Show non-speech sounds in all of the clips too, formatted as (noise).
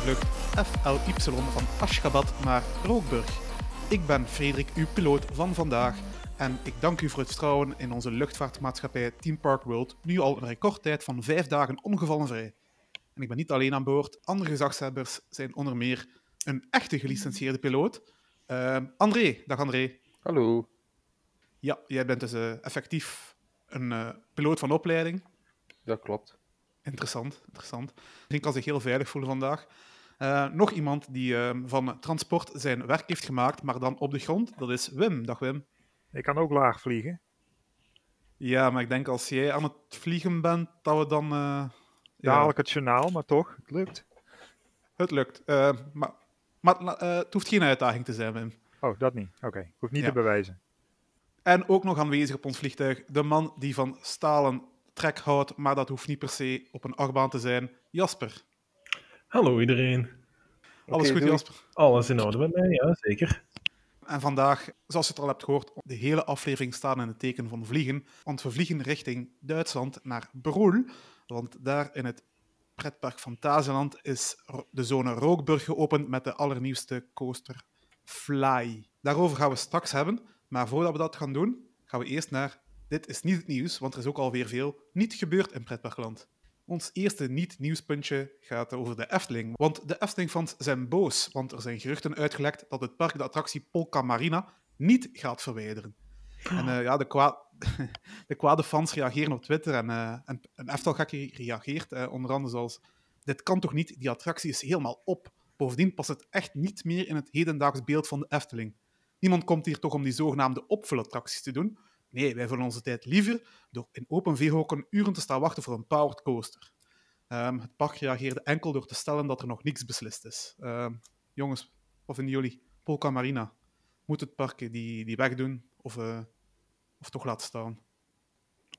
Vlucht FLY van Ashgabat naar Rookburg. Ik ben Frederik, uw piloot van vandaag. En ik dank u voor het vertrouwen in onze luchtvaartmaatschappij Team Park World, nu al een recordtijd van vijf dagen ongevallenvrij. En ik ben niet alleen aan boord, andere gezagshebbers zijn onder meer een echte gelicentieerde piloot. Uh, André, dag André. Hallo. Ja, jij bent dus uh, effectief een uh, piloot van opleiding. Dat klopt. Interessant, interessant. Ik kan zich heel veilig voelen vandaag. Uh, nog iemand die uh, van transport zijn werk heeft gemaakt, maar dan op de grond, dat is Wim. Dag Wim. Ik kan ook laag vliegen. Ja, maar ik denk als jij aan het vliegen bent, dat we dan... Uh, Dadelijk ja. het journaal, maar toch, het lukt. Het lukt. maar maar het hoeft geen uitdaging te zijn, Wim. Oh, dat niet. Oké, okay. hoeft niet ja. te bewijzen. En ook nog aanwezig op ons vliegtuig, de man die van stalen trek houdt, maar dat hoeft niet per se op een achtbaan te zijn, Jasper. Hallo iedereen. Alles okay, goed, doei. Jasper? Alles in orde met mij, ja, zeker. En vandaag, zoals je het al hebt gehoord, de hele aflevering staat in het teken van vliegen. Want we vliegen richting Duitsland naar Broel. Want daar in het pretpark van Tazeland is de zone Rookburg geopend met de allernieuwste coaster Fly. Daarover gaan we straks hebben. Maar voordat we dat gaan doen, gaan we eerst naar Dit is niet het nieuws, want er is ook alweer veel niet gebeurd in pretparkland. Ons eerste niet-nieuwspuntje gaat over de Efteling. Want de Efteling-fans zijn boos, want er zijn geruchten uitgelekt dat het park de attractie Polka Marina niet gaat verwijderen. En uh, ja, de, kwa (laughs) de kwade fans reageren op Twitter en, uh, en, reageert uh, onder andere zoals dit kan toch niet, die attractie is helemaal op. Bovendien past het echt niet meer in het hedendaags beeld van de Efteling. Niemand komt hier toch om die zogenaamde opvulattracties te doen. Nee, wij vullen onze tijd liever door in open veehokken uren te staan wachten voor een powered coaster. Um, het park reageerde enkel door te stellen dat er nog niks beslist is. Um, jongens, wat vinden jullie? Polka Marina, moet het park die, die wegdoen of, uh, of toch laten staan?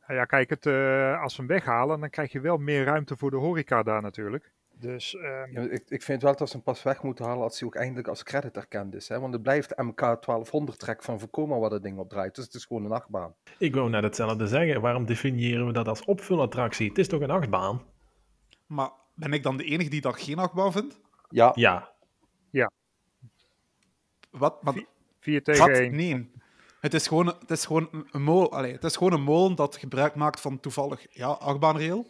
Ja, kijk, het, uh, als we hem weghalen, dan krijg je wel meer ruimte voor de horeca daar natuurlijk. Dus, um... ja, ik, ik vind wel dat ze hem pas weg moeten halen als hij ook eindelijk als credit erkend is. Hè? Want het blijft MK 1200 trek van voorkomen wat het ding opdraait. Dus het is gewoon een achtbaan. Ik wou net hetzelfde zeggen. Waarom definiëren we dat als opvulattractie? Het is toch een achtbaan? Maar ben ik dan de enige die dat geen achtbaan vindt? Ja. Ja. Ja. Wat? Maar, 4 tegen 1. Nee. Het is gewoon, het is gewoon een molen. Allee, het is gewoon een molen dat gebruik maakt van toevallig ja, achtbaanrail.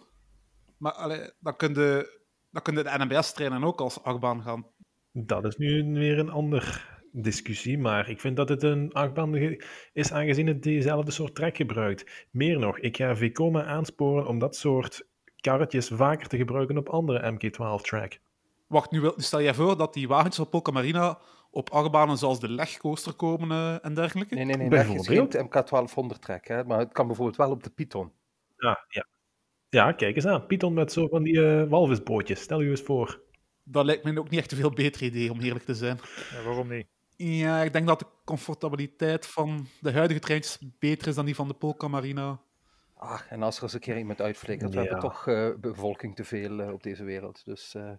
Maar allee, dan kun je dan kun je de NMBS-trainen ook als achtbaan gaan. Dat is nu weer een andere discussie, maar ik vind dat het een achtbaan is aangezien het diezelfde soort trek gebruikt. Meer nog, ik ga Vekoma aansporen om dat soort karretjes vaker te gebruiken op andere MK12-track. Wacht, nu stel jij voor dat die wagens op Polka Marina op achtbanen zoals de legcoaster komen uh, en dergelijke? Nee, nee, nee. Bijvoorbeeld. Leg MK1200 track, hè, maar het kan bijvoorbeeld wel op de Python. Ja, ja. Ja, kijk eens aan. Python met zo van die uh, walvisbootjes. Stel je eens voor. Dat lijkt me ook niet echt een veel beter idee, om eerlijk te zijn. Ja, waarom niet? Ja, ik denk dat de comfortabiliteit van de huidige treintjes beter is dan die van de Polka Marina. Ach, en als er eens een keer iemand uitflikkert, ja. we hebben toch uh, bevolking te veel uh, op deze wereld. Dus, uh...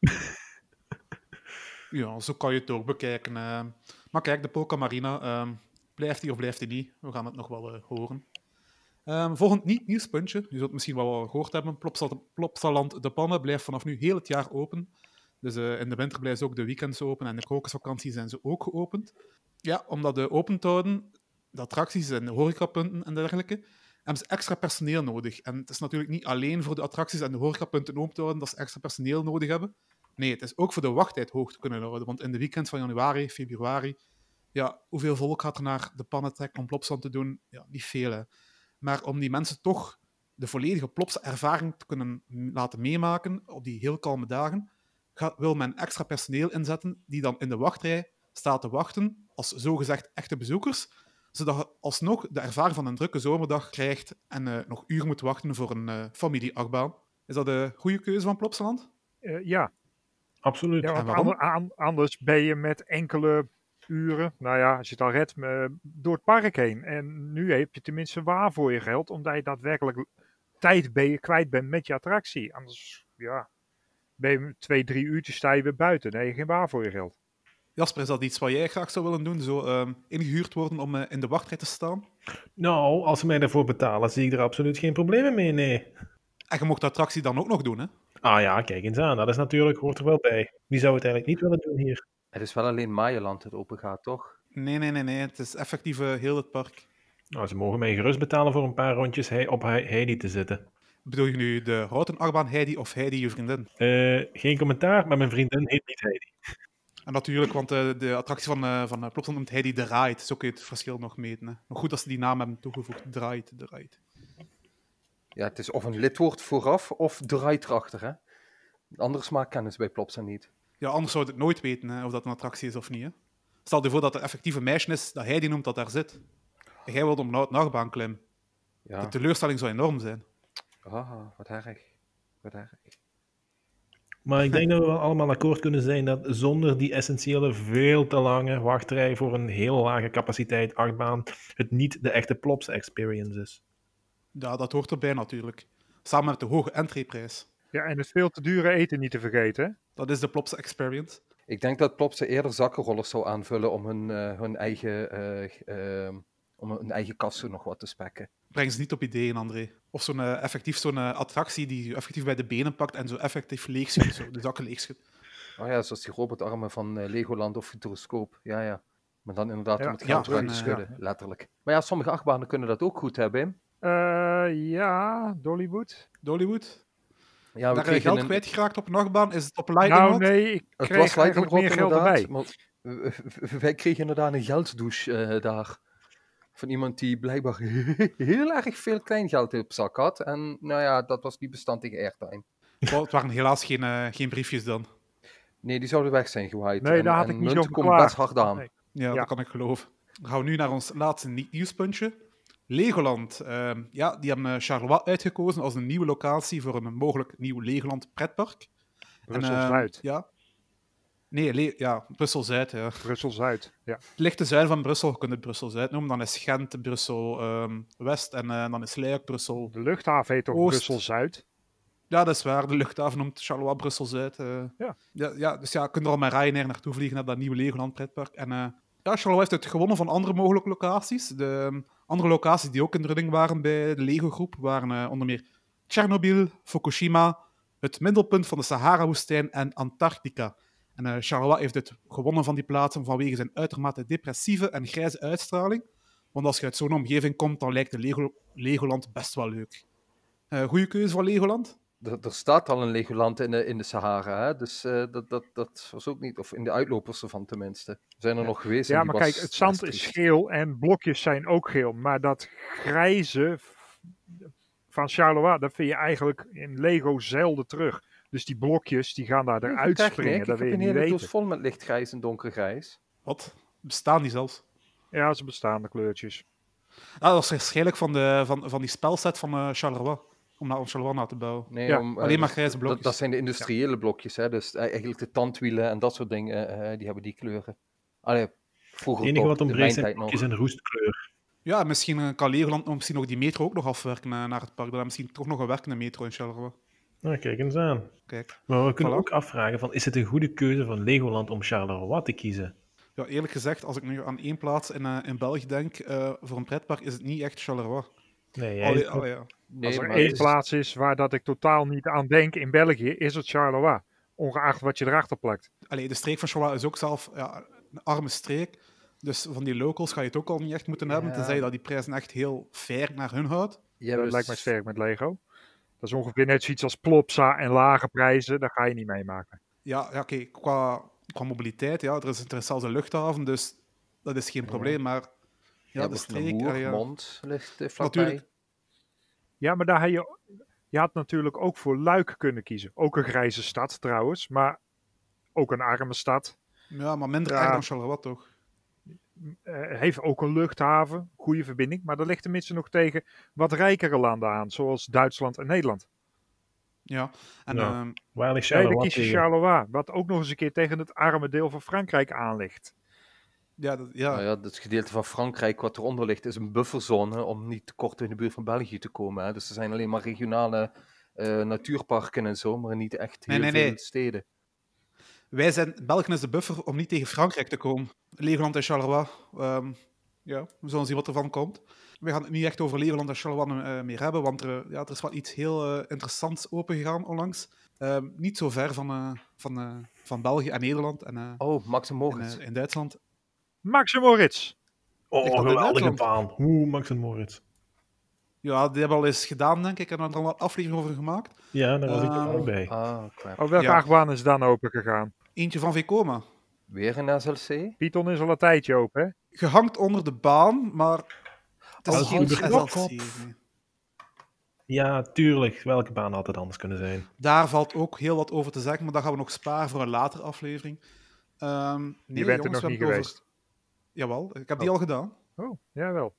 (laughs) ja, zo kan je het ook bekijken. Maar kijk, de Polka Marina, blijft die of blijft die niet? We gaan het nog wel horen. Um, volgend niet-nieuwspuntje. Je zult het misschien wel gehoord hebben. Plopsaland De Pannen blijft vanaf nu heel het jaar open. Dus uh, in de winter blijven ze ook de weekends open en de krokusvakantie zijn ze ook geopend. Ja, om dat uh, open te houden, de attracties en de horecapunten en dergelijke, hebben ze extra personeel nodig. En het is natuurlijk niet alleen voor de attracties en de horecapunten open te houden dat ze extra personeel nodig hebben. Nee, het is ook voor de wachttijd hoog te kunnen houden. Want in de weekends van januari, februari, ja, hoeveel volk gaat er naar de pannen trekken om Plopsaland te doen? Ja, niet veel, hè. Maar om die mensen toch de volledige plopse ervaring te kunnen laten meemaken op die heel kalme dagen, gaat, wil men extra personeel inzetten die dan in de wachtrij staat te wachten als zogezegd echte bezoekers, zodat je alsnog de ervaring van een drukke zomerdag krijgt en uh, nog uren moet wachten voor een uh, familieachtbaan. Is dat een goede keuze van Plopsaland? Uh, ja. Absoluut. Ja, want anders ben je met enkele uren, nou ja, als je het al redt, door het park heen. En nu heb je tenminste waar voor je geld, omdat je daadwerkelijk tijd ben je kwijt bent met je attractie. Anders, ja, ben je twee, drie uurtjes sta je weer buiten. Dan heb je geen waar voor je geld. Jasper, is dat iets wat jij graag zou willen doen? Zo uh, ingehuurd worden om uh, in de wachtrij te staan? Nou, als ze mij daarvoor betalen, zie ik er absoluut geen problemen mee, nee. En je mocht de attractie dan ook nog doen, hè? Ah ja, kijk eens aan. Dat is natuurlijk, hoort er wel bij. Wie zou het eigenlijk niet willen doen hier? Het is wel alleen Maaienland dat open gaat, toch? Nee, nee, nee, nee. Het is effectief eh, heel het park. Nou, ze mogen mij gerust betalen voor een paar rondjes hei- op hei- Heidi te zitten. Bedoel je nu de houten achtbaan Heidi of Heidi je vriendin? Eh, geen commentaar, maar mijn vriendin heet niet Heidi. En natuurlijk, want eh, de attractie van, eh van Plopsaland noemt Heidi de Ride. Zo kun je het verschil nog meten. Hè. Maar goed dat ze die naam hebben toegevoegd. Draait, de Ride. Ja, het is of een lidwoord vooraf of draait erachter, hè? Andere smaak kennen ze bij Plopsa niet. Ja, anders zou je het nooit weten hè, of dat een attractie is of niet. Hè. Stel je voor dat er effectief een meisje is dat Heidi noemt dat daar zit. En jij wilt op een houten achtbaan klimmen. Ja. De teleurstelling zou enorm zijn. Ah, wat erg. Wat erg. Maar ik denk dat we wel allemaal akkoord kunnen zijn dat zonder die essentiële, veel te lange wachtrij voor een heel lage capaciteit achtbaan het niet de echte Plops experience is. Ja, dat hoort erbij natuurlijk. Samen met de hoge entryprijs. Ja, en het veel te dure eten niet te vergeten. Dat is de Plops Experience. Ik denk dat Plopsa eerder zakkenrollers zou aanvullen om hun, eh, hun eigen, eh, eh, om hun eigen kassen nog wat te spekken. Breng ze niet op ideeën, André. Of zo'n eh, effectief zo'n attractie die je effectief bij de benen pakt en zo effectief leegschudt. Zo, de zakken leegschudt. Oh ja, zoals die robotarmen van Legoland of Futuroscope. Ja, ja. Maar dan inderdaad Ja. om het geld Ja, eruit te schudden, letterlijk. Maar ja, sommige achtbanen kunnen dat ook goed hebben. Eh, ja, Dollywood. Dollywood. Ja, we Daar kregen geld een- kwijtgeraakt op een achtbaan. Is het op Lightning Nou nee, ik Het kreeg was Lightning eigenlijk meer geld inderdaad, erbij. maar wij kregen inderdaad een gelddouche eh, daar. Van iemand die blijkbaar (laughs) heel erg veel kleingeld op zak had. En nou ja, dat was niet bestand tegen airtime. Oh, het waren helaas geen, eh, geen briefjes dan. Nee, die zouden weg zijn gewaaid. Nee, en, daar had ik niet komen verklaard. best hard aan. Nee. Ja, Ja. dat kan ik geloven. Dan gaan we nu naar ons laatste niet-nieuwspuntje. Legoland. Ehm, ja, die hebben eh, Charleroi uitgekozen als een nieuwe locatie voor een mogelijk nieuw Legoland pretpark. En, ehm, Brussel-Zuid. ja. Nee, Le- ja, Brussel-Zuid. Ja. Brussel-Zuid, ja. Het ligt ten zuiden van Brussel, je kunt het Brussel-Zuid noemen. Dan is Gent Brussel-West en eh, dan is Luik Brussel... De luchthaven heet toch. Brussel-Zuid? Ja, dat is waar. De luchthaven noemt Charleroi Brussel-Zuid. eh. Ja. Ja, ja. Dus ja, je kunt er al met Ryanair naartoe vliegen, naar dat nieuwe Legoland pretpark. En ja, Charleroi heeft het gewonnen van andere mogelijke locaties. De ehm, andere locaties die ook in de running waren bij de Lego-groep waren eh, onder meer Tsjernobyl, Fukushima, het middelpunt van de Sahara-woestijn en Antarctica. En eh, Charleroi heeft het gewonnen van die plaatsen vanwege zijn uitermate depressieve en grijze uitstraling. Want als je uit zo'n omgeving komt, dan lijkt de Lego Legoland best wel leuk. Eh goede keuze voor Legoland? Er, er staat al een Legoland in de, in de Sahara, hè? dus eh, dat, dat, dat was ook niet, of in de uitlopers ervan tenminste. We zijn er nog geweest. Ja, maar was kijk, het zand is geel en blokjes zijn ook geel. Maar dat grijze van Charleroi, dat vind je eigenlijk in Lego zelden terug. Dus die blokjes, die gaan daar eruit techniek, springen, Ik dat heb wil je een niet hele doos weten. vol met lichtgrijs en donkergrijs. Wat? Bestaan die zelfs? Ja, ze bestaan de kleurtjes. Ah, dat is waarschijnlijk van, de, van, van die spelset van eh, Charleroi. Om naar ons Charleroi na te bouwen. Nee, Ja, om, eh, alleen maar grijze dat- blokjes. Dat, zijn de industriële blokjes, hè? dus eh, eigenlijk de tandwielen en dat soort dingen, eh, die hebben die kleuren. Allee, vroeger Het enige wat ontbreekt mijn zijn tijd nog. blokjes en roestkleur. Ja, misschien kan Legoland nog- misschien ook die metro ook nog afwerken naar het park. Dan misschien toch nog een werkende metro in Charleroi. Nou, kijk eens aan. Kijk. Maar we kunnen Voilà. ook afvragen van, is het een goede keuze van Legoland om Charleroi te kiezen? Ja, eerlijk gezegd, als ik nu aan één plaats in, eh, in België denk, eh, voor een pretpark is het niet echt Charleroi. Nee, jij Allee, is allee, ja. Nee, Als er maar één is- plaats is waar dat ik totaal niet aan denk in België, is het Charleroi. Ongeacht wat je erachter plakt. Allee, de streek van Charleroi is ook zelf ja, een arme streek. Dus van die locals ga je het ook al niet echt moeten hebben, Ja. tenzij je dat die prijzen echt heel fair naar hun houdt. Ja, dat dus- lijkt mij sterk met Lego. Dat is ongeveer net zoiets als Plopsa en lage prijzen. Dat ga je niet meemaken. Ja, ja oké, qua, qua mobiliteit, ja, er is, er is zelfs een luchthaven, dus dat is geen probleem. Maar ja, de de streek... ja. Mond ligt eh, vlakbij. Natuurlijk. Ja, maar daar had je, je had natuurlijk ook voor Luik kunnen kiezen. Ook een grijze stad trouwens, maar ook een arme stad. Ja, maar minder Ja. dan Charleroi, toch? Eh, heeft ook een luchthaven, goede verbinding. Maar dat ligt tenminste nog tegen wat rijkere landen aan, zoals Duitsland en Nederland. Ja, en Ja. ehm, Nee, dan kies je? Charleroi, wat ook nog eens een keer tegen het arme deel van Frankrijk aan ligt. Ja, dat, ja, Nou ja, het gedeelte van Frankrijk wat eronder ligt is een bufferzone om niet te kort in de buurt van België te komen. Hè. Dus er zijn alleen maar regionale eh, natuurparken en zo, maar niet echt heel nee, veel nee. steden. wij zijn... België is de buffer om niet tegen Frankrijk te komen. Legoland en Charleroi. ehm, ja, we zullen zien wat er van komt. We gaan het niet echt over Legoland en Charleroi eh, meer hebben, want er, ja, er is wel iets heel eh, interessants opengegaan onlangs. Ehm, niet zo ver van, van, van België en Nederland en, Oh, Max en in Duitsland. Max en Moritz. Oh, geweldige baan. Oeh, Max en Moritz. Ja, die hebben al eens gedaan, denk ik. En er al een aflevering over gemaakt. Ja, daar was ik Ehm, ook bij. Ah. Oh, welke Ja. achtbaan is dan open gegaan? Eentje van Vekoma. Weer een SLC? Python is al een tijdje open, hè? Gehangt onder de baan, maar... Het Oh, is geen Uber- SLC. Ja, tuurlijk. Welke baan had het anders kunnen zijn? Daar valt ook heel wat over te zeggen, maar dat gaan we nog sparen voor een latere aflevering. Ehm nee, Je bent er nog niet geweest. Over... Jawel, ik heb die al gedaan. Oh, jawel.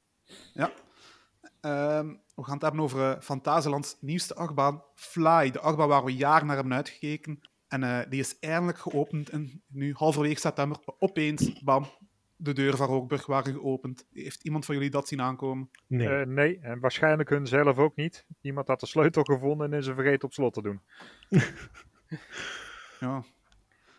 Ehm, we gaan het hebben over uh, Fantasielands nieuwste achtbaan, Fly. De achtbaan waar we jaren naar hebben uitgekeken. En eh, die is eindelijk geopend. En nu, halverwege september, opeens, bam, de deuren van Rookburg waren geopend. Heeft iemand van jullie dat zien aankomen? Nee. Eh, nee, en waarschijnlijk hun zelf ook niet. Iemand had de sleutel gevonden en is ze vergeten op slot te doen. (laughs) Ja,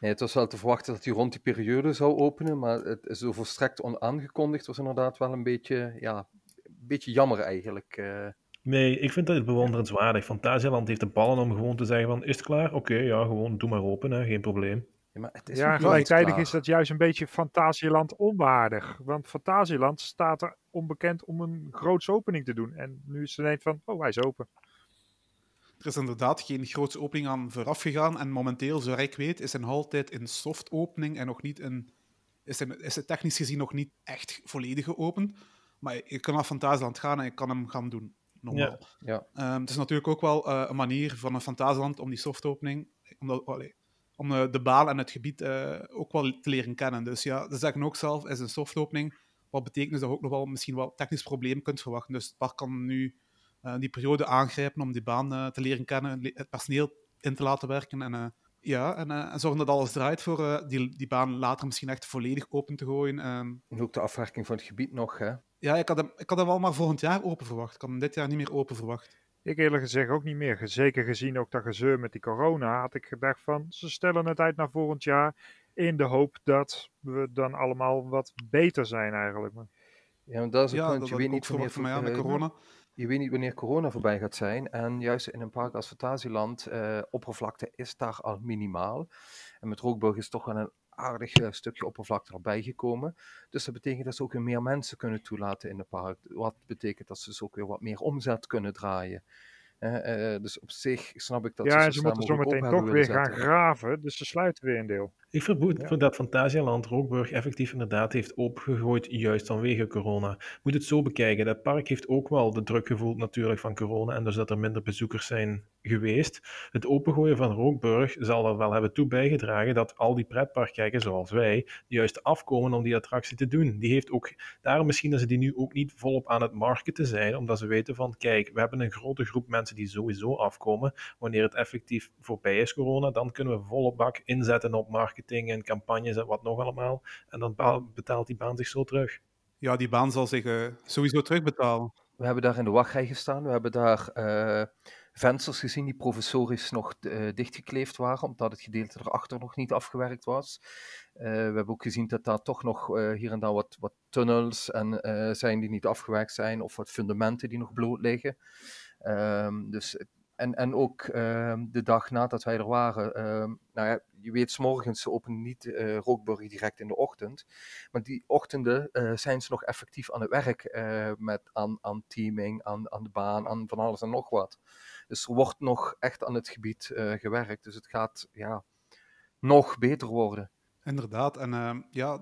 Nee, het was wel te verwachten dat hij rond die periode zou openen, maar het is zo volstrekt onaangekondigd. was inderdaad wel een beetje, ja, een beetje jammer eigenlijk. eh. Nee, ik vind dat bewonderenswaardig. Fantasialand heeft de ballen om gewoon te zeggen van, is het klaar? Oké, ja, gewoon doe maar open, hè, geen probleem. Ja, maar het is ja, gelijktijdig is dat juist een beetje Fantasieland onwaardig. Want Fantasieland staat er onbekend om een grootse opening te doen. En nu is het ineens van, oh, hij is open. Er is inderdaad geen grootse opening aan vooraf gegaan. En momenteel, zover ik weet, is hij altijd in soft opening en nog niet in... Is hij, is hij technisch gezien nog niet echt volledig geopend. Maar je kan naar Fantasieland gaan en je kan hem gaan doen. Normaal. Ja. Ehm, het is natuurlijk ook wel eh, een manier van een Fantasieland om die softopening, om, dat, allee, om eh, de baan en het gebied eh, ook wel te leren kennen. Dus ja, ze zeggen ook zelf, is een softopening, wat betekent dus dat je ook nog wel misschien wel technisch probleem kunt verwachten. Dus het park kan nu die periode aangrijpen om die baan eh, te leren kennen, het personeel in te laten werken en, eh, ja, en, eh, en zorgen dat alles draait voor eh, die, die baan later misschien echt volledig open te gooien. Ehm, En ook de afwerking van het gebied nog, hè. ja, ik had, hem, ik had hem wel maar volgend jaar open verwacht. Ik had hem dit jaar niet meer open verwacht. Ik eerlijk gezegd ook niet meer. Zeker gezien ook dat gezeur met die corona, had ik gedacht van, ze stellen het uit naar volgend jaar. In de hoop dat we dan allemaal wat beter zijn eigenlijk. Maar Ja, want dat is het Ja, punt. dat weet niet verwacht van mij, met eh, corona. Je weet niet wanneer corona voorbij gaat zijn. En juist in een park als Fantasieland, eh oppervlakte is daar al minimaal. En met Rookburg is toch wel een aardig eh, stukje oppervlakte erbij gekomen. Dus dat betekent dat ze ook weer meer mensen kunnen toelaten in het park. Wat betekent dat ze dus ook weer wat meer omzet kunnen draaien. Eh, dus op zich snap ik dat ja, ze en zo ze moeten zometeen toch weer gaan graven, dus ze sluiten weer een deel. Ik vermoed Ja. dat Fantasialand Rookburg effectief inderdaad heeft opengegooid, juist vanwege corona. Moet het zo bekijken, dat park heeft ook wel de druk gevoeld natuurlijk van corona en dus dat er minder bezoekers zijn geweest. Het opengooien van Rookburg zal er wel hebben toe bijgedragen dat al die pretparkkijkers zoals wij juist afkomen om die attractie te doen. Die heeft ook, daarom misschien dat ze die nu ook niet volop aan het marketen zijn, omdat ze weten van kijk, we hebben een grote groep mensen die sowieso afkomen. Wanneer het effectief voorbij is corona, dan kunnen we volle bak inzetten op marketing en campagnes en wat nog allemaal. En dan betaalt die baan zich zo terug. Ja, die baan zal zich eh, sowieso terugbetalen. We hebben daar in de wachtrij gestaan. We hebben daar eh, vensters gezien die provisorisch nog eh, dichtgekleefd waren, omdat het gedeelte erachter nog niet afgewerkt was. Eh, we hebben ook gezien dat daar toch nog eh, hier en daar wat, wat tunnels en, eh, zijn die niet afgewerkt zijn, of wat fundamenten die nog bloot liggen. Ehm, dus, en, en ook ehm, de dag nadat wij er waren, ehm, nou ja, je weet, s morgens openen niet Rookburg direct in de ochtend. Maar die ochtenden eh, zijn ze nog effectief aan het werk eh, met, aan, aan teaming, aan, aan de baan, aan van alles en nog wat. Dus er wordt nog echt aan het gebied gewerkt. Dus het gaat ja, nog beter worden. Inderdaad. En eh, ja,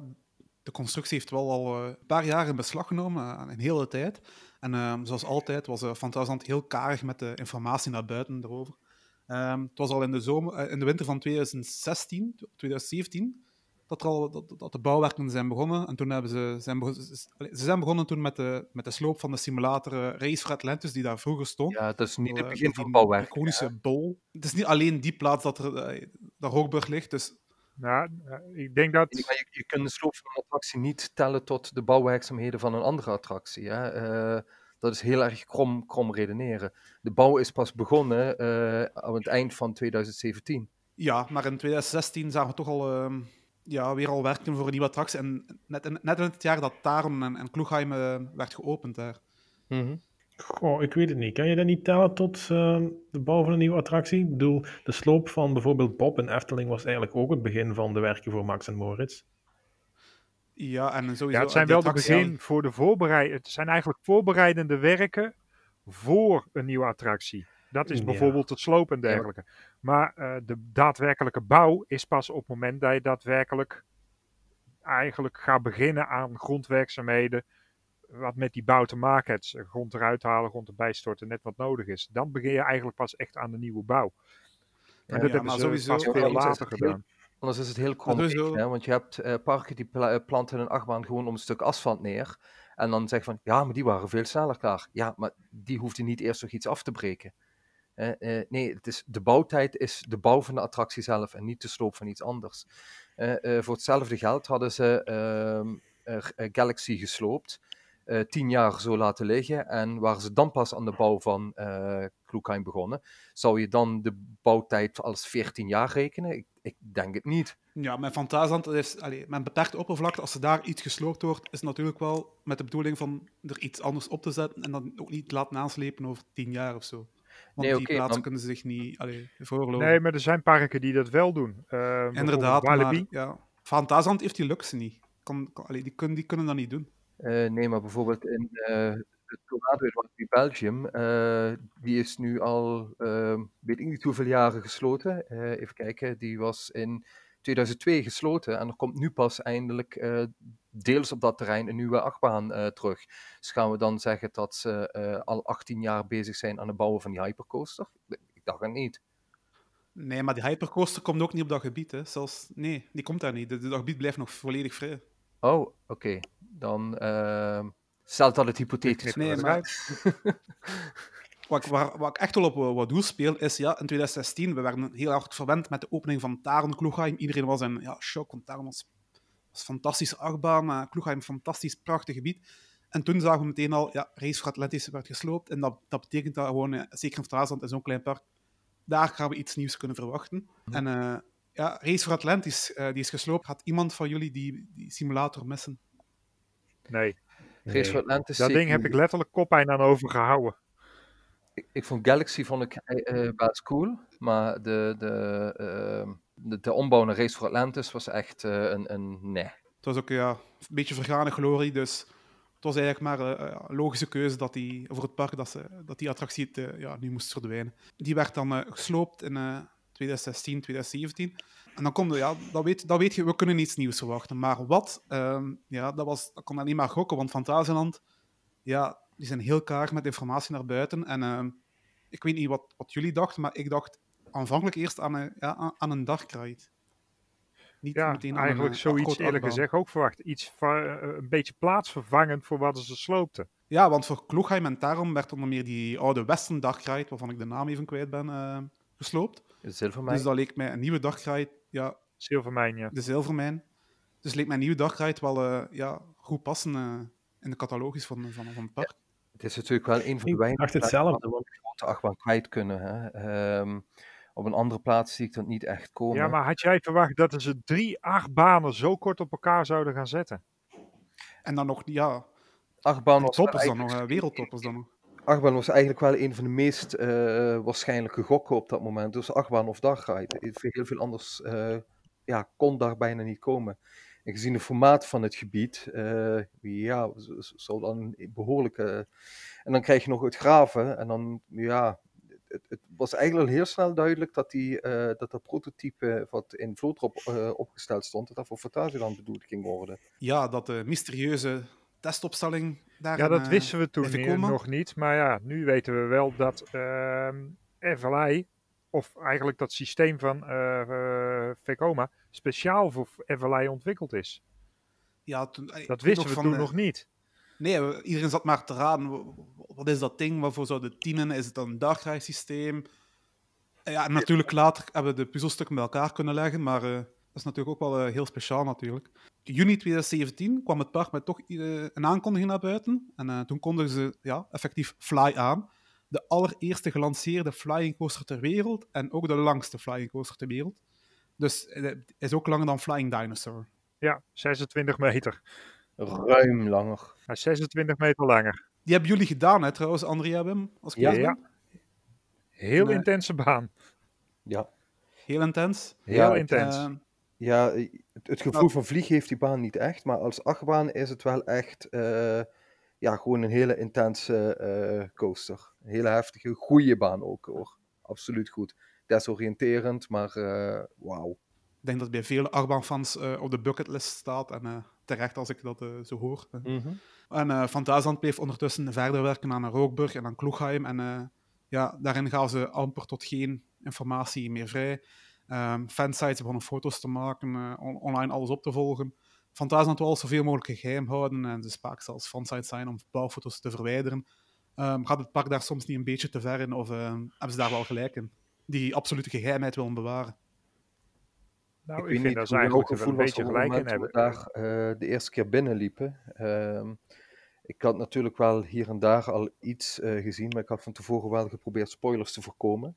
de constructie heeft wel al een paar jaar in beslag genomen, een hele tijd. En eh, zoals altijd was uh, Fantasieland heel karig met de informatie naar buiten erover. Um, het was al in de, zomer, uh, in de winter van 2016, 2017, dat, er al, dat, dat de bouwwerken zijn begonnen. En toen hebben ze, zijn begonnen, ze zijn begonnen toen met de, met de sloop van de simulator uh, Race Atlantis, die daar vroeger stond. Ja, dat is niet het begin van die bouwwerk. iconische bol. Het is niet alleen die plaats dat er dat Rookburg ligt, dus Nou, ik denk dat... Je, je, je kunt de sloop van een attractie niet tellen tot de bouwwerkzaamheden van een andere attractie. Hè? Uh, dat is heel erg krom, krom redeneren. De bouw is pas begonnen uh, aan het eind van 2017. Ja, maar in 2016 zagen we toch al uh, ja, weer al werken voor een nieuwe attractie. En net in, net in het jaar dat Taron en, en Kloegheim uh, werd geopend daar. Mm -hmm. Goh, ik weet het niet. Kan je dat niet tellen tot uh, de bouw van een nieuwe attractie? Ik bedoel, de sloop van bijvoorbeeld Bob en Efteling was eigenlijk ook het begin van de werken voor Max en Moritz. Ja, en sowieso... Ja, het zijn wel de begin voor de voorbereiding. Het zijn eigenlijk voorbereidende werken voor een nieuwe attractie. Dat is bijvoorbeeld het sloop en dergelijke. Maar uh, de daadwerkelijke bouw is pas op het moment dat je daadwerkelijk eigenlijk gaat beginnen aan grondwerkzaamheden. Wat met die bouw te maken heeft. Grond eruit halen, grond erbij storten, net wat nodig is. Dan begin je eigenlijk pas echt aan de nieuwe bouw. En ja, dat ja, hebben ze sowieso pas veel later gedaan. Anders is het heel krom, want je hebt uh, parken die pla planten een achtbaan gewoon om een stuk asfalt neer. En dan zeg van, ja, maar die waren veel sneller klaar. Ja, maar die hoefde niet eerst nog iets af te breken. Uh, uh, nee, het is, de bouwtijd is de bouw van de attractie zelf en niet de sloop van iets anders. voor hetzelfde geld hadden ze ehm, Galaxy gesloopt. Uh, tien jaar zo laten liggen. En waren ze dan pas aan de bouw van uh, Kloekheim begonnen, zou je dan de bouwtijd als 14 jaar rekenen? Ik, ik denk het niet. Ja, met Fantasieland is allee, met beperkte oppervlakte, als er daar iets gesloopt wordt, is natuurlijk wel met de bedoeling van er iets anders op te zetten en dan ook niet laten aanslepen over 10 jaar of zo. Want nee, die plaatsen dan... kunnen ze zich niet allee, voorlopen. Nee, maar er zijn parken die dat wel doen. Uh, Inderdaad, maar ja, heeft die luxe niet. Kan, kan, allee, die, kunnen, die kunnen dat niet doen. Uh, nee, maar bijvoorbeeld in uh, het Tornado in Belgium, uh, die is nu al, ehm, weet ik niet hoeveel jaren gesloten. even kijken, die was in 2002 gesloten en er komt nu pas eindelijk deels op dat terrein een nieuwe achtbaan terug. Dus gaan we dan zeggen dat ze al 18 jaar bezig zijn aan het bouwen van die hypercoaster? Ik dacht het niet. Nee, maar die hypercoaster komt ook niet op dat gebied. Hè. Nee, die komt daar niet. Dat gebied blijft nog volledig vrij. Oh, oké. Dan uh, stelt dat het hypothetisch nee, maar... (laughs) wat, waar, wat ik echt wel op wat doel speel, is ja, in 2016, we werden heel hard verwend met de opening van Taron Kloegheim. Iedereen was in ja, shock, want Taron was, was een fantastische achtbaan, uh, Kloegheim een fantastisch, prachtig gebied. En toen zagen we meteen al, ja, Race voor Atlantis werd gesloopt. En dat, dat betekent dat gewoon, zeker in Fraasland, in zo'n klein park, daar gaan we iets nieuws kunnen verwachten. Hm. En uh, ja, Race for Atlantis, uh, die is gesloopt. Had iemand van jullie die, die simulator missen? Nee. Race for Atlantis. Dat ding heb ik letterlijk koppijn aan overgehouden. Ik, ik vond Galaxy vond ik uh, best cool, maar de, de, uh, de, de ombouw naar Race for Atlantis was echt een, een nee. Het was ook ja, een beetje vergane glorie, dus het was eigenlijk maar een logische keuze dat die, voor het park dat, ze, dat die attractie ja, nu moest verdwijnen. Die werd dan gesloopt in 2016, 2017. En dan komt ja, dat weet, dat weet je, we kunnen iets nieuws verwachten. Maar wat, um, ja, dat, was, dat kon alleen maar gokken, want Fantasieland, ja, die zijn heel klaar met informatie naar buiten. En uh, ik weet niet wat, wat jullie dachten, maar ik dacht aanvankelijk eerst aan een, ja, aan een Dark Ride. Niet ja, meteen aan eigenlijk een, zoiets eerlijk gezegd ook verwacht. Iets uh, een beetje plaatsvervangend voor wat ze sloopten. Ja, want voor Kloegheim en daarom werd onder meer die oude Western Dark Ride, waarvan ik de naam even kwijt ben, uh, gesloopt. Zilvermijn. Dus dat leek mij een nieuwe dagride. Ja, Zilvermijn, ja. De Zilvermijn. Dus leek mij een nieuwe dagride wel uh, ja, goed passen uh, in de catalogus van, van, van het park. Ja, het is natuurlijk wel een van de weinige het zelf. waar we grote achtbaan kwijt kunnen. Hè. Um, op een andere plaats zie ik dat niet echt komen. Ja, maar had jij verwacht dat ze drie achtbanen zo kort op elkaar zouden gaan zetten? En dan nog, ja... Achtbaan toppers dan nog, wereldtoppers dan nog. Achtbaan was eigenlijk wel een van de meest uh, waarschijnlijke gokken op dat moment. Dus achtbaan of dagride. Heel veel anders uh, ja, kon daar bijna niet komen. En gezien het formaat van het gebied, ja, zou dan behoorlijke... En dan krijg je nog het graven. En dan, ja, het, het was eigenlijk al heel snel duidelijk dat, die, dat dat prototype wat in Vlootrop opgesteld stond, dat dat voor Fantasieland bedoeld ging worden. Ja, dat de mysterieuze testopstelling daar Ja, dat wisten we toen nog niet. Maar ja, nu weten we wel dat uh, FLI, of eigenlijk dat systeem van uh, uh, Vekoma, speciaal voor FLI ontwikkeld is. Ja, toen, dat wisten we van, toen nog niet. Nee, iedereen zat maar te raden. Wat is dat ding? Waarvoor zou het dienen? Is het een dagreissysteem? Ja, natuurlijk later hebben we de puzzelstukken bij elkaar kunnen leggen, maar dat is natuurlijk ook wel heel speciaal natuurlijk juni 2017 kwam het park met toch uh, een aankondiging naar buiten. En uh, toen kondigden ze ja, effectief Fly aan. De allereerste gelanceerde flying coaster ter wereld en ook de langste flying coaster ter wereld. Dus het uh, is ook langer dan Flying Dinosaur. Ja, 26 meter. Ruim langer. Ja, 26 meter langer. Die hebben jullie gedaan, hè, trouwens, Andrea Wim? Als ik Ja. Ja. Heel Nee. intense baan. Ja, Heel intens. Heel Ja, intens. Eh, ja het, het gevoel van vliegen heeft die baan niet echt, maar als achtbaan is het wel echt eh, ja, gewoon een hele intense eh, coaster. Een hele heftige, goede baan ook hoor. Absoluut goed. Desoriënterend, maar eh, wauw. ik denk dat het bij vele achtbaanfans eh op de bucketlist staat. En eh, terecht als ik dat eh, zo hoor. En eh Van Duitsland bleef ondertussen verder werken aan Rookburg en aan Kloegheim. En eh, ja, daarin gaven ze amper tot geen informatie meer vrij. Ehm fansites begonnen foto's te maken, eh, on- online alles op te volgen. Van Duitsland wil zoveel mogelijk geheim houden en ze spraken zelfs fansites zijn om bouwfoto's te verwijderen. Ehm, gaat het park daar soms niet een beetje te ver in of ehm, hebben ze daar wel gelijk in? Die absolute geheimheid willen bewaren. Nou, ik, weet vind niet dat ze eigenlijk wel een beetje gelijk in hebben. toen we daar eh, de eerste keer binnenliepen. Ehm ik had natuurlijk wel hier en daar al iets eh, gezien, maar ik had van tevoren wel geprobeerd spoilers te voorkomen.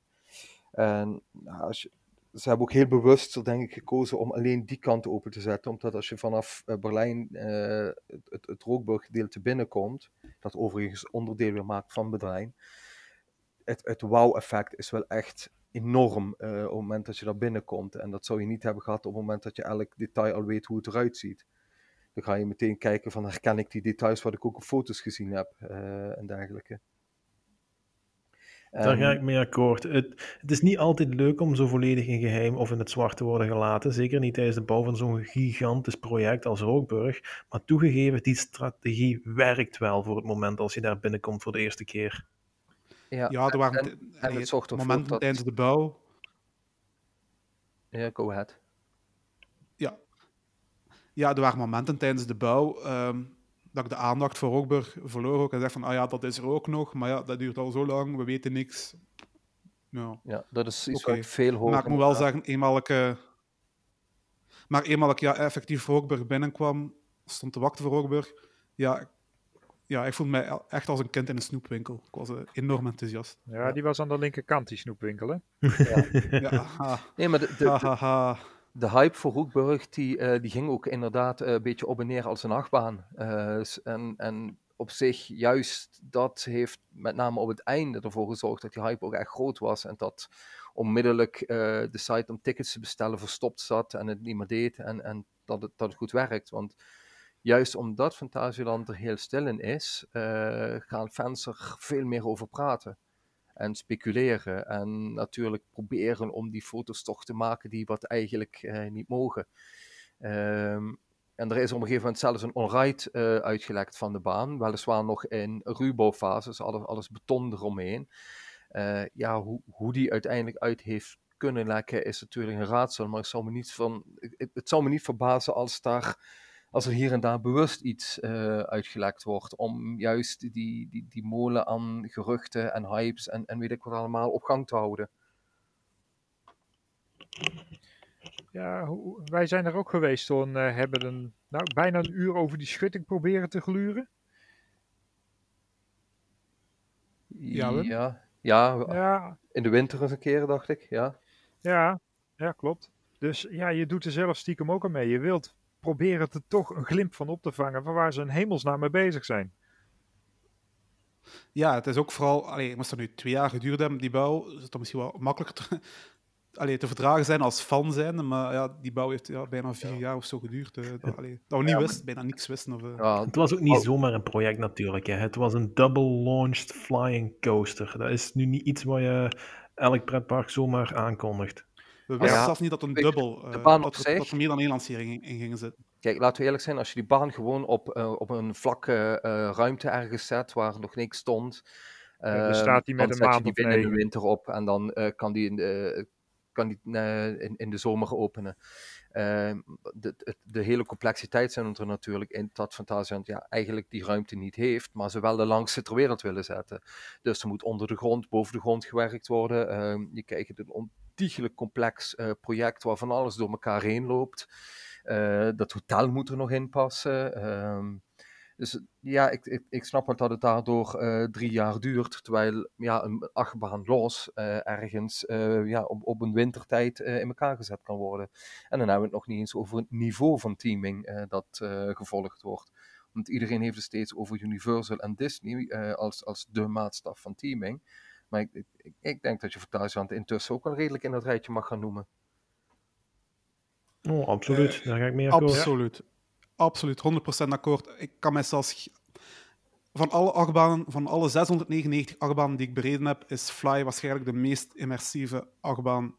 En nou, als je, ze hebben ook heel bewust, denk ik, gekozen om alleen die kant open te zetten, omdat als je vanaf eh, Berlijn eh, het, het, Rookburg-gedeelte binnenkomt, dat overigens onderdeel weer maakt van Berlijn, het, het wow-effect is wel echt enorm eh, op het moment dat je daar binnenkomt. En dat zou je niet hebben gehad op het moment dat je elk detail al weet hoe het eruit ziet. Dan ga je meteen kijken van herken ik die details wat ik ook op foto's gezien heb en dergelijke. Daar ga En- ik mee akkoord. Het, het is niet altijd leuk om zo volledig in geheim of in het zwart te worden gelaten. Zeker niet tijdens de bouw van zo'n gigantisch project als Rookburg. Maar toegegeven, die strategie werkt wel voor het moment als je daar binnenkomt voor de eerste keer. ja, Ja, er waren en- het momenten dat- tijdens de bouw ja, go ahead. Ja. ja, er waren momenten tijdens de bouw ehm, dat ik de aandacht voor Rookburg verloor ook en zeg van, ah ja, dat is er ook nog, maar ja, dat duurt al zo lang, we weten niks. Ja. Ja, dat is iets ik veel hoor. Maar ik moet wel zeggen, eenmaal ik, eh, maar eenmaal ik ja, effectief voor Rookburg binnenkwam, stond te wachten voor Rookburg, ja, ik- ja, ik voelde mij echt als een kind in een snoepwinkel. Ik was eh, enorm enthousiast. Ja, die was aan de linkerkant, die snoepwinkel, hè? Ja, (laughs) ha, Nee, maar de. De hype voor Roekburg, die, eh, die ging ook inderdaad eh, een beetje op en neer als een achtbaan. Eh, en, en op zich, juist dat heeft met name op het einde ervoor gezorgd dat die hype ook echt groot was. En dat onmiddellijk de site om tickets te bestellen verstopt zat en het niet meer deed. En, en dat, het, dat het goed werkt. Want juist omdat Fantasieland er heel stil in is, gaan fans er veel meer over praten en speculeren. En natuurlijk proberen om die foto's toch te maken die wat eigenlijk eh, niet mogen. Ehm, en er is op een gegeven moment zelfs een onride eh uitgelekt van de baan. Weliswaar nog in ruwbouwfase, dus alles, alles beton eromheen. Eh, ja, hoe, hoe die uiteindelijk uit heeft kunnen lekken is natuurlijk een raadsel. Maar het zou me niet, van, het zou me niet verbazen als, daar, als er hier en daar bewust iets eh, uitgelekt wordt. Om juist die, die, die molen aan geruchten en hypes en, en weet ik wat allemaal op gang te houden. Ja, wij zijn er ook geweest toen, eh, hebben een, nou, bijna een uur over die schutting proberen te gluren. Ja, ja, ja, Ja, in de winter eens een keer, dacht ik. Ja. ja, ja, klopt. Dus ja, je doet er zelf stiekem ook aan mee. Je wilt proberen er toch een glimp van op te vangen van waar ze een hemelsnaam mee bezig zijn. Ja, het is ook vooral, allee, moest dat nu twee jaar geduurd hebben, die bouw, is het dan misschien wel makkelijker te, (laughs) allee, te verdragen zijn als fan zijn, maar ja, die bouw heeft ja, bijna vier jaar of zo geduurd. eh, dat, allee, dat we niet wisten, bijna niks wisten. Of, eh. Ja, Het was ook niet Oh. zomaar een project natuurlijk. Hè. Het was een double-launched flying coaster. Dat is nu niet iets wat je elk pretpark zomaar aankondigt. We wisten Ja. zelfs niet dat een dubbel, de eh, baan op dat, er, zich- dat er meer dan één lancering in, in ging zitten. Kijk, laten we eerlijk zijn, als je die baan gewoon op, eh, op een vlakke eh, ruimte ergens zet waar nog niks stond, dan ehm, staat die met dan een zet je die binnen de winter op en dan eh, kan die, in de, kan die eh, in, in de zomer openen. Ehm, de, de, de hele complexiteit zijn er natuurlijk in dat Fantasieland ja, eigenlijk die ruimte niet heeft, maar ze wel de langste ter wereld willen zetten. Dus er moet onder de grond, boven de grond gewerkt worden. Ehm, je krijgt een ontiegelijk complex eh, project waar van alles door elkaar heen loopt. Eh, dat hotel moet er nog in passen. Ehm, Dus ja, ik, ik, ik snap wel dat het daardoor eh, drie jaar duurt, terwijl ja, een achtbaan los ergens ja, op, op een wintertijd in elkaar gezet kan worden. En dan hebben we het nog niet eens over het niveau van teaming dat gevolgd wordt. Want iedereen heeft het steeds over Universal en Disney als, als de maatstaf van teaming. Maar ik, ik, denk dat je Fantasieland intussen ook wel redelijk in dat rijtje mag gaan noemen. Oh, absoluut. Eh, Daar ga ik mee akkoord. Absoluut. Absoluut, 100% akkoord. Ik kan mij zelfs... Van alle achtbanen, van alle 699 achtbanen die ik bereden heb, is Fly waarschijnlijk de meest immersieve achtbaan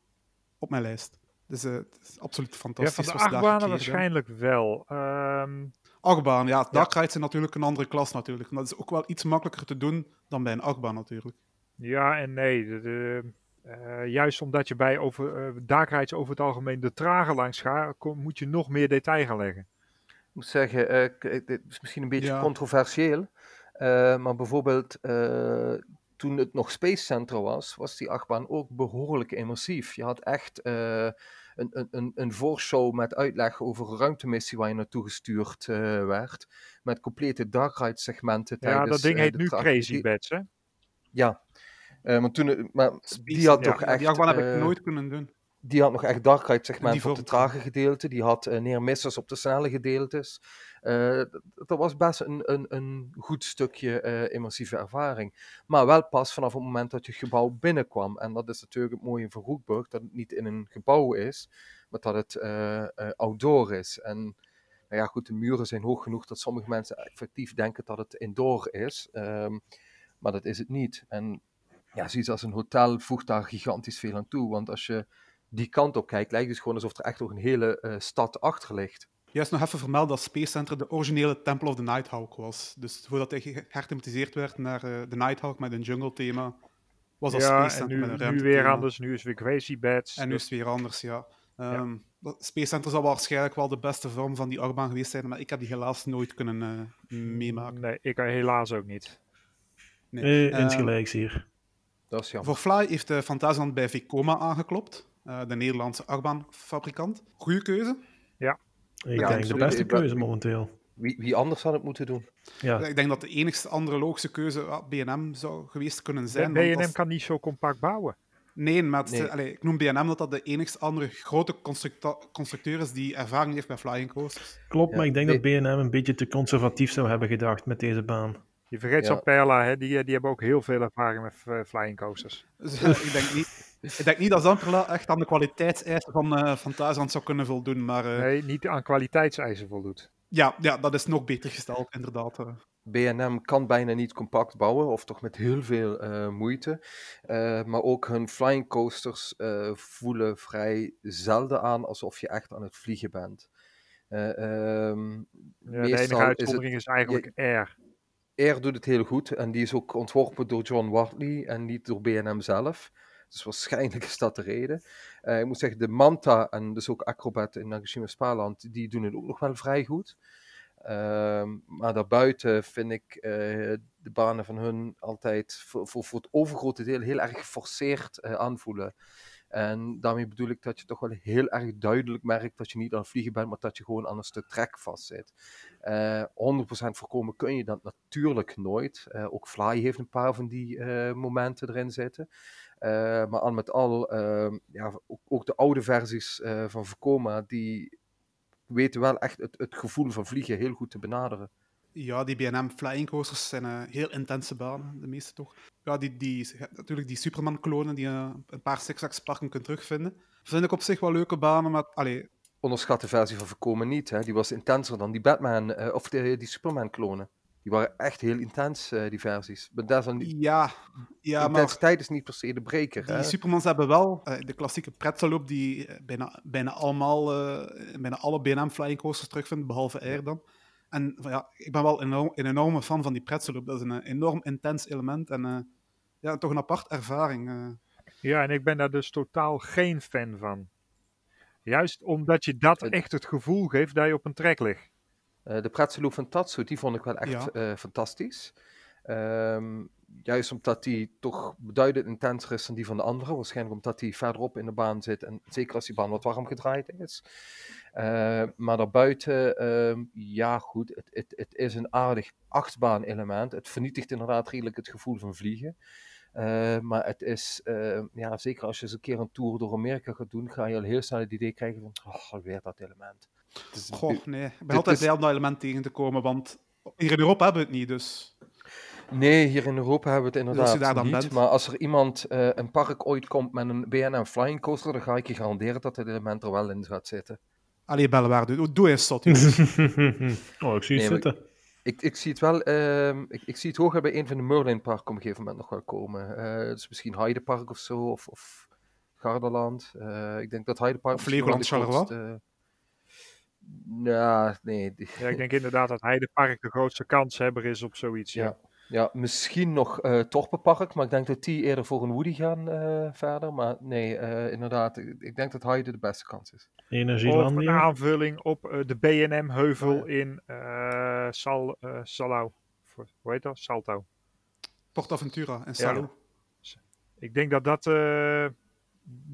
op mijn lijst. Dus eh, het is absoluut Ja, fantastisch. van de achtbanen waarschijnlijk wel. Ehm, Achtbaan, ja. Dark Rides zijn natuurlijk een andere klas natuurlijk. Maar dat is ook wel iets makkelijker te doen dan bij een achtbaan natuurlijk. Ja en nee. De, de, eh, juist omdat je bij over, uh, dark over het algemeen de trage langs gaat, kom- moet je nog meer detail gaan leggen. Ik moet zeggen, eh, eh, dit is misschien een beetje Ja. controversieel, eh, maar bijvoorbeeld eh, toen het nog Space Center was, was die achtbaan ook behoorlijk immersief. Je had echt eh, een, een, een, een voorshow met uitleg over een ruimtemissie waar je naartoe gestuurd eh, werd, met complete dark ride segmenten Ja, tijdens dat ding heet nu Crazy Bats, hè? Ja, Eh, maar toen, het- maar die had toch ja, echt... Die achtbaan heb ik eh, nooit kunnen doen. die had nog echt dark segmenten Die op de trage gedeelte. Die had eh neermissers op de snelle gedeeltes. Eh, dat was best een, een, een goed stukje eh, immersieve ervaring. Maar wel pas vanaf het moment dat je het gebouw binnenkwam. En dat is natuurlijk het mooie van Roekburg. Dat het niet in een gebouw is. Maar dat het eh, eh, outdoor is. En nou ja, goed, de muren zijn hoog genoeg dat sommige mensen effectief denken dat het indoor is. Ehm, maar dat is het niet. En ja, zoiets als een hotel voegt daar gigantisch veel aan toe. Want als je die kant op kijkt, lijkt het gewoon alsof er echt nog een hele eh, stad achter ligt. Juist nog even vermeld dat Space Center de originele Temple of the Nighthawk was. Dus voordat hij geherthematiseerd werd naar eh, de Nighthawk met een jungle-thema, was dat ja, Space en Center nu, met een nu weer anders. Nu is het weer Crazy Bats. En nu is het weer anders, ja. Ehm, dat- Space Center zal waarschijnlijk wel de beste vorm van die achtbaan geweest zijn, maar ik heb die helaas nooit kunnen eh, meemaken. Nee, ik helaas ook niet. Nee. Eh, Ehm, insgelijks hier. Dat is jammer. voor Fly heeft uh, Fantasieland bij Vekoma aangeklopt, uh, de Nederlandse achtbaanfabrikant. Goeie keuze. Ik Ja, denk de beste Ik keuze momenteel. Wie, wie anders had het moeten doen? Ja, Ik denk dat de enigste andere logische keuze ja, B&M zou geweest kunnen zijn. als- kan niet zo compact bouwen. Nee, maar het- Nee. allee, ik noem B&M dat dat de enigste andere grote constructeur is die ervaring heeft met flying coasters. klopt, Ja, maar ik denk nee. dat BNM een beetje te conservatief zou hebben gedacht met deze baan. Je vergeet Ja. zo'n Perla, hè? Die, die hebben ook heel veel ervaring met eh, flying coasters. (laughs) Dus ik, denk niet, ik denk niet dat Zamperla echt aan de kwaliteitseisen van, eh van Thuisland zou kunnen voldoen. Maar eh, Nee, niet aan kwaliteitseisen voldoet. ja, ja, dat is nog beter gesteld, inderdaad. eh. B&M kan bijna niet compact bouwen, of toch met heel veel eh, moeite. Eh, maar ook hun flying coasters eh, voelen vrij zelden aan alsof je echt aan het vliegen bent. Eh, ehm, Ja, de enige is het uitzondering is, eigenlijk Air. Air doet het heel goed en die is ook ontworpen door John Wartley en niet door B&M zelf. Dus waarschijnlijk (laughs) is dat de reden. Eh, ik moet zeggen, de Manta en dus ook Acrobat in Nagashima Spaland, die doen het ook nog wel vrij goed. Ehm, maar daarbuiten vind ik eh, de banen van hun altijd voor, voor, voor het overgrote deel heel erg geforceerd eh, aanvoelen. En daarmee bedoel ik dat je toch wel heel erg duidelijk merkt dat je niet aan het vliegen bent, maar dat je gewoon aan een stuk trek vastzit. Eh 100% voorkomen kun je dat natuurlijk nooit. Eh, ook Fly heeft een paar van die eh, momenten erin zitten. Eh, maar al met al, ehm, ja, ook, ook de oude versies eh, van Vekoma, die weten wel echt het, het gevoel van vliegen heel goed te benaderen. Ja, die B&M flying coasters zijn eh, heel intense banen, de meeste toch. Ja, die, die, natuurlijk die Superman-klonen die je een paar Six Flags parken kunt terugvinden. Vind ik op zich wel leuke banen, maar allee, Onderschat de versie van Vekoma niet, hè? die was intenser dan die Batman, eh, of de, die Superman-klonen. Die waren echt heel intens, eh, die versies. Maar is dan niet, ja, ja maar intensiteit is niet per se de breker. die hè? Supermans hebben wel eh, de klassieke pretzelloop die eh, bijna, bijna allemaal, eh, bijna alle B&M flying coasters terugvindt, behalve Air dan. En ja, ik ben wel enorm, een enorme fan van die pretzelloop. Dat is een eh, enorm intens element en eh, ja, toch een apart ervaring. eh. Ja, en ik ben daar dus totaal geen fan van. Juist omdat je dat echt het gevoel geeft dat je op een trek ligt. Eh, de pretzelloop van Tatsu, die vond ik wel echt Ja. eh, fantastisch. Ehm, juist omdat die toch beduidend intenser is dan die van de andere. Waarschijnlijk omdat die verderop in de baan zit. En zeker als die baan wat warm gedraaid is. Uh, maar daarbuiten, uh, ja goed, het, het, het is een aardig achtbaan-element. Het vernietigt inderdaad redelijk het gevoel van vliegen. Uh, maar het is, ehm, ja, zeker als je eens een keer een tour door Amerika gaat doen, ga je al heel snel het idee krijgen van, oh, alweer dat element. Goh, nee. Ik ben altijd blij om dat element tegen te komen, want hier in Europa hebben we het niet, dus... Nee, hier in Europa hebben we het Dus inderdaad niet. Maar als er iemand uh, een park ooit komt met een BNM Flying Coaster, dan ga ik je garanderen dat dit element er wel in gaat zitten. Allee, Bellewaard, doe, doe eens tot. (laughs) oh, ik zie het Nee, zitten. Ik, ik zie het wel, ehm, ik, ik zie het hoger bij een van de Merlin Park op een gegeven moment nog wel komen. Eh dus misschien Heide Park of zo, of, of Gardaland. Eh, ik denk dat Heide Park Of Legoland de Charleroi? grootste... Ja, nee. Ja, ik denk inderdaad dat Heidepark de grootste kanshebber is op zoiets. Ja. Ja. Ja, misschien nog eh Torpenpark, maar ik denk dat die eerder voor een Woody gaan eh, verder. Maar nee, eh, inderdaad, ik, ik denk dat Heide de beste kans is. Of een Energielandia. aanvulling op eh, de BNM-heuvel in eh Sal, eh, Salau. Hoe heet dat? Salto. Portaventura en Salou. Ik denk dat dat, eh,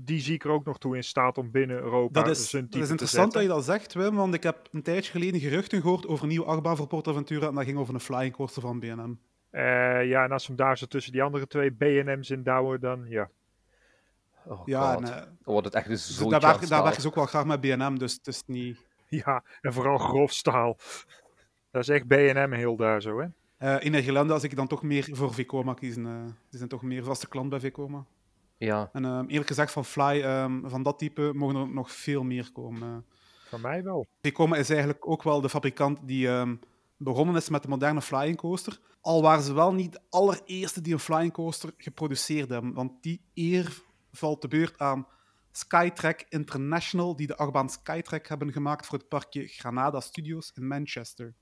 die zie ik er ook nog toe in staat om binnen Europa Dat is, zijn dat is te interessant dat je dat zegt, Wim, want ik heb een tijdje geleden geruchten gehoord over een nieuwe achtbaan voor Portaventura en dat ging over een flying coaster van BNM. Eh, ja, en als ze hem daar zo tussen die andere twee BNM's in douwen, dan ja. Oh Ja, en, eh, dan wordt het echt een dus daar, werken, daar ze ook wel graag met BNM, dus het is niet... Ja, en vooral grof staal. Dat is echt BNM heel daar zo, hè? Eh in Nederland als ik dan toch meer voor Vekoma kiezen. eh die zijn toch meer vaste klant bij Vekoma. Ja, En ehm, eerlijk gezegd, van Fly, ehm, van dat type, mogen er nog veel meer komen. Van mij wel. Vekoma is eigenlijk ook wel de fabrikant die ehm, begonnen is met de moderne flying coaster. Al waren ze wel niet de allereerste die een flying coaster geproduceerd hebben. Want die eer valt de beurt aan Skytrack International, die de achtbaan Skytrack hebben gemaakt voor het parkje Granada Studios in Manchester. Ik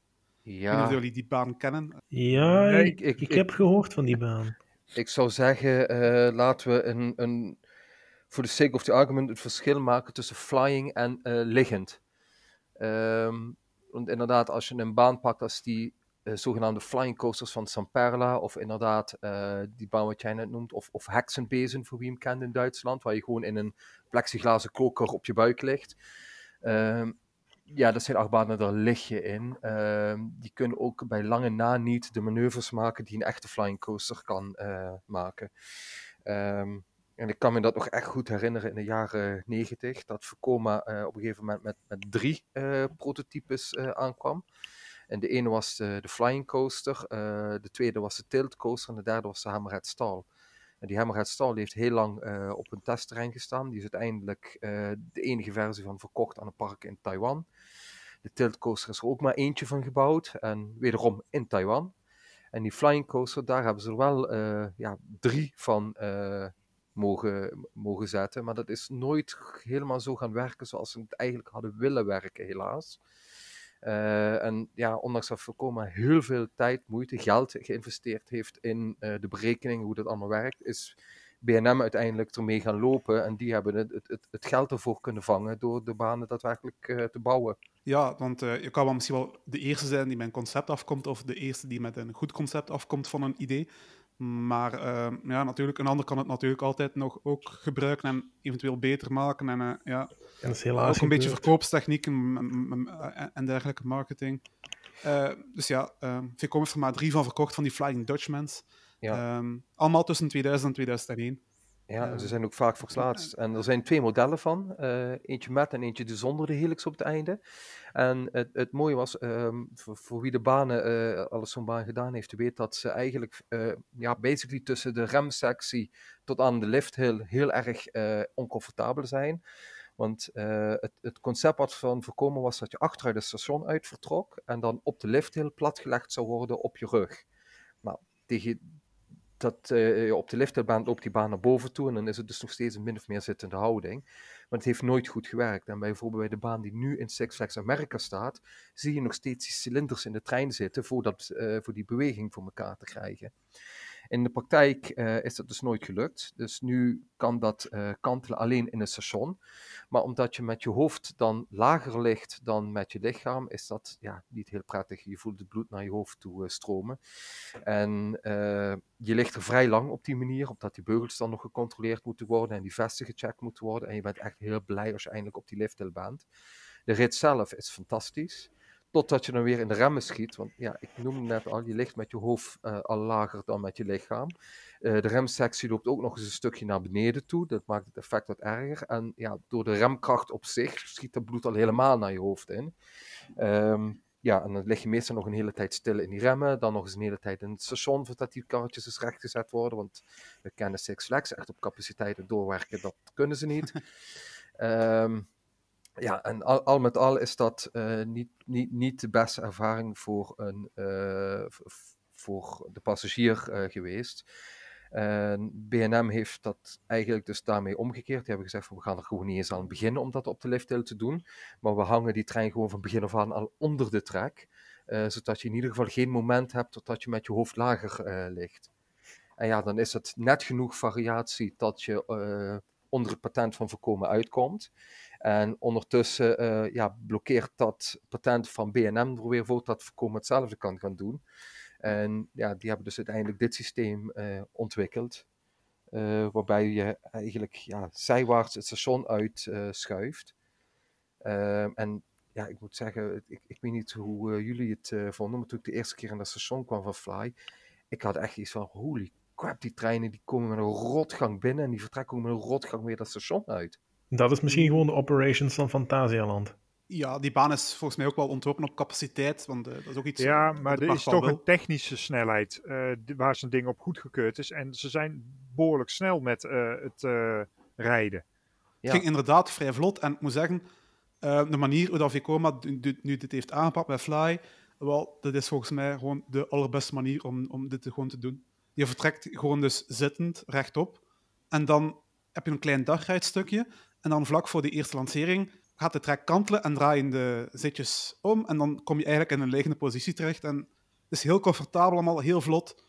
weet niet ja. of jullie die baan kennen. Ja, ik, ik- ik, ik- heb gehoord van die baan. Ik zou zeggen, eh, laten we een, een, voor de sake of the argument het verschil maken tussen flying en eh, liggend. Ehm, want inderdaad, als je een baan pakt als die zogenaamde flying coasters van Samperla, of inderdaad eh, die baan wat jij net noemt, of, of Hexenbezen, voor wie hem kent in Duitsland, waar je gewoon in een plexiglazen koker op je buik ligt. Ehm, ja, dat zijn achtbanen, daar lig je in. Ehm, die kunnen ook bij lange na niet de manoeuvres maken die een echte flying coaster kan eh, maken. Ehm, en ik kan me dat nog echt goed herinneren in de jaren negentig, dat Vekoma eh, op een gegeven moment met, met drie eh, prototypes eh, aankwam. En de ene was de, de flying coaster, eh, de tweede was de tilt coaster en de derde was de Hammerhead Stall. En die Hammerhead Stall heeft heel lang eh, op een testterrein gestaan. Die is uiteindelijk eh, de enige versie van verkocht aan een park in Taiwan. De tilt coaster is er ook maar eentje van gebouwd en wederom in Taiwan. En die flying coaster, daar hebben ze er wel ja, drie van mogen, mogen zetten. Maar dat is nooit helemaal zo gaan werken zoals ze het eigenlijk hadden willen werken, helaas. Eh, en ja, ondanks dat Vekoma heel veel tijd, moeite, geld geïnvesteerd heeft in eh, de berekening hoe dat allemaal werkt, is BNM uiteindelijk ermee gaan lopen. En die hebben het, het, het, geld ervoor kunnen vangen door de banen daadwerkelijk eh, te bouwen. Ja, want je kan wel misschien wel de eerste zijn die met een concept afkomt, of de eerste die met een goed concept afkomt van een idee. Maar eh, ja, natuurlijk, een ander kan het natuurlijk altijd nog ook gebruiken en eventueel beter maken. En eh, ja, En dat is helaas ook een beetje m- m- en en dergelijke marketing. Eh, dus ja, uh, Vekoma heeft er maar drie van verkocht, van die Flying Dutchmans. Ja. Ehm, allemaal tussen 2000 en 2001. Ja, en ze zijn ook vaak verplaatst. En er zijn twee modellen van. eh, eentje met en eentje zonder de helix op het einde. En het, het mooie was, ehm, voor, voor wie de banen, eh, alles zo'n baan gedaan heeft, weet dat ze eigenlijk, eh, ja, basically tussen de remsectie tot aan de lifthill heel erg oncomfortabel zijn. Want het, het concept wat van voorkomen was dat je achteruit het station uit vertrok en dan op de lifthill platgelegd zou worden op je rug. Nou, tegen dat je op de lifthillbaan loopt die baan naar boven toe en dan is het dus nog steeds een min of meer zittende houding. Maar het heeft nooit goed gewerkt. En bijvoorbeeld bij de baan die nu in Six Flags America staat, zie je nog steeds die cilinders in de trein zitten voor, dat, eh, voor die beweging voor elkaar te krijgen. In de praktijk uh, is dat dus nooit gelukt. Dus nu kan dat uh, kantelen alleen in het station. Maar omdat je met je hoofd dan lager ligt dan met je lichaam, is dat ja, niet heel prettig. Je voelt het bloed naar je hoofd toe uh, stromen. En je ligt er vrij lang op die manier, omdat die beugels dan nog gecontroleerd moeten worden en die vesten gecheckt moeten worden. En je bent echt heel blij als je eindelijk op die lifthill bent. De rit zelf is fantastisch. Totdat je dan weer in de remmen schiet. Want ja, ik noemde net al, je ligt met je hoofd uh, al lager dan met je lichaam. Uh, de remsectie loopt ook nog eens een stukje naar beneden toe. Dat maakt het effect wat erger. En ja, door de remkracht op zich schiet het bloed al helemaal naar je hoofd in. Um, ja, en dan lig je meestal nog een hele tijd stil in die remmen. Dan nog eens een hele tijd in het station voordat die karretjes eens rechtgezet worden. Want we kennen Six Flags echt op capaciteiten doorwerken. Dat kunnen ze niet. um, (laughs) ja, en al, met al is dat uh, niet, niet, niet de beste ervaring voor, een, uh, voor de passagier uh, geweest. BNM heeft dat eigenlijk dus daarmee omgekeerd. Die hebben gezegd van we gaan er gewoon niet eens aan beginnen om dat op de lifthill te doen. Maar we hangen die trein gewoon van begin af aan al onder de trek. zodat je in ieder geval geen moment hebt totdat je met je hoofd lager ligt. En ja, dan is het net genoeg variatie dat je onder het patent van voorkomen uitkomt. En ondertussen uh, ja, blokkeert dat patent van BNM er weer voor dat voorkomen hetzelfde kan gaan doen. En ja, die hebben dus uiteindelijk dit systeem uh, ontwikkeld. Uh, waarbij je eigenlijk ja, zijwaarts het station uitschuift. en ja, ik moet zeggen, ik, ik weet niet hoe jullie het vonden, maar toen ik de eerste keer in dat station kwam van Fly, ik had echt iets van, holy crap, die treinen die komen met een rotgang binnen en die vertrekken met een rotgang weer dat station uit. Dat is misschien gewoon de operations van Fantasialand. Ja, die baan is volgens mij ook wel ontworpen op capaciteit, want uh, dat is ook iets... Ja, maar er is toch een technische snelheid uh, waar zo'n ding op goedgekeurd is. En ze zijn behoorlijk snel met uh, het rijden. Het ging inderdaad vrij vlot. En ik moet zeggen, de manier hoe dat Vekoma nu dit heeft aangepakt met Fly, wel, dat is volgens mij gewoon de allerbeste manier om, om dit gewoon te doen. Je vertrekt gewoon dus zittend, rechtop. En dan heb je een klein dagrijdstukje. En dan vlak voor die eerste lancering gaat de trek kantelen en draaien de zitjes om. En dan kom je eigenlijk in een liggende positie terecht. En het is heel comfortabel allemaal, heel vlot.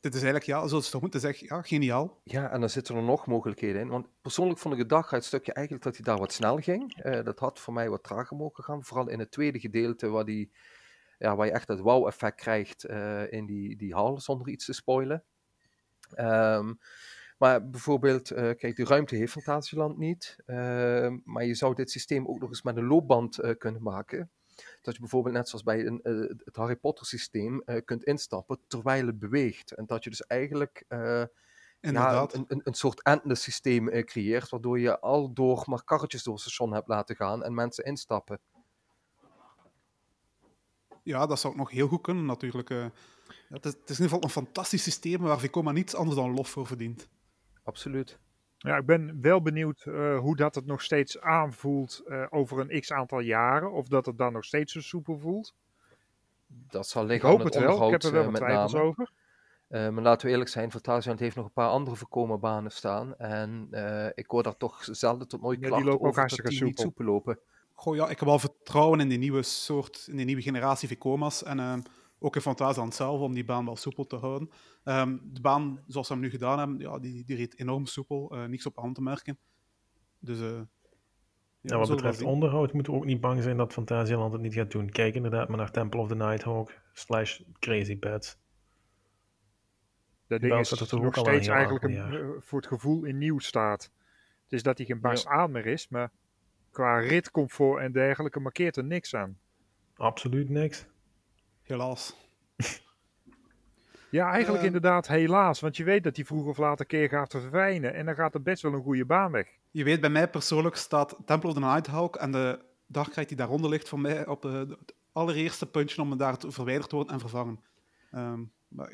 Dit is eigenlijk, ja, zoals het toch moeten zeggen, ja, geniaal. Ja, en dan zitten er nog mogelijkheden in. Want persoonlijk vond ik het dagrijdstukje eigenlijk dat hij daar wat snel ging. Uh, dat had voor mij wat trager mogen gaan. Vooral in het tweede gedeelte, waar, die, ja, waar je echt het wow-effect krijgt uh, in die, die hal, zonder iets te spoilen. Um, maar bijvoorbeeld, uh, kijk, de ruimte heeft Fantasieland niet. Uh, maar je zou dit systeem ook nog eens met een loopband uh, kunnen maken. Dat je bijvoorbeeld net zoals bij een, het Harry Potter systeem kunt instappen terwijl het beweegt. En dat je dus eigenlijk ja, een, een, een, soort endless systeem creëert. Waardoor je al door maar karretjes door het station hebt laten gaan en mensen instappen. Ja, dat zou ook nog heel goed kunnen natuurlijk. het, is, het, is, in ieder geval een fantastisch systeem waar Vekoma niets anders dan lof voor verdient absoluut. Ja, ik ben wel benieuwd uh, hoe dat het nog steeds aanvoelt uh, over een x aantal jaren. Of dat het dan nog steeds zo soepel voelt. Dat zal liggen ik hoop het, het wel. Ik heb er wel wat twijfels name. over. Uh, maar laten we eerlijk zijn, Fantasieland heeft nog een paar andere voorkomen banen staan. En ik hoor daar toch zelden tot nooit ja, klachten die lopen over ook dat die soepel. niet soepel lopen. Goh ja, ik heb wel vertrouwen in die nieuwe soort, in die nieuwe generatie Vicoma's. En ehm, ook in Fantasieland zelf, om die baan wel soepel te houden. Um, de baan, zoals we hem nu gedaan hebben, ja, die, die reed enorm soepel. Uh, niks op hand te merken. Dus... Uh, ja, wat betreft onderhoud moeten we ook niet bang zijn dat Fantasieland het niet gaat doen. Kijk inderdaad maar naar Temple of the Nighthawk slash Crazy Pets. Dat ding is dat nog steeds eigenlijk een, eh, voor het gevoel in nieuw staat. Dus dat hij geen barst ja. aan meer is, maar qua ritcomfort en dergelijke markeert er niks aan. Absoluut niks. Helaas. (laughs) Ja, eigenlijk uh, inderdaad helaas. Want je weet dat die vroeg of later een keer gaat verdwijnen. En dan gaat er best wel een goede baan weg. Je weet, bij mij persoonlijk staat Temple of the Nighthawk en de dagkrijt die daaronder ligt voor mij op het allereerste puntje om me daar te verwijderd te worden en vervangen. Um, maar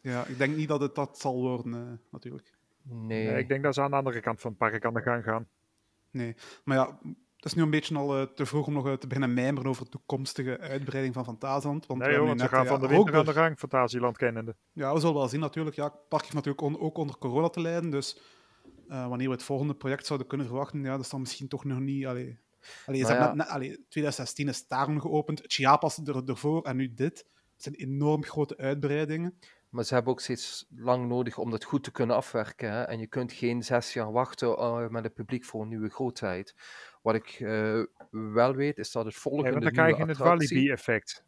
ja, ik denk niet dat het dat zal worden, uh, natuurlijk. Nee. nee. Ik denk dat ze aan de andere kant van het park aan de gang gaan. Nee, maar ja, is nu een beetje al uh, te vroeg om nog uh, te beginnen mijmeren over de toekomstige uitbreiding van Fantasieland. Want nee joh, want ze gaan van de winter aan de gang, Fantasieland kennende. Ja, we zullen wel zien natuurlijk. Ja, het park heeft natuurlijk on, ook onder corona te lijden, dus uh, wanneer we het volgende project zouden kunnen verwachten, ja, dat is dan misschien toch nog niet... Allee, allee, nou ja. net, allee, 2016 is daarom geopend, Chiapas er, ervoor en nu dit. Het zijn enorm grote uitbreidingen. Maar ze hebben ook steeds lang nodig om dat goed te kunnen afwerken. Hè? En je kunt geen zes jaar wachten uh, met het publiek voor een nieuwe grootheid. Wat ik uh, wel weet, is dat het volgende. Ja, dan krijg je het Walibi-effect.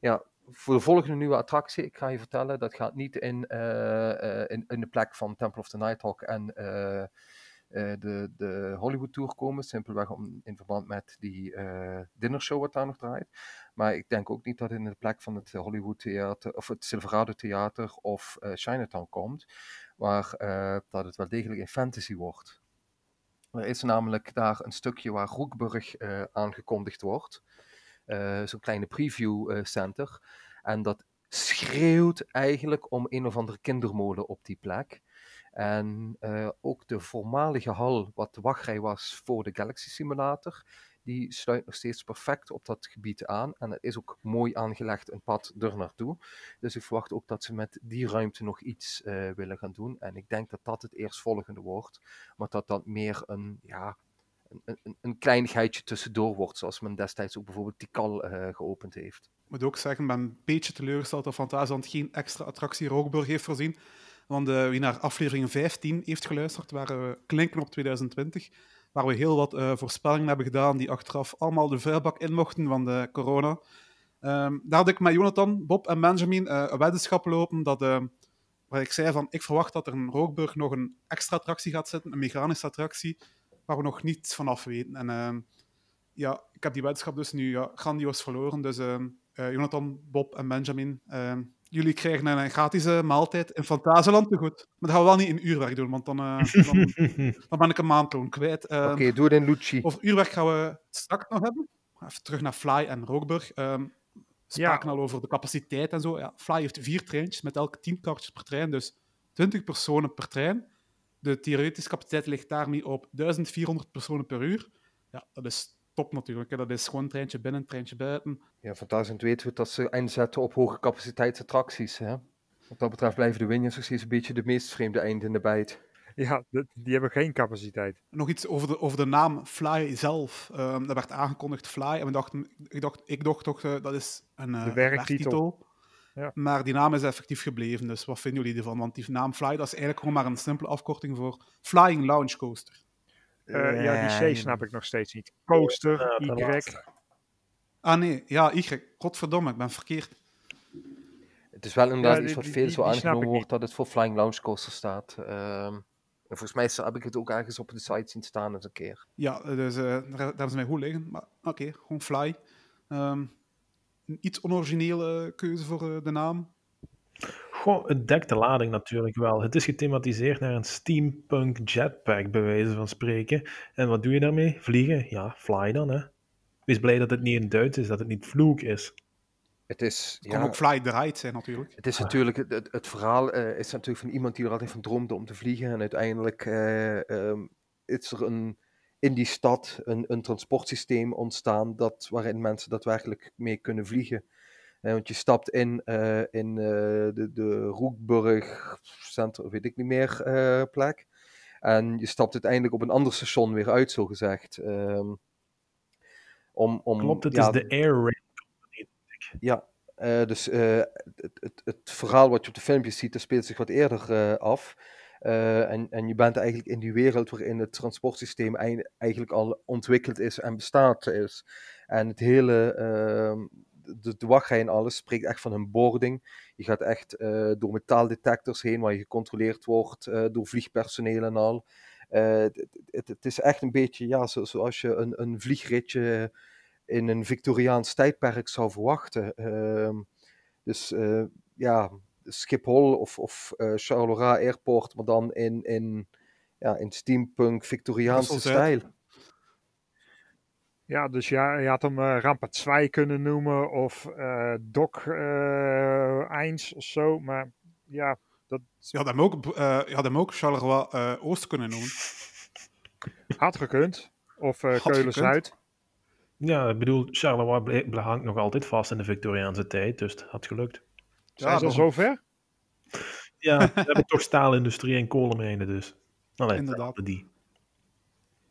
Ja, voor de volgende nieuwe attractie, ik ga je vertellen, dat gaat niet in, uh, in, in, de plek van Temple of the Nighthawk en de, de Hollywood Tour komen. Simpelweg om, in verband met die dinnershow wat daar nog draait. Maar ik denk ook niet dat het in de plek van het Hollywood Theater of het Silverado Theater of Chinatown komt. Maar dat het wel degelijk in fantasy wordt. Er is namelijk daar een stukje waar Roekburg uh, aangekondigd wordt. Uh, Zo'n kleine preview uh, center. En dat schreeuwt eigenlijk om een of andere kindermolen op die plek. En ook de voormalige hal, wat de wachtrij was voor de Galaxy Simulator, die sluit nog steeds perfect op dat gebied aan. En het is ook mooi aangelegd, een pad er naartoe. Dus ik verwacht ook dat ze met die ruimte nog iets uh, willen gaan doen. En ik denk dat dat het eerstvolgende wordt. Maar dat dat meer een, ja, een, een, een kleinigheidje tussendoor wordt. Zoals men destijds ook bijvoorbeeld Tikal uh, geopend heeft. Ik moet ook zeggen, ik ben een beetje teleurgesteld dat Fantasieland geen extra attractie Rookburg heeft voorzien. Want uh, wie naar aflevering 15 heeft geluisterd, waren we klinken op 2020 waar we heel wat uh, voorspellingen hebben gedaan die achteraf allemaal de vuilbak in mochten van de corona. Um, daar had ik met Jonathan, Bob en Benjamin uh, een weddenschap lopen dat, uh, waar ik zei van ik verwacht dat er in Rookburg nog een extra attractie gaat zitten, een mechanische attractie, waar we nog niets van af weten. En ehm, ja, ik heb die weddenschap dus nu ja, grandioos verloren. Dus ehm, Jonathan, Bob en Benjamin, jullie krijgen een gratis maaltijd in Fantasieland te goed. Maar dat gaan we wel niet in uurwerk doen, want dan, uh, (laughs) dan, dan, ben ik een maandloon kwijt. Uh, Oké, okay, doe het in Lucci. Over uurwerk gaan we straks nog hebben. Even terug naar Fly en Rookburg. Um, spraken ja. al over de capaciteit en zo. Ja, Fly heeft vier treintjes met elk tien kaartjes per trein, dus 20 personen per trein. De theoretische capaciteit ligt daarmee op 1400 personen per uur. Ja, dat is top natuurlijk. Hè. Dat is gewoon een treintje binnen, een treintje buiten. Ja, fantastisch. weten we dat ze inzetten op hoge capaciteitsattracties. Hè? Wat dat betreft blijven de Winjers nog steeds een beetje de meest vreemde eind in de bijt. Ja, die hebben geen capaciteit. Nog iets over de, over de naam Fly zelf. Um, dat werd aangekondigd Fly. En we dachten, ik, dacht, ik dacht toch, uh, dat is een uh, de werktitel. Ja. Maar die naam is effectief gebleven. Dus wat vinden jullie ervan? Want die naam Fly, dat is eigenlijk gewoon maar een simpele afkorting voor Flying Launch Coaster. Uh, ja, die C snap ik nog steeds niet. Coaster, Y. Ah nee, ja, Y. Godverdomme, ik ben verkeerd. Het is wel inderdaad ja, iets wat veel die, zo aangenomen wordt dat het voor Flying Launch Coaster staat. Um, en volgens mij heb ik het ook ergens op de site zien staan eens een keer. Ja, dus uh, daar, daar is mij goed liggen. Maar oké, okay, gewoon Fly. Um, een iets onoriginele keuze voor uh, de naam. Goh, het dekt de lading natuurlijk wel. Het is gethematiseerd naar een steampunk jetpack, bij wijze van spreken. En wat doe je daarmee? Vliegen? Ja, fly dan, hè. Wees blij dat het niet in Duits is, dat het niet vloek is. Het is... Het kan ook fly draait zijn, natuurlijk. Het is natuurlijk... Het, het, verhaal uh, is natuurlijk van iemand die er altijd van droomde om te vliegen. En uiteindelijk uh, um, is er een, in die stad een, een transportsysteem ontstaan dat, waarin mensen daadwerkelijk mee kunnen vliegen. Uh, want je stapt in, uh, in uh, de, de Roekburg Center, weet ik niet meer, plek. En je stapt uiteindelijk op een ander station weer uit, zo gezegd. Um, om, om, Klopt, het ja, is de Air Rail Company. Ja, dus het, het, het, verhaal wat je op de filmpjes ziet, dat speelt zich wat eerder af. en, en je bent eigenlijk in die wereld waarin het transportsysteem eigenlijk al ontwikkeld is en bestaat is. En het hele ehm, de, wachtrij en alles spreekt echt van een boarding. Je gaat echt uh, door metaaldetectors heen, waar je gecontroleerd wordt uh, door vliegpersoneel en al. Uh, het, is echt een beetje ja, zo, zoals je een, een vliegritje in een Victoriaans tijdperk zou verwachten. Ehm, dus ja, Schiphol of, of Charleroi Airport, maar dan in, in, ja, in steampunk Victoriaanse stijl. Ja, dus ja, je had hem uh, Rampart 2 kunnen noemen of uh, Doc uh, 1 of zo, maar ja, dat... Je had hem ook, uh, je had hem ook Charleroi uh, Oost kunnen noemen. Had gekund. Of uh, Keulen-Zuid. Ja, ik bedoel, Charleroi hangt nog altijd vast in de Victoriaanse tijd, dus het had gelukt. Zijn ja, ze al zover? Ja, we hebben toch staalindustrie en kolenmijnen dus. Allee, Inderdaad. Die.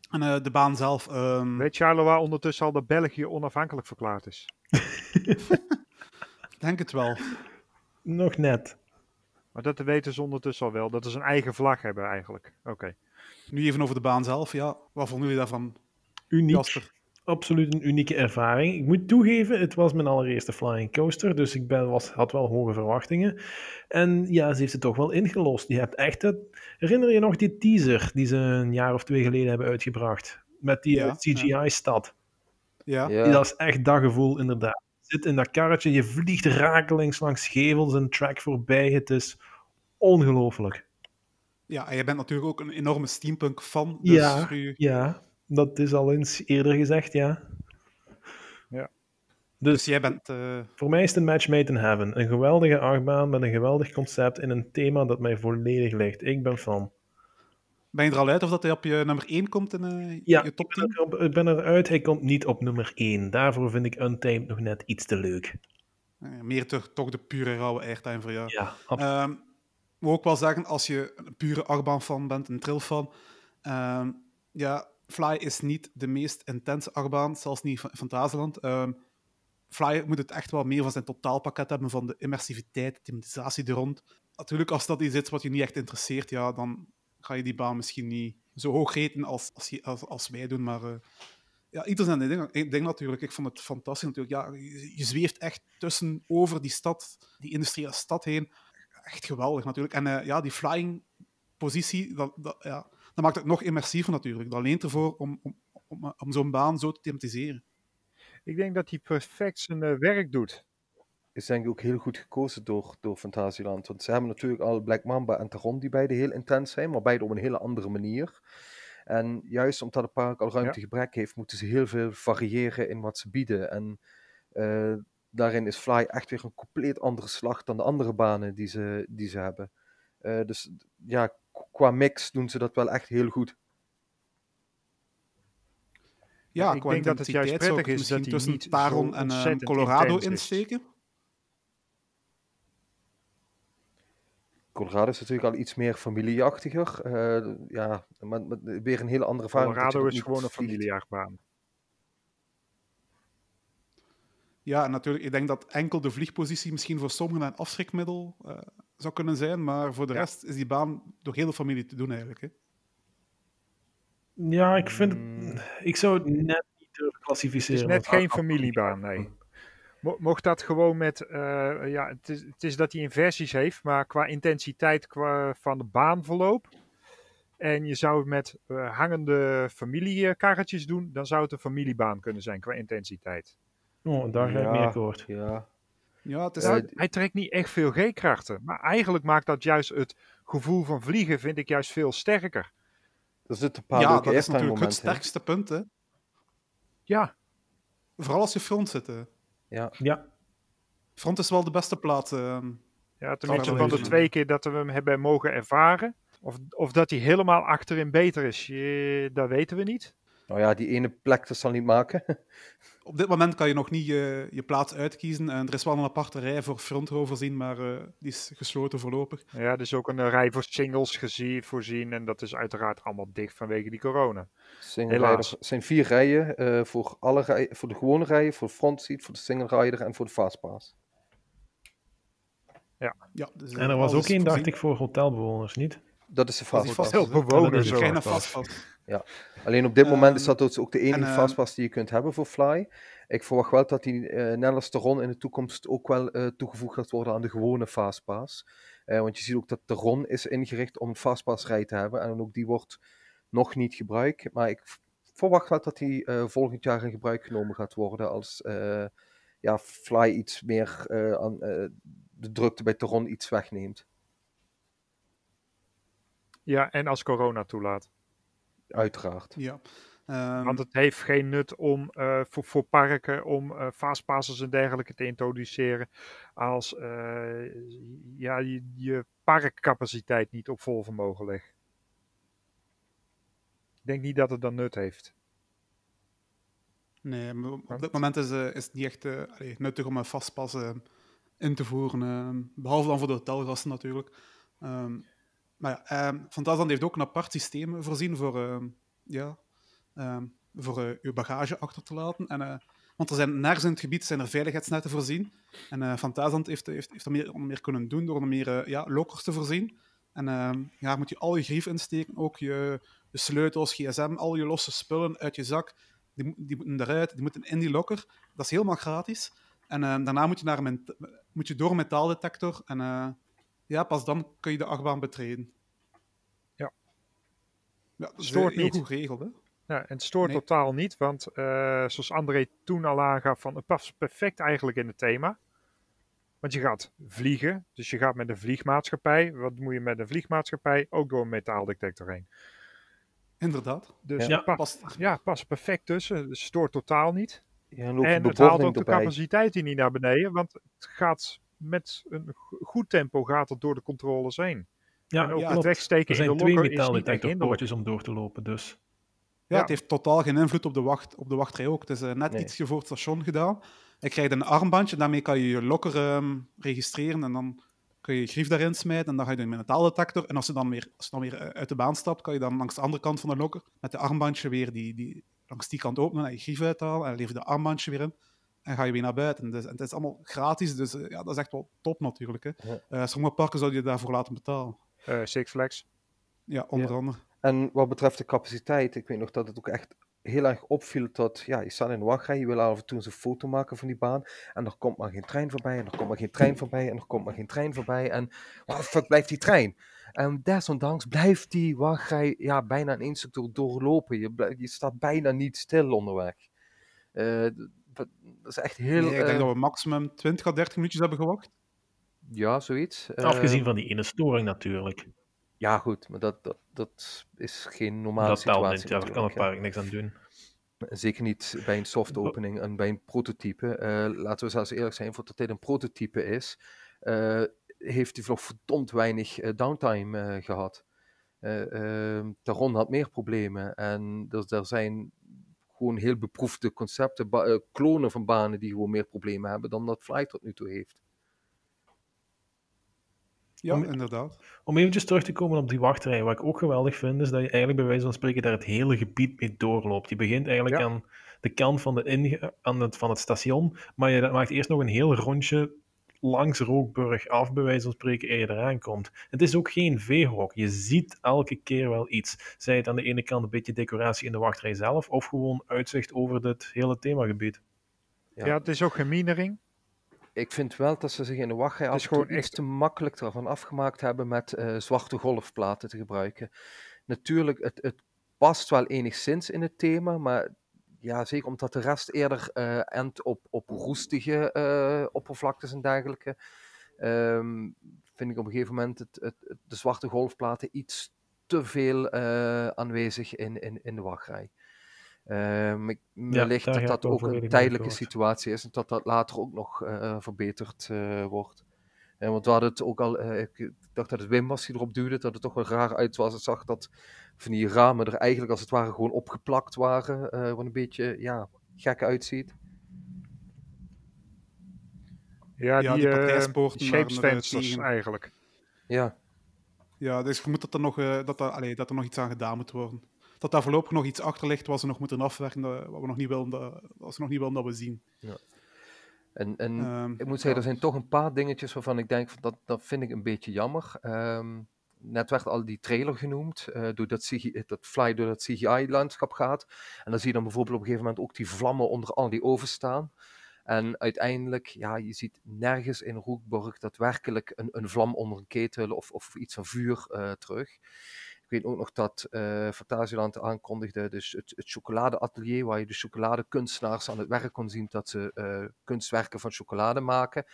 En uh, de baan zelf. Um... Weet Charleroi ondertussen al dat België onafhankelijk verklaard is? (laughs) Denk het wel. Nog net. Maar dat weten ze ondertussen al wel, dat ze een eigen vlag hebben eigenlijk. Oké. Nu even over de baan zelf. Ja, wat vonden jullie daarvan, Uniek. Jasper? absoluut een unieke ervaring. Ik moet toegeven, het was mijn allereerste flying coaster, dus ik ben, was, had wel hoge verwachtingen. En ja, ze heeft het toch wel ingelost. Je hebt echt het... Herinner je nog die teaser die ze een jaar of twee geleden hebben uitgebracht? Met die Ja, eh, CGI-stad. Ja. Ja. Dat is echt dat gevoel, inderdaad. Je zit in dat karretje, je vliegt rakelings langs gevels en track voorbij. Het is ongelooflijk. ja, en jij bent natuurlijk ook een enorme steampunk-fan. Dus Ja. u- Ja, dat is al eens eerder gezegd. Ja. Dus Dus jij bent... eh, Voor mij is het een match made in heaven. Een geweldige achtbaan met een geweldig concept in een thema dat mij volledig ligt. Ik ben fan. ben je er al uit of dat hij op je nummer 1 komt in eh, Ja, je top ik ben, 10? er, ik ben eruit. Hij komt niet op nummer 1. Daarvoor vind ik Untamed nog net iets te leuk. Eh, meer toch, toch de pure rauwe airtime voor jou. Ja, absoluut. Ehm moet ook wel zeggen, als je een pure achtbaan-fan bent, een trail-fan, ehm, ja, Fly is niet de meest intense achtbaan, zelfs niet van Fantasieland. Ehm Fly moet het echt wel meer van zijn totaalpakket hebben, van de immersiviteit, de thematisatie er rond. Natuurlijk, als dat iets is wat je niet echt interesseert, ja, dan ga je die baan misschien niet zo hoog reten als, als, als, als wij doen, maar... eh, ja, ieder zijn ding, ding, ding natuurlijk. Ik vond het fantastisch natuurlijk. Ja, je, zweeft echt tussen, over die stad, die industriële stad heen echt geweldig natuurlijk. En eh, ja, die flying positie, dat, dat, ja, dat maakt het nog immersiever natuurlijk. Dat leent ervoor om, om, om zo'n baan zo te thematiseren. Ik denk dat hij perfect zijn eh, werk doet. is denk ik ook heel goed gekozen door, door Fantasieland. Want ze hebben natuurlijk al Black Mamba en Taron die beide heel intens zijn, maar beide op een hele andere manier. En juist omdat het park al ruimtegebrek heeft, moeten ze heel veel variëren in wat ze bieden. En eh, daarin is Fly echt weer een compleet andere slag dan de andere banen die ze, die ze hebben. Eh, dus ja, qua mix doen ze dat wel echt heel goed. Ja, ik qua denk dat het juist prettig is dat hij tussen niet Taron en eh, Colorado insteken. Colorado is natuurlijk al iets meer familieachtiger. eh, ja, maar, maar weer een hele andere ervaring. Colorado is gewoon een vliegt. familieachtbaan. Ja, natuurlijk, ik denk dat enkel de vliegpositie misschien voor sommigen een afschrikmiddel eh, zou kunnen zijn, maar voor de Ja. rest is die baan door heel de familie te doen eigenlijk. Hè. Ja, ik vind het... Ik zou het net niet durven Het klassificeren. is net geen familiebaan, nee. Mo- Mocht dat gewoon met, eh, ja, het is, het is dat hij inversies heeft, maar qua intensiteit qua, van de baanverloop. En je zou het met eh, hangende familiekarretjes doen, dan zou het een familiebaan kunnen zijn qua intensiteit. Oh, daar ga ik Ja. mee akkoord. Ja, Ja, het is, Eh, hij trekt niet echt veel G-krachten, maar eigenlijk maakt dat juist het gevoel van vliegen, vind ik juist veel sterker. Er zitten een paar ja dat is natuurlijk het sterkste punt. Hè. Ja, Vooral als je front zit. hè. Ja, Ja, Front is wel de beste plaats. ehm. ja tenminste van de twee keer dat we hem hebben mogen ervaren. Of, of dat hij helemaal achterin beter is, je, dat weten we niet. Nou ja, die ene plek dat zal niet maken. (laughs) Op dit moment kan je nog niet je, je plaats uitkiezen. En er is wel een aparte rij voor front row voorzien, maar eh, die is gesloten voorlopig. Ja, er is ook een eh, rij voor singles gezien, voorzien. En dat is uiteraard allemaal dicht vanwege die corona. Helaas. rider zijn vier rijen eh, voor, alle rij, voor de gewone rijen, voor de front seat, voor de single rider en voor de fastpass. Ja, dus, en er was ook één, dacht ik, voor hotelbewoners, niet? Dat is de Dat is die fastpass. vast- Heel bewoners dat is een Fastpass. Vastpas. Alleen op dit moment is Ehm, dat dus ook de enige en, eh, fastpass die je kunt hebben voor Fly. Ik verwacht wel dat die eh net als de Ron in de toekomst ook wel eh, toegevoegd gaat worden aan de gewone fastpass. Eh, want je ziet ook dat de Ron is ingericht om een fastpass rij te hebben. En ook die wordt nog niet gebruikt. Maar ik verwacht wel dat die eh, volgend jaar in gebruik genomen gaat worden als eh, ja, Fly iets meer eh, aan eh, de drukte bij de Ron iets wegneemt. Ja, en als corona toelaat. Uiteraard. Ja. Ehm, Want het heeft geen nut om eh, voor, voor parken om eh fastpassers en dergelijke te introduceren als eh, ja, je, je parkcapaciteit niet op vol vermogen legt. Ik denk niet dat het dan nut heeft. Nee, maar op dit moment is, is het niet echt eh, allee, nuttig om een vastpas eh, in te voeren. eh, behalve dan voor de hotelgasten natuurlijk. Ehm, maar ja, ehm heeft ook een apart systeem voorzien voor, ehm, ja, ehm, voor eh, uw bagage achter te laten. En eh, Want er zijn nergens in het gebied zijn er veiligheidsnetten voorzien. En uh, heeft, heeft, heeft dat meer, meer kunnen doen door er meer ja, lockers te voorzien. En ja, moet je al je grief insteken, ook je, sleutels, gsm, al je losse spullen uit je zak. Die, die moeten eruit, die moeten in die locker. Dat is helemaal gratis. En daarna moet je, naar een, moet je door een metaaldetector. En ja, pas dan kun je de achtbaan betreden. Ja. Ja, dat stoort heel niet. goed geregeld, hè? Ja, en het stoort totaal niet, want uh, zoals André toen al aangaf, van, het past perfect eigenlijk in het thema. Want je gaat vliegen, dus je gaat met een vliegmaatschappij. Wat moet je met een vliegmaatschappij? Ook door een metaaldetector heen. Inderdaad. Dus ja, past, ja, past perfect tussen. Dus stoort totaal niet. Ja, en, en het haalt ook de capaciteit niet naar beneden, want het gaat met een goed tempo gaat het door de controles heen. Ja, en ook ja, het wegsteken er zijn in de twee metaaldetectorpoortjes om door te lopen, dus... Ja, het heeft totaal geen invloed op de, wacht, op de wachtrij ook. Het is uh, net ietsje voor het station gedaan. Ik krijg een armbandje, daarmee kan je je lokker um, registreren en dan kun je je grief daarin smijten en dan ga je een metaaldetector. En als je dan weer, als je dan weer eh, uit de baan stapt, kan je dan langs de andere kant van de lokker met de armbandje weer die, die, langs die kant openen en je grief uithalen en lever je de armbandje weer in. En ga je weer naar buiten. Dus, en het is allemaal gratis, dus uh, ja, dat is echt wel top natuurlijk. Hè. Ja. Uh, sommige parken zouden je daarvoor laten betalen. Six Flags. Ja, onder andere. En wat betreft de capaciteit, ik weet nog dat het ook echt heel erg opviel dat, ja, je staat in de wachtrij, je wil af en toe een foto maken van die baan, en er komt maar geen trein voorbij, en er komt maar geen trein voorbij, en er komt maar geen trein voorbij, en waar de fuck blijft die trein? En desondanks blijft die wachtrij ja, bijna in één stuk doorlopen. Je, je staat bijna niet stil onderweg. Uh, dat, is echt heel... Nee, ik denk uh, dat we maximum 20 à 30 minuutjes hebben gewacht. Ja, zoiets. Afgezien uh, van die ene storing natuurlijk. Ja, goed, maar dat, dat, dat is geen normale dat situatie. Niet, ja, daar kan het park niks aan doen. Zeker niet bij een soft opening en bij een prototype. Uh, laten we zelfs eerlijk zijn, voordat dit een prototype is, uh, heeft hij nog verdomd weinig uh, downtime gehad. Ehm, de Ron had meer problemen en er, er zijn gewoon heel beproefde concepten, klonen van banen die gewoon meer problemen hebben dan dat Fly tot nu toe heeft. Ja, om, inderdaad. Om eventjes terug te komen op die wachtrij, wat ik ook geweldig vind, is dat je eigenlijk bij wijze van spreken daar het hele gebied mee doorloopt. Je begint eigenlijk aan de kant van, de inge aan het, van het station, maar je maakt eerst nog een heel rondje langs Rookburg af, bij wijze van spreken, eer je eraan komt. Het is ook geen veehok. Je ziet elke keer wel iets. Zij het aan de ene kant een beetje decoratie in de wachtrij zelf, of gewoon uitzicht over het hele themagebied. Ja, ja het is ook geminering ik vind wel dat ze zich in de wachtrij af gewoon echt te makkelijk ervan afgemaakt hebben met uh, zwarte golfplaten te gebruiken. Natuurlijk, het, het past wel enigszins in het thema, maar ja, zeker omdat de rest eerder uh, endt op, op roestige uh, oppervlaktes en dergelijke, um, vind ik op een gegeven moment het, het, de zwarte golfplaten iets te veel aanwezig in, in, in de wachtrij. Um, ik, wellicht dat dat ook een tijdelijke situatie is en dat dat later ook nog verbeterd wordt. Uh, want we hadden het ook al, ik dacht dat het Wim was die erop duwde, dat het toch wel raar uit was. Ik zag dat van die ramen er eigenlijk als het ware gewoon opgeplakt waren, wat een beetje ja, gek uitziet. Ja, die, ja, die, die shapesfensters eigenlijk. Ja. Ja, dus ik vermoed dat er nog, dat er, allee, dat er nog iets aan gedaan moet worden dat daar voorlopig nog iets achter ligt wat ze nog moeten afwerken, wat we nog niet willen, dat, wat ze nog niet willen dat we zien. Ja. En, en um, ik moet zeggen, er zijn toch een paar dingetjes waarvan ik denk, dat, dat vind ik een beetje jammer. Um, net werd al die trailer genoemd, uh, door dat, CGI, dat Fly door dat CGI-landschap gaat. En dan zie je dan bijvoorbeeld op een gegeven moment ook die vlammen onder al die ovens staan. En uiteindelijk, ja, je ziet nergens in Roekborg daadwerkelijk een, een vlam onder een ketel of, of iets van vuur uh, terug. Ik weet ook nog dat uh, Fantasieland aankondigde dus het, het chocoladeatelier, waar je de chocoladekunstenaars aan het werk kon zien dat ze uh, kunstwerken van chocolade maken.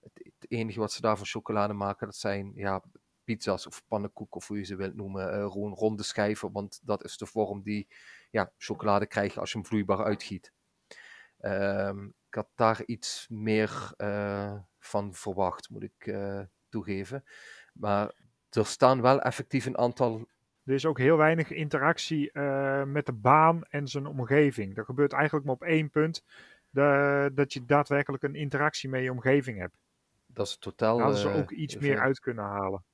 Het, enige wat ze daar van chocolade maken, dat zijn ja, pizza's of pannenkoeken, of hoe je ze wilt noemen, gewoon ronde schijven, want dat is de vorm die ja, chocolade krijgt als je hem vloeibaar uitgiet. Um, ik had daar iets meer van verwacht, moet ik toegeven. Maar er staan wel effectief een aantal er is ook heel weinig interactie uh, met de baan en zijn omgeving. Er gebeurt eigenlijk maar op één punt de, dat je daadwerkelijk een interactie met je omgeving hebt. Dat is totaal. Daar hadden ze ook iets meer uit kunnen halen.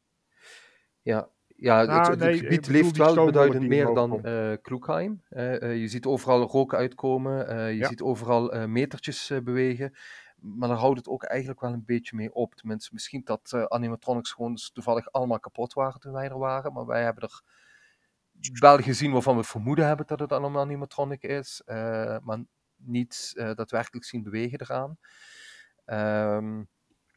Ja, Ja, het, Nou, het nee, gebied leeft wel beduidend meer dan eh Kloekheim. Eh, eh, je ziet overal rook uitkomen, eh, je Ja. ziet overal eh, metertjes eh, bewegen. Maar daar houdt het ook eigenlijk wel een beetje mee op. Tenminste, misschien dat eh, animatronics gewoon dus toevallig allemaal kapot waren toen wij er waren. Maar wij hebben er wel gezien waarvan we vermoeden hebben dat het een animatronic is. eh, maar niet eh, daadwerkelijk zien bewegen eraan. Ehm,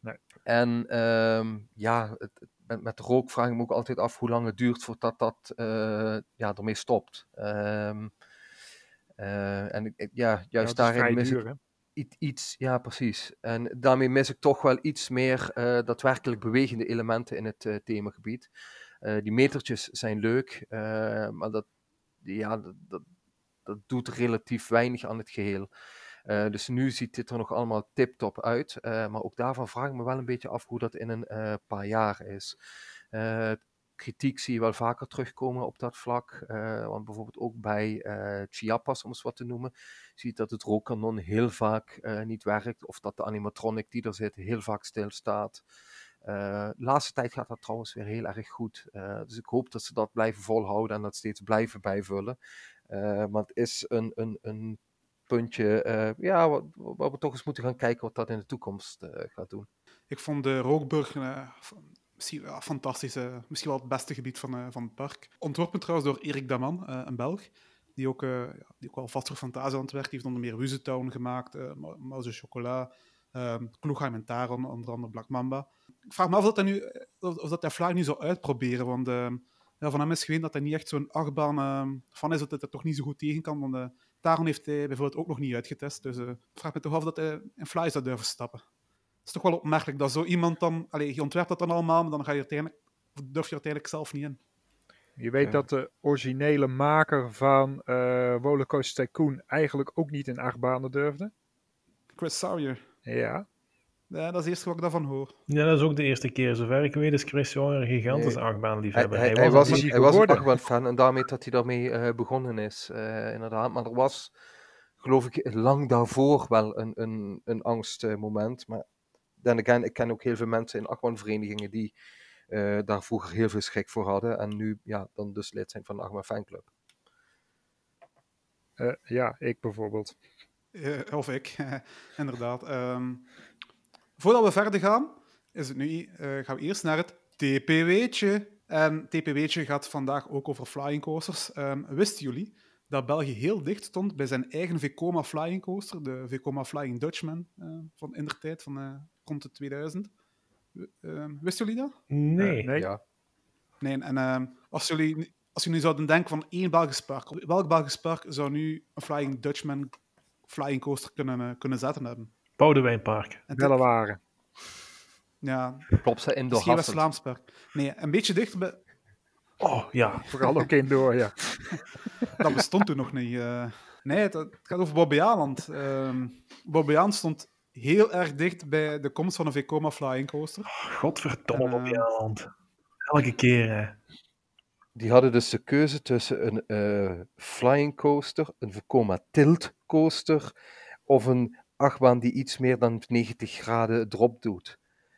Nee. En ehm, ja, het, met, met rook vraag ik me ook altijd af hoe lang het duurt voordat dat eh, ja, ermee stopt. Eh, en ik- ja, Ja, juist is daarin mis ik duur, iets, iets, ja precies. En daarmee mis ik toch wel iets meer daadwerkelijk bewegende elementen in het themagebied. Eh, die metertjes zijn leuk, eh, maar dat, ja, dat, dat, doet relatief weinig aan het geheel. Eh, dus nu ziet dit er nog allemaal tip-top uit. eh, maar ook daarvan vraag ik me wel een beetje af hoe dat in een paar jaar is. Kritiek zie je wel vaker terugkomen op dat vlak. want bijvoorbeeld ook bij Chiapas, om eens wat te noemen, zie je dat het rookkanon heel vaak niet werkt. Of dat de animatronic die er zit heel vaak stilstaat. Eh, de laatste tijd gaat dat trouwens weer heel erg goed. Eh, dus ik hoop dat ze dat blijven volhouden en dat steeds blijven bijvullen. Eh, maar het is een, een, een puntje eh, ja, we toch eens moeten gaan kijken wat dat in de toekomst gaat doen. Ik vond de Rookburg misschien, ja, fantastisch. misschien wel het beste gebied van, van het park. Ontworpen trouwens door Erik Daman, een Belg. Die ook, ja, die ook wel vast voor Fantasieland werkt. Die heeft onder meer Wuzetown gemaakt, Ma- Mouse Chocolat, eh Kloegheim en Taron, onder andere Black Mamba. Ik vraag me af of dat hij, nu, eh, of, of dat hij Fly nu zou uitproberen. Want eh, ja, van hem is geweten dat hij niet echt zo'n achtbaan eh, van is, dat hij er toch niet zo goed tegen kan. Want eh, Taron heeft hij bijvoorbeeld ook nog niet uitgetest. Dus eh, ik vraag me toch af dat hij in Fly zou durven stappen. Het is toch wel opmerkelijk dat zo iemand dan... Allee, je ontwerpt dat dan allemaal, maar dan ga je uiteindelijk, of durf je er uiteindelijk zelf niet in. Je weet Ja. dat de originele maker van eh Rollercoaster Tycoon eigenlijk ook niet in achtbanen durfde. Chris Sawyer. Ja, Ja, dat is het eerste wat ik daarvan hoor. Ja, dat is ook de eerste keer. Zover ik weet is Chris een gigantische Nee. Hij, achtbaanliefhebber. hij, Hij, hij was, een, hij was een geworden. Achtbaan-fan en daarmee dat hij daarmee eh, begonnen is, eh, inderdaad. Maar er was, geloof ik, lang daarvoor wel een, een, een angstmoment. maar dan again, ik ken ook heel veel mensen in achtbaanverenigingen die eh, daar vroeger heel veel schrik voor hadden. En nu ja, dan dus lid zijn van de Achtbaan Fanclub. eh, ja, ik bijvoorbeeld. Eh, of ik, (laughs) inderdaad. Ehm, voordat we verder gaan, is het nu, eh, gaan we eerst naar het TPW'tje. En TPW'tje gaat vandaag ook over flying coasters. Ehm, wisten jullie dat België heel dicht stond bij zijn eigen Vekoma flying coaster, de Vekoma Flying Dutchman eh, van in der tijd, van eh, rond de 2000? W- ehm, wisten jullie dat? nee. Nee. Ja. Nee, en ehm, als, jullie, als jullie zouden denken van één Belgisch park, welk Belgisch park zou nu een Flying Dutchman flying coaster kunnen, eh, kunnen zetten hebben? Boudewijnpark. En Belle waren. Ja, Klopt ze in het door is geen Hasselt. West-Vlaams park. Nee, een beetje dichter bij... Oh, ja. Vooral ook indoor, ja. (laughs) Dat bestond toen nog niet. eh. Nee, het, het gaat over Bobbejaanland. Ehm Bobbejaanland stond heel erg dicht bij de komst van een Vekoma flying coaster. Godverdomme En, op je eh, hand. Elke keer, hè. Die hadden dus de keuze tussen een eh, flying coaster, een Vekoma tilt coaster of een achtbaan die iets meer dan 90 graden drop doet.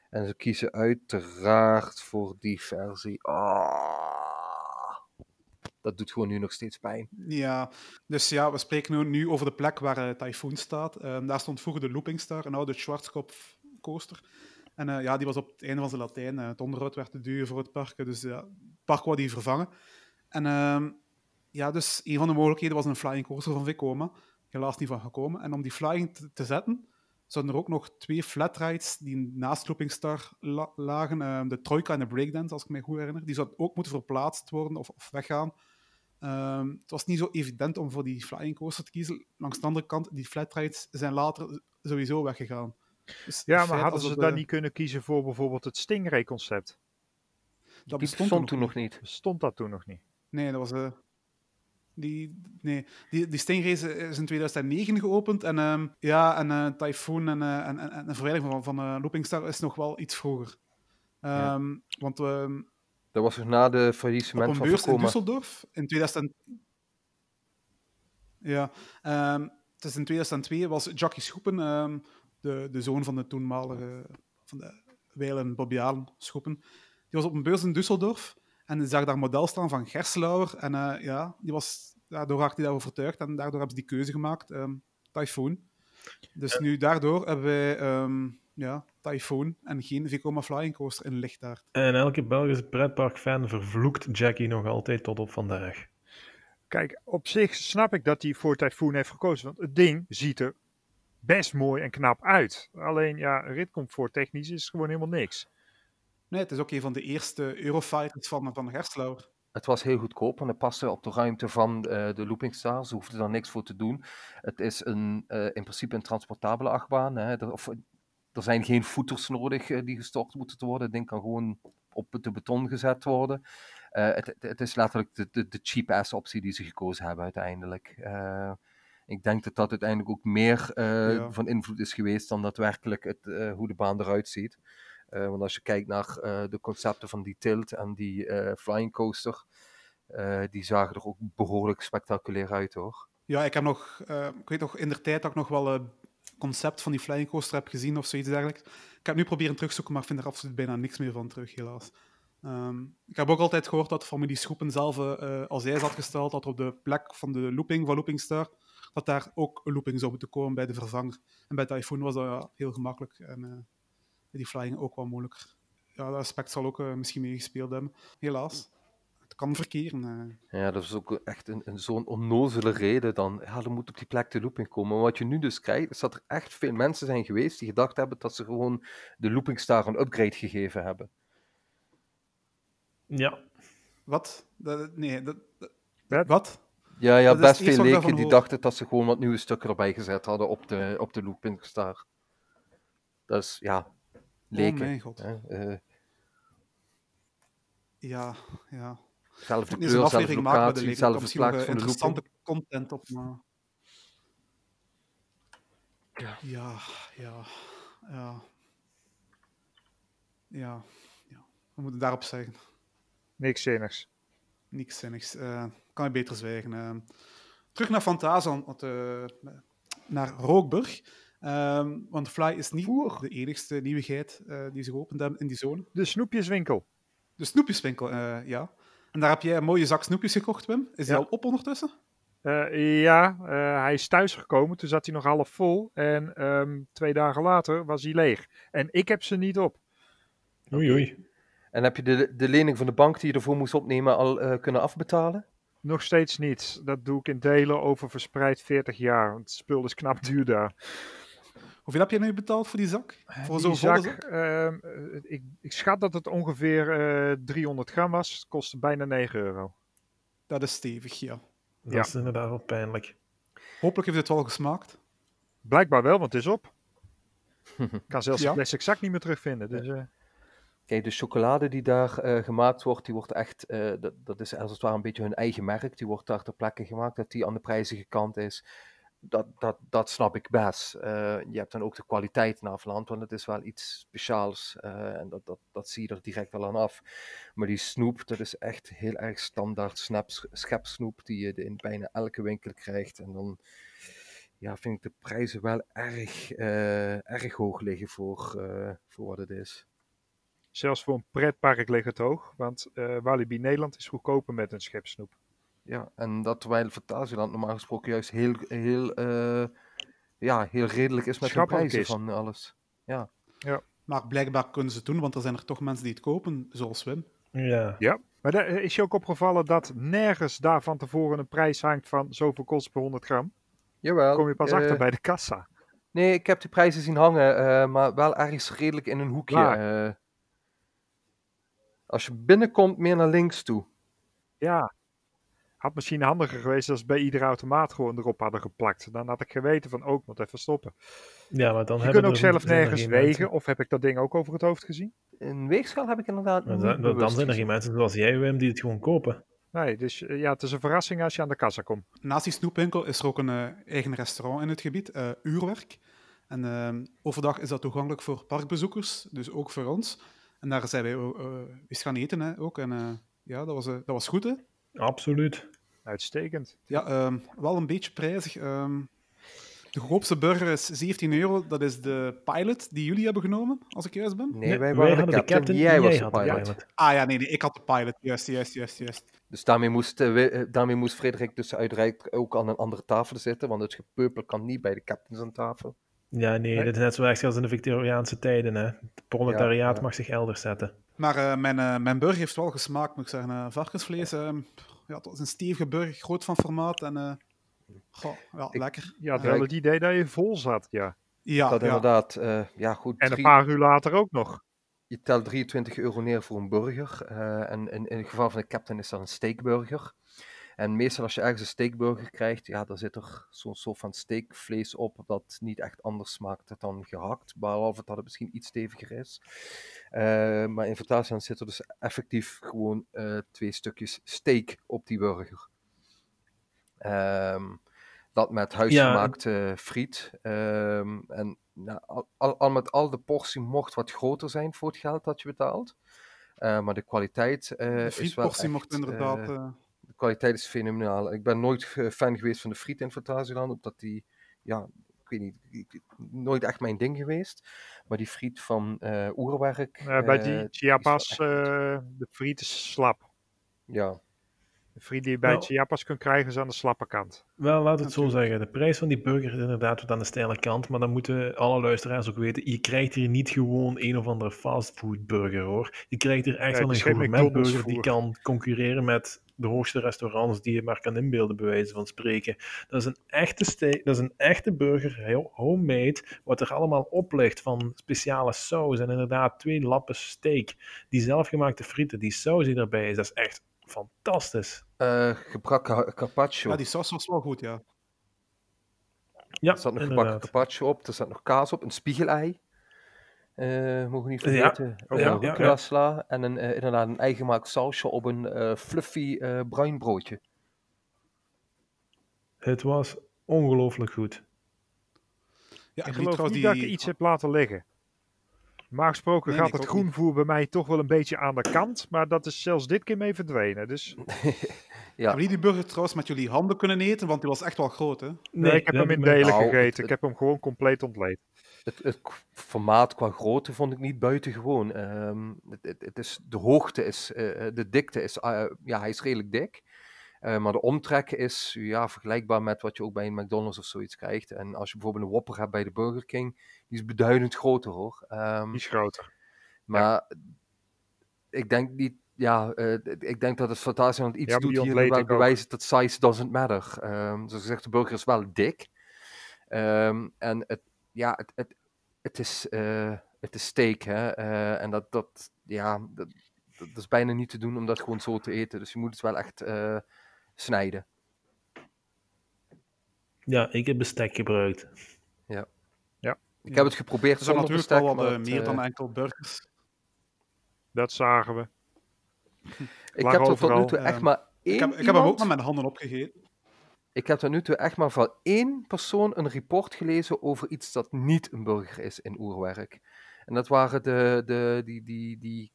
En ze kiezen uiteraard voor die versie. Ah, dat doet gewoon nu nog steeds pijn. Ja, dus ja, we spreken nu, nu over de plek waar eh, Typhoon staat. Ehm, daar stond vroeger de Looping Star, een oude Schwarzkopf coaster. En eh, ja, die was op het einde van zijn Latijn. eh, het onderhoud werd te duur voor het park, dus ja, het park wou die vervangen. En ehm, ja, dus een van de mogelijkheden was een flying coaster van Vekoma. Helaas niet van gekomen. En om die flying te, te zetten, zouden er ook nog twee flatrides die naast Looping Star la- lagen. ehm, de Troika en de Breakdance, als ik me goed herinner. Die zouden ook moeten verplaatst worden of, of weggaan. Ehm, het was niet zo evident om voor die flying coaster te kiezen. Langs de andere kant, die flatrides zijn later sowieso weggegaan. Dus Ja, maar hadden ze het, dan eh, niet kunnen kiezen voor bijvoorbeeld het Stingray-concept? Dat Die bestond bestond toen toen nog niet. Stond dat toen nog niet? Nee, dat was... eh die, nee, die, die Stingrace is in 2009 geopend. En ehm, ja, en eh, Typhoon en, eh, en, en, en de verwijdering van, van eh, Looping Star is nog wel iets vroeger. Ehm, Want ehm, Dat was nog na de op faillissement een van beurs in Vekoma. Düsseldorf in 2000... Ja, het is in 2002 was Jackie Schoepen, de, de zoon van de toenmalige van de wijlen Bobby Allen Schoepen, die was op een beurs in Düsseldorf En ik zag daar model staan van Gerslauer. En eh, ja, die was, daardoor raakte hij daarover overtuigd. En daardoor hebben ze die keuze gemaakt. ehm Typhoon. Dus nu daardoor hebben wij ehm, ja, Typhoon en geen Vekoma Flying Coaster in lichtaard. En elke Belgische pretparkfan vervloekt Jackie nog altijd tot op vandaag. Kijk, op zich snap ik dat hij voor Typhoon heeft gekozen. Want het ding ziet er best mooi en knap uit. Alleen ja, ritcomfort technisch is gewoon helemaal niks. Nee, het is ook een van de eerste Eurofighters van, van Gerslauer. Het was heel goedkoop, want het paste op de ruimte van eh, de Looping Star. Ze hoefden daar niks voor te doen. Het is een, eh, in principe een transportabele achtbaan. Hè. Er, of, er zijn geen voeters nodig eh, die gestort moeten worden. Het ding kan gewoon op de beton gezet worden. Het, het, is letterlijk de, de, de cheap-ass optie die ze gekozen hebben uiteindelijk. Ik denk dat dat uiteindelijk ook meer Ja. van invloed is geweest dan daadwerkelijk het, hoe de baan eruit ziet. Eh, want als je kijkt naar eh, de concepten van die tilt en die eh, flying coaster, die zagen er ook behoorlijk spectaculair uit hoor. Ja, ik heb nog, ik weet nog in de tijd dat ik nog wel een concept van die Flying Coaster heb gezien of zoiets dergelijks. Ik heb nu proberen terugzoeken, maar vind er absoluut bijna niks meer van terug, helaas. Ehm, ik heb ook altijd gehoord dat familie Schoepen zelf als eis had gesteld dat op de plek van de looping van Looping Star, dat daar ook een looping zou moeten komen bij de vervanger. En bij Typhoon was dat heel gemakkelijk en die Flying ook wat moeilijker. Ja, dat aspect zal ook eh, misschien meegespeeld hebben. Helaas. Het kan verkeren. eh. Ja, dat is ook echt een, een zo'n onnozele reden dan. Ja, er moet op die plek de looping komen. Maar wat je nu dus krijgt, is dat er echt veel mensen zijn geweest die gedacht hebben dat ze gewoon de looping star een upgrade gegeven hebben. Ja, Wat? Dat, nee, dat, dat- Wat? Ja, ja best veel leken die dachten dat ze gewoon wat nieuwe stukken erbij gezet hadden op de, op de looping star. Dat is, ja, leken. Oh mijn god. Eh, Ja, ja. zelfde Ik moet eens kleur, met de locatie, eh, van de interessante looping. content op. Maar... Ja. Ja, ja, ja. Ja, ja. We moeten daarop zeggen. Niks zinnigs. Niks zinnigs. Eh, kan je beter zwijgen. eh. terug naar Fantasia, uh, naar Rookburg. Ehm, want Fly is niet de enigste nieuwigheid eh, die zich opent hebben in die zone. De snoepjeswinkel. De snoepjeswinkel, eh, ja. En daar heb jij een mooie zak snoepjes gekocht, Wim. Is die Ja. al op ondertussen? Eh, ja, eh, hij is thuisgekomen. Toen zat hij nog half vol. En ehm, twee dagen later was hij leeg. En ik heb ze niet op. oei oei. En heb je de, de lening van de bank die je ervoor moest opnemen al eh, kunnen afbetalen? Nog steeds niet. Dat doe ik in delen over verspreid 40 jaar. Want het spul is knap duur daar. Hoeveel heb je nu betaald voor die zak? Voor Die zo'n volle zak, zak? ehm, eh, ik, ik schat dat het ongeveer eh 300 gram was. Het kostte bijna 9 euro. Dat is stevig, ja. Dat Ja. is inderdaad wel pijnlijk. Hopelijk heeft het wel gesmaakt. Blijkbaar wel, want het is op. Ik (laughs) kan zelfs Ja. de plastic zak niet meer terugvinden. Dus, eh, Kijk, de chocolade die daar eh, gemaakt wordt, die wordt echt, eh, dat, dat is als het ware een beetje hun eigen merk. Die wordt daar ter plekke gemaakt, dat die aan de prijzige kant is. Dat, dat, dat snap ik best. Eh, je hebt dan ook de kwaliteit na Vlaand, want het is wel iets speciaals. eh, en dat, dat, dat zie je er direct wel aan af. Maar die snoep, dat is echt heel erg standaard schepsnoep die je in bijna elke winkel krijgt. En dan ja, vind ik de prijzen wel erg, eh, erg hoog liggen voor, voor wat het is. zelfs voor een pretpark ligt het hoog. Want Walibi Nederland is goedkoper met een schepsnoep. Ja, en dat terwijl Fantasieland normaal gesproken juist heel, heel, eh, ja, heel redelijk is met de prijzen is. van alles. Maar blijkbaar kunnen ze het doen, want er zijn er toch mensen die het kopen, zoals Wim. Ja, Ja. Maar daar eh, is je ook opgevallen dat nergens daar van tevoren een prijs hangt van zoveel kost per 100 gram? Jawel. kom je pas eh, achter bij de kassa. Nee, ik heb die prijzen zien hangen, eh, maar wel ergens redelijk in een hoekje. Als je binnenkomt, meer naar links toe. Ja. Had misschien handiger geweest als ze bij iedere automaat gewoon erop hadden geplakt. Dan had ik geweten van, ook moet even stoppen. ja maar dan Je kunt ook zelf er nergens wegen. mensen- Of heb ik dat ding ook over het hoofd gezien? Een weegschaal heb ik inderdaad Maar dan, dan- dan bewust zijn er geen mensen zoals jij, Wim, die het gewoon kopen. Nee, dus eh, ja, het is een verrassing als je aan de kassa komt. Naast die snoepwinkel is er ook een eh, eigen restaurant in het gebied, eh, Uurwerk. En ehm, overdag is dat toegankelijk voor parkbezoekers, dus ook voor ons. En daar zijn wij ook, eh, eens gaan eten hè, ook. En eh, ja, dat was, eh, dat was goed, hè. Absoluut. Uitstekend. Ja, ehm, wel een beetje prijzig. ehm De goedkoopste burger is 17 euro. Dat is de pilot die jullie hebben genomen, als ik juist ben. Nee, Nee, wij waren hadden de captain, jij was de pilot. Ah ja, nee, nee, ik had de pilot. Juist, juist, juist, juist. Dus daarmee moest, eh, eh, daarmee moest Frederik dus uiteraard ook aan een andere tafel zitten, want het gepeupel kan niet bij de captains aan tafel. Ja, nee, dit is net zo erg als in de Victoriaanse tijden. Hè. Het proletariaat Ja, ja. mag zich elders zetten. Maar eh, mijn, eh, mijn burger heeft wel gesmaakt, moet ik zeggen. Varkensvlees, eh, ja, het was een stevige burger, groot van formaat. En, eh, goh, ja, Ik- lekker. Ja, het idee dat je vol zat, ja. Ja, dat ja. inderdaad, eh, ja goed, En een paar uur later ook nog. je telt 23 euro neer voor een burger. eh, en in, in het geval van de captain is dat een steakburger. En meestal als je ergens een steakburger krijgt, ja, dan zit er zo'n soort van steakvlees op dat niet echt anders smaakt dan gehakt, behalve dat het misschien iets steviger is. Eh, maar in Vertaalstand zit er dus effectief gewoon eh, twee stukjes steak op die burger. Ehm, dat met huisgemaakte friet. Ehm, en nou, al, al, al met al de portie mocht wat groter zijn voor het geld dat je betaalt. Eh, maar de kwaliteit eh, De is wel frietportie echt, mocht inderdaad... eh, eh, kwaliteit is fenomenaal. Ik ben nooit eh, fan geweest van de friet in Fantasieland, omdat die, ja, ik weet niet, nooit echt mijn ding geweest. Maar die friet van eh Oerwerk, Eh, bij eh, die is Chiapas, echt eh, de friet is slap. ja, De friet die je bij Nou. Chiapas kunt krijgen is aan de slappe kant. Wel, laat het zo zeggen. De prijs van die burger is inderdaad wat aan de steile kant. Maar dan moeten alle luisteraars ook weten. Je krijgt hier niet gewoon een of andere fastfood burger hoor. Je krijgt hier echt wel een is geen gourmet burger McDonald's die kan concurreren met de hoogste restaurants die je maar kan inbeelden, bij wijze van spreken. Dat is een echte, ste- dat is een echte burger, heel homemade, wat er allemaal op ligt van speciale saus en inderdaad twee lappen steak. Die zelfgemaakte frieten, die saus die erbij is, dat is echt fantastisch. Eh, gebrakken carpaccio. ja, die saus was wel goed, ja. Ja, er zat nog gebakken inderdaad. carpaccio op, er zat nog kaas op, een spiegelei. Eh mogen we niet Ja, vergeten. oh, Eh, ja, ja, rucola sla en een, eh, inderdaad een eigen gemaakt sausje op een eh, fluffy eh, bruin broodje. Het was ongelooflijk goed. ja Ik geloof trouwens niet dat ik iets heb laten liggen. Normaal gesproken Nee, gaat het groenvoer bij mij toch wel een beetje aan de kant. Maar dat is zelfs dit keer mee verdwenen. Dus (laughs) Ja, Hebben jullie die burger trouwens met jullie handen kunnen eten? Want die was echt wel groot, hè? nee, ik heb hem in delen Nou, gegeten. het- Ik heb hem gewoon compleet ontleed. het, het formaat qua grootte vond ik niet buitengewoon. Ehm het, het, het is, de hoogte is, eh, de dikte is, eh, ja, hij is redelijk dik. Eh, maar de omtrek is ja, vergelijkbaar met wat je ook bij een McDonald's of zoiets krijgt. En als je bijvoorbeeld een Whopper hebt bij de Burger King, die is beduidend groter hoor. Ehm, Die is groter. maar ik denk niet, ja, eh, ik denk dat het Fantasieland iets Ja, doet die hier wel bewijst dat size doesn't matter. Ehm zoals gezegd, de burger is wel dik. Ehm, en het, ja, het, het, het, is, eh, het is steak, hè. en dat, dat, ja, dat, dat is bijna niet te doen om dat gewoon zo te eten. Dus je moet het wel echt snijden. Ja, ik heb bestek gebruikt. Ik heb het geprobeerd Er zijn zonder natuurlijk bestek, wat maar eh, het, meer eh, dan enkel burgers. Dat zagen we. Ik heb er tot nu overal. toe echt Ehm, maar één Ik heb, ik heb hem ook met mijn handen opgegeten. Ik heb tot nu toe echt maar van één persoon een report gelezen over iets dat niet een burger is in oerwerk. En dat waren de, de, die, die, die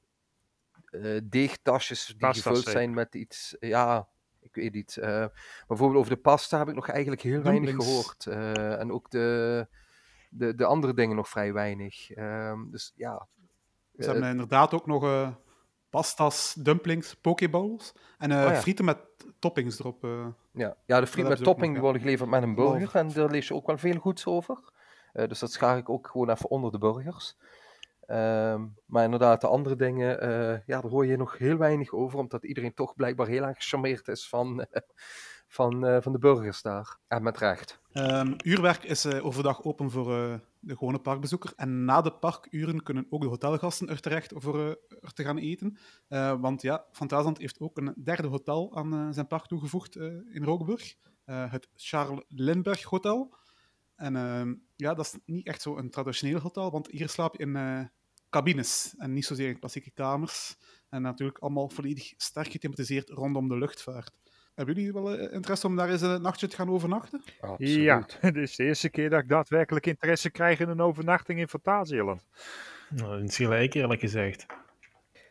eh, deegtasjes die gevuld zijn met iets, ja, ik weet niet. eh, bijvoorbeeld over de pasta heb ik nog eigenlijk heel weinig gehoord. eh, en ook de, de, de andere dingen nog vrij weinig. Ehm, dus ja, Ze hebben eh, inderdaad ook nog pastas, dumplings, pokeballs en Oh ja. frieten met toppings erop. Ja, ja de friet hebben met topping nog, die ja. worden geleverd met een burger. En daar lees je ook wel veel goeds over. Dus dat schaar ik ook gewoon even onder de burgers. Ehm, maar inderdaad, de andere dingen, eh, ja, daar hoor je nog heel weinig over. Omdat iedereen toch blijkbaar heel erg gecharmeerd is van, (laughs) van, eh, van de burgers daar. En met recht. Ehm, uurwerk is eh, overdag open voor de gewone parkbezoeker. En na de parkuren kunnen ook de hotelgasten er terecht voor er te gaan eten. Want ja, Fantasieland heeft ook een derde hotel aan zijn park toegevoegd in Rokenburg. Eh, het Charles Lindbergh Hotel. En ehm, ja, dat is niet echt zo een traditioneel hotel, want hier slaap je in cabines en niet zozeer in klassieke kamers. En natuurlijk allemaal volledig sterk gethematiseerd rondom de luchtvaart. Hebben jullie wel eh, interesse om daar eens een nachtje te gaan overnachten? Absoluut. Ja, (laughs) dit is de eerste keer dat ik daadwerkelijk interesse krijg in een overnachting in Fantasieland. Nou, dat is gelijk, eerlijk gezegd.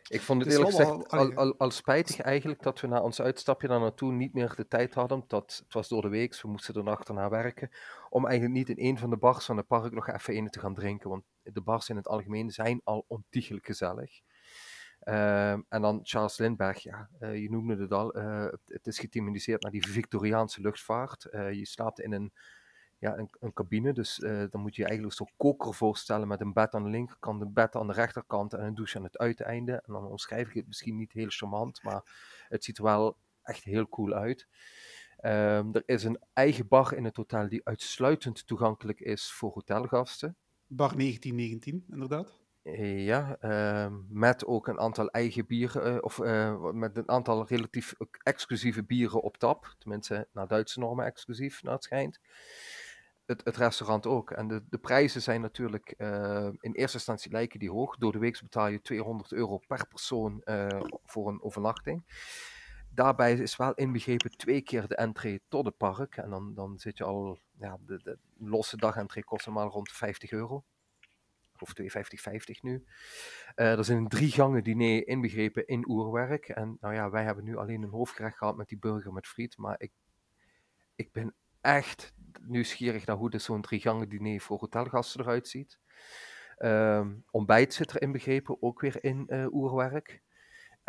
Ik vond het Het eerlijk gezegd al, allee. al, al spijtig eigenlijk dat we na ons uitstapje daar naartoe niet meer de tijd hadden. Dat, het was door de week, we moesten er nacht naar werken. om eigenlijk niet in een van de bars van het park nog even een te gaan drinken. Want de bars in het algemeen zijn al ontiegelijk gezellig. Ehm, en dan Charles Lindbergh, ja, eh, je noemde het al, uh, het is gethematiseerd naar die Victoriaanse luchtvaart. Uh, je slaapt in een, ja, een, een cabine, dus dan moet je je eigenlijk zo'n koker voorstellen met een bed aan de linkerkant, een bed aan de rechterkant en een douche aan het uiteinde. En dan omschrijf ik het misschien niet heel charmant, maar het ziet er wel echt heel cool uit. Um, er is een eigen bar in het hotel die uitsluitend toegankelijk is voor hotelgasten. Bar 1919, inderdaad. Ja, uh, met ook een aantal eigen bieren, uh, of uh, met een aantal relatief exclusieve bieren op tap. Tenminste, naar Duitse normen exclusief, naar het schijnt. Het, het restaurant ook. En de, de prijzen zijn natuurlijk uh, in eerste instantie lijken die hoog. Door de week betaal je 200 euro per persoon voor een overnachting. Daarbij is wel inbegrepen twee keer de entree tot het park. En dan, dan zit je al, ja, de, de losse dag-entree kost normaal rond 50 euro of 2,50 nu. Uh, er zijn drie gangen diner inbegrepen in oerwerk. En nou ja, wij hebben nu alleen een hoofdgerecht gehad met die burger met friet. Maar ik, ik ben echt nieuwsgierig naar hoe zo'n drie gangen diner voor hotelgasten eruit ziet. Um, ontbijt zit er inbegrepen, ook weer in uh, oerwerk.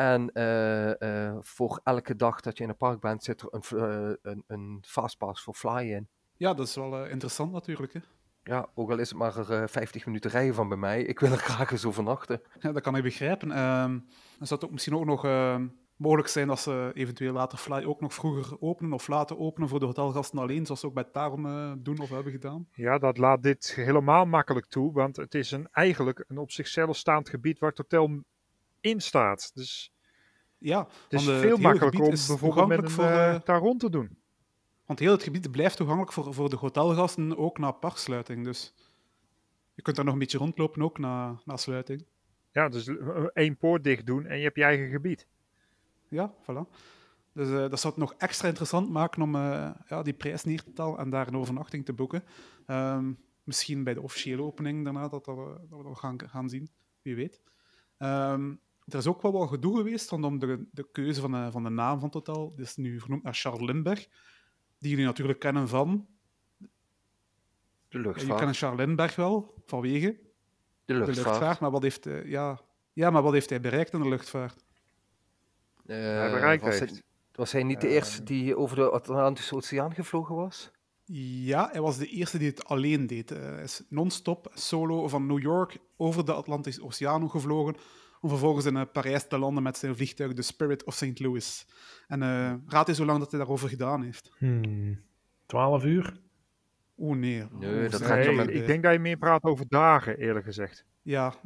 En uh, voor elke dag dat je in een park bent, zit er een, een, een fastpass voor fly in. Ja, dat is wel interessant natuurlijk. Hè? Ja, ook al is het maar uh, eh, 50 minuten rijden van bij mij. Ik wil er graag eens overnachten. Ja, dat kan ik begrijpen. Uh, dan zou het ook misschien ook nog uh, mogelijk zijn dat ze eventueel later Fly ook nog vroeger openen of laten openen voor de hotelgasten alleen, zoals ze ook bij Taron uh, doen of hebben gedaan. Ja, dat laat dit helemaal makkelijk toe, want het is een, eigenlijk een op zichzelf staand gebied waar het hotel in staat. Dus ja, het is veel makkelijker om bijvoorbeeld met een voor, Taron te doen. Want heel het gebied blijft toegankelijk voor, voor de hotelgasten, ook na parksluiting. Dus je kunt daar nog een beetje rondlopen, ook na, na sluiting. Ja, dus één poort dicht doen en je hebt je eigen gebied. Ja, voilà. Dus uh, dat zou het nog extra interessant maken om uh, ja, die prijs neer te tellen en daar een overnachting te boeken. Um, misschien bij de officiële opening daarna dat, dat, we, dat we dat gaan, gaan zien, wie weet. Um, er is ook wel wat gedoe geweest rondom de, de keuze van de, van de naam van het hotel. Dit is nu vernoemd naar Charles Lindbergh die jullie natuurlijk kennen van... De luchtvaart. Je kent Charles Lindbergh wel, vanwege... De luchtvaart. De luchtvaart maar wat heeft, uh, ja, ja, maar wat heeft hij bereikt in de luchtvaart? Uh, hij bereikt was, hij, was hij niet de eerste die over de Atlantische Oceaan gevlogen was? Ja, hij was de eerste die het alleen deed. Hij is non-stop solo van New York over de Atlantische Oceaan gevlogen om vervolgens in uh, Parijs te landen met zijn vliegtuig de Spirit of St. Louis. En uh, raad eens hoe lang dat hij daarover gedaan heeft. Hmm. 12 uur? Oeh, nee. nee dat gaat nee. Ik denk dat je meer praat over dagen, eerlijk gezegd. Ja, 33,5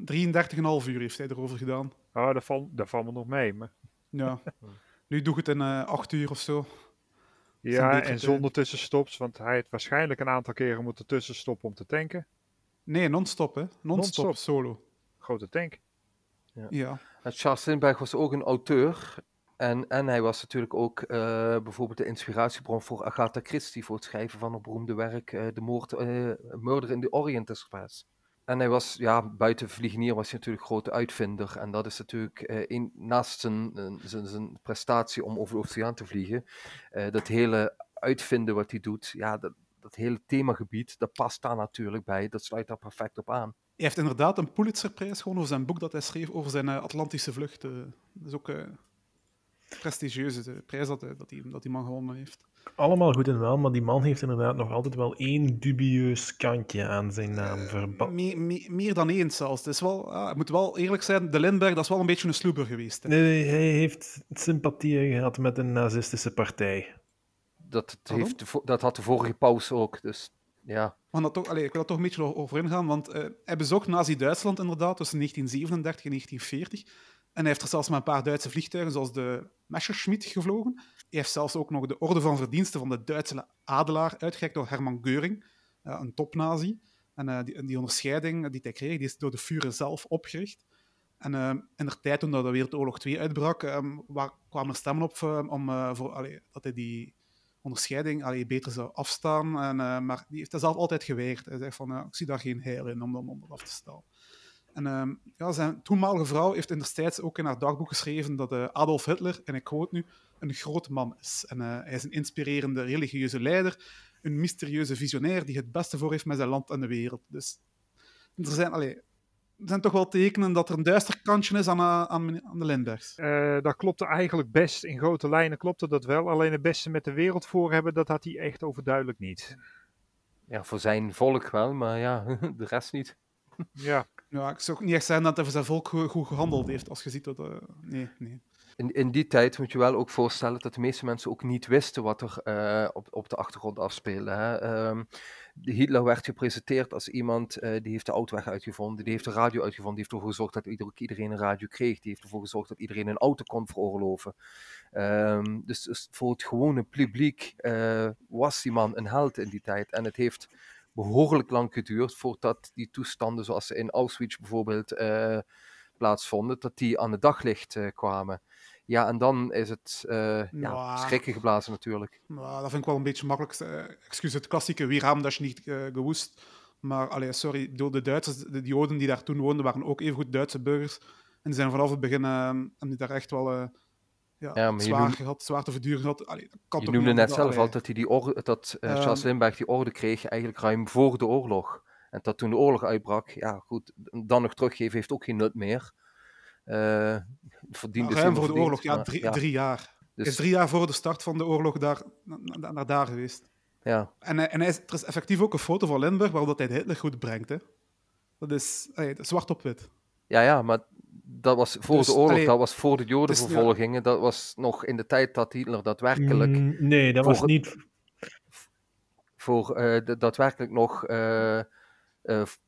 uur heeft hij erover gedaan. Oh, dat valt, dat valt me nog mee. Maar... Ja. (laughs) nu doe ik het in uh, eh, 8 uur of zo. Ja, en zonder tussenstops, want hij heeft waarschijnlijk een aantal keren moeten tussenstoppen om te tanken. Nee, non-stop, hè? Non-stop, non solo. Grote tank. Ja. ja. En Charles Lindbergh was ook een auteur. En, en hij was natuurlijk ook uh, bijvoorbeeld de inspiratiebron voor Agatha Christie voor het schrijven van het beroemde werk uh, De Moord, uh, Murder in the Orient Express. En hij was, ja, buiten vliegenier was hij natuurlijk grote uitvinder. En dat is natuurlijk, een, naast zijn, zijn, zijn, prestatie om over de oceaan te vliegen, dat hele uitvinden wat hij doet, ja, dat, dat hele themagebied, dat past daar natuurlijk bij. Dat sluit daar perfect op aan. Hij heeft inderdaad een Pulitzerprijs gewonnen voor zijn boek dat hij schreef over zijn uh, Atlantische vlucht. Uh, dat is ook een uh, prestigieuze prijs dat, dat, die, dat die man gewonnen heeft. Allemaal goed en wel, maar die man heeft inderdaad nog altijd wel één dubieus kantje aan zijn naam me, meer dan één zelfs. Het is wel, ah, ik moet wel eerlijk zijn, de Lindbergh dat is wel een beetje een sloeber geweest. Hè. Nee, hij heeft sympathieën gehad met een nazistische partij. Dat, heeft, dat had de vorige paus ook, dus ja. Dat allez, ik wil daar toch een beetje over ingaan, want uh, hij bezocht Nazi-Duitsland inderdaad tussen 1937 en 1940. En hij heeft er zelfs met een paar Duitse vliegtuigen, zoals de Messerschmitt, gevlogen. Hij heeft zelfs ook nog de Orde van Verdiensten van de Duitse Adelaar uitgereikt door Hermann Göring, uh, een topnazi. En uh, die, die, onderscheiding die hij kreeg, die is door de Führer zelf opgericht. En in de tijd toen de Wereldoorlog 2 uitbrak, um, waar, kwamen er stemmen op om, voor, dat hij die onderscheiding allee, beter zou afstaan. En, uh, maar die heeft dat zelf altijd geweigerd. Hij zegt van, ik zie daar geen heil in om, om, om af te staan. En ehm, ja, zijn toenmalige vrouw heeft destijds ook in haar dagboek geschreven dat eh, Adolf Hitler, en ik quote nu, een groot man is. En hij is een inspirerende religieuze leider, een mysterieuze visionair die het beste voor heeft met zijn land en de wereld. Dus er zijn, allee, zijn toch wel tekenen dat er een duister kantje is aan, aan, aan de Lindbergs. Uh, dat klopte eigenlijk best. In grote lijnen klopte dat wel. Alleen het beste met de wereld voor hebben, dat had hij echt overduidelijk niet. Ja, voor zijn volk wel, maar ja, (laughs) de rest niet. Ja. Ja, ik zou ook niet echt zeggen dat hij voor zijn volk goed gehandeld heeft, als je ziet dat... Uh, nee, nee. In, in die tijd moet je wel ook voorstellen dat de meeste mensen ook niet wisten wat er uh, op, op de achtergrond afspeelde. Hè? Um, Hitler werd gepresenteerd als iemand uh, die heeft de autoweg uitgevonden, die heeft de radio uitgevonden, die heeft ervoor gezorgd dat ieder, iedereen een radio kreeg, die heeft ervoor gezorgd dat iedereen een auto kon veroorloven. Um, dus, dus, voor het gewone publiek uh, was die man een held in die tijd. En het heeft behoorlijk lang geduurd voordat die toestanden zoals ze in Auschwitz bijvoorbeeld plaatsvonden, dat die aan het daglicht kwamen. Ja, en dan is het uh, ja, schrikken geblazen natuurlijk. Nou, dat vind ik wel een beetje makkelijk. Uh, excuus, het klassieke, wie raam dat je niet uh, gewoest. Maar, allee, sorry, de Duitsers, de Joden die daar toen woonden, waren ook even goed Duitse burgers. En die zijn vanaf het begin, en die daar echt wel ja, ja zwaar, noemde, gehad, zwaar te verduren gehad. Allee, dat je noemde net zelf al dat, hij die orde, dat Charles um, Lindbergh die orde kreeg eigenlijk ruim voor de oorlog. En dat toen de oorlog uitbrak, ja goed, dan nog teruggeven heeft ook geen nut meer. Uh, verdient nou, ruim voor de oorlog, ja, drie, ja. drie jaar. Dus... Is drie jaar voor de start van de oorlog daar, naar, naar daar geweest. Ja. En, en hij is, er is effectief ook een foto van Lindbergh waarop hij Hitler goed brengt. Hè. Dat is hey, zwart op wit. Ja, ja, maar dat was voor dus, de oorlog, allee, dat was voor de Jodenvervolgingen. Dus, ja. Dat was nog in de tijd dat Hitler daadwerkelijk. Mm, nee, dat was niet. Voor uh, de, daadwerkelijk nog. Uh,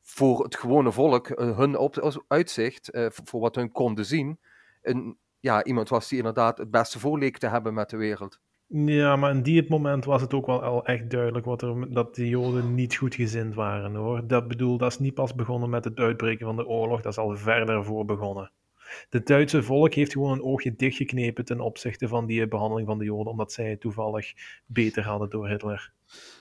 voor het gewone volk, hun op, uitzicht, voor wat hun konden zien, een, ja, iemand was die inderdaad het beste voor leek te hebben met de wereld. Ja, maar in die moment was het ook wel al echt duidelijk wat er, dat de Joden niet goed gezind waren hoor. Dat bedoel, dat is niet pas begonnen met het uitbreken van de oorlog, dat is al verder voor begonnen. Het Duitse volk heeft gewoon een oogje dichtgeknepen ten opzichte van die behandeling van de Joden, omdat zij het toevallig beter hadden door Hitler.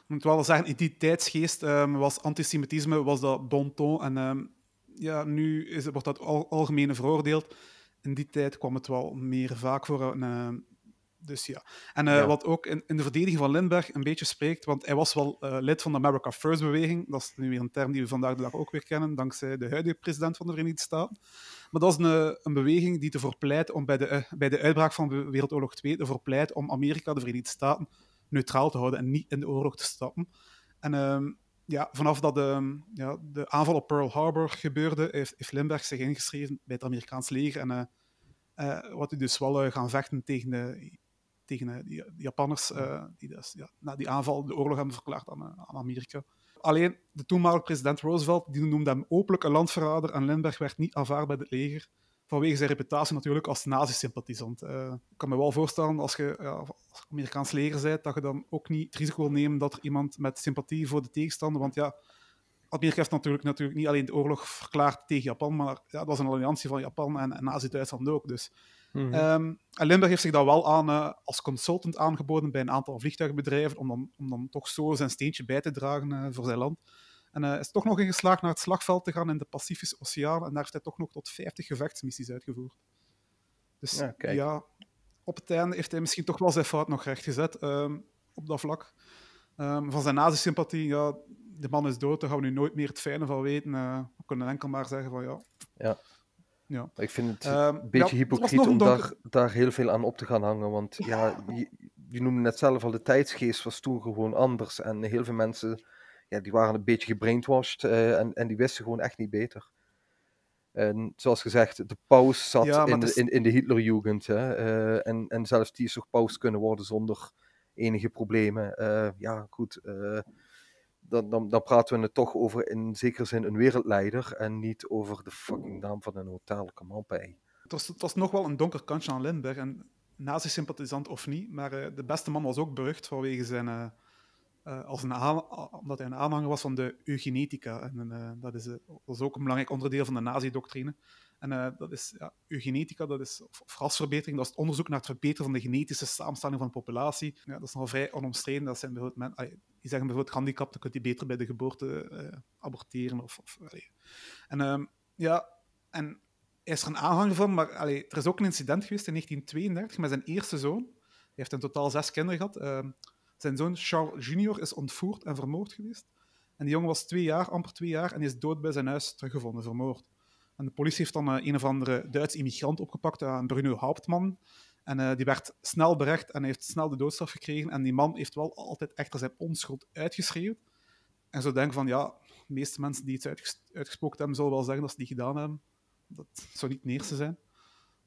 Ik moet wel zeggen, in die tijdsgeest um, was antisemitisme was dat bon ton en um, ja, nu is, wordt dat al, algemeen veroordeeld in die tijd kwam het wel meer vaak voor. Een, uh, dus ja. En uh, ja. wat ook in, in, de verdediging van Lindbergh een beetje spreekt, want hij was wel uh, lid van de America First-beweging. Dat is nu weer een term die we vandaag de dag ook weer kennen, dankzij de huidige president van de Verenigde Staten. Maar dat is een, een beweging die ervoor pleit om bij de, bij de uitbraak van Wereldoorlog II ervoor pleit om Amerika, de Verenigde Staten, neutraal te houden en niet in de oorlog te stappen. En ehm, ja, vanaf dat de, ja, de aanval op Pearl Harbor gebeurde, heeft, heeft Lindbergh zich ingeschreven bij het Amerikaans leger. En uh, uh, wat hij dus wel uh, gaan vechten tegen de, tegen die Japanners, die dus, ja, na die aanval de oorlog hebben verklaard aan, aan Amerika. Alleen de toenmalige president Roosevelt die noemde hem openlijk een landverrader en Lindbergh werd niet aanvaard bij het leger vanwege zijn reputatie natuurlijk als nazi-sympathisant. Uh, ik kan me wel voorstellen, als je ja, als Amerikaans leger bent, dat je dan ook niet het risico wil nemen dat er iemand met sympathie voor de tegenstander... Want ja, Amerika heeft natuurlijk, natuurlijk niet alleen de oorlog verklaard tegen Japan, maar ja, dat was een alliantie van Japan en, en Nazi-Duitsland ook. Dus. Mm -hmm. um, en Limburg heeft zich dan wel aan, uh, als consultant aangeboden bij een aantal vliegtuigbedrijven om dan, om dan toch zo zijn steentje bij te dragen uh, voor zijn land. En uh, is toch nog in geslaagd naar het slagveld te gaan in de Pacifische Oceaan. En daar heeft hij toch nog tot 50 gevechtsmissies uitgevoerd. Dus ja, ja op het einde heeft hij misschien toch wel zijn fout nog rechtgezet um, op dat vlak. Um, van zijn nazi-sympathie, ja, de man is dood, daar gaan we nu nooit meer het fijne van weten. Uh, we kunnen enkel maar zeggen van ja. Ja. ja. Ik vind het um, een beetje ja, hypocriet om daar, daar heel veel aan op te gaan hangen. Want (laughs) ja, je, je noemde net zelf al, de tijdsgeest was toen gewoon anders. En heel veel mensen ja, die waren een beetje gebrainwashed uh, en, en die wisten gewoon echt niet beter. En zoals gezegd, de paus zat ja, in, de, in, in de Hitlerjugend. Hè, uh, en, en zelfs die is toch paus kunnen worden zonder enige problemen. Uh, ja, goed. dan, dan, dan praten we het toch over in zekere zin een wereldleider. En niet over de fucking naam van een hotel. Op, Het was, het was nog wel een donker kantje aan Lindbergh. En nazi-sympathisant of niet, maar de beste man was ook berucht vanwege zijn als een omdat hij een aanhanger was van de eugenetica. En uh, dat, is, dat is ook een belangrijk onderdeel van de nazi-doctrine. En dat is ja, eugenetica, dat is, of, rasverbetering, dat is het onderzoek naar het verbeteren van de genetische samenstelling van de populatie. Ja, dat is nogal vrij onomstreden. Dat zijn bijvoorbeeld men, die zeggen bijvoorbeeld handicap, dan kunt je beter bij de geboorte aborteren. Of, of en um, ja, En hij is er een aanhanger van, maar er is ook een incident geweest in 1932 met zijn eerste zoon. Hij heeft in totaal zes kinderen gehad. Ehm, zijn zoon Charles Junior is ontvoerd en vermoord geweest. En die jongen was twee jaar, amper twee jaar, en is dood bij zijn huis teruggevonden, vermoord. En de politie heeft dan eh, een of andere Duitse immigrant opgepakt, uh, Bruno Hauptmann. En uh, die werd snel berecht en heeft snel de doodstraf gekregen. En die man heeft wel altijd echter zijn onschuld uitgeschreeuwd. En zo denk van, ja, de meeste mensen die iets uitges uitgesproken hebben, zullen wel zeggen dat ze die gedaan hebben. Dat zou niet eerste zijn.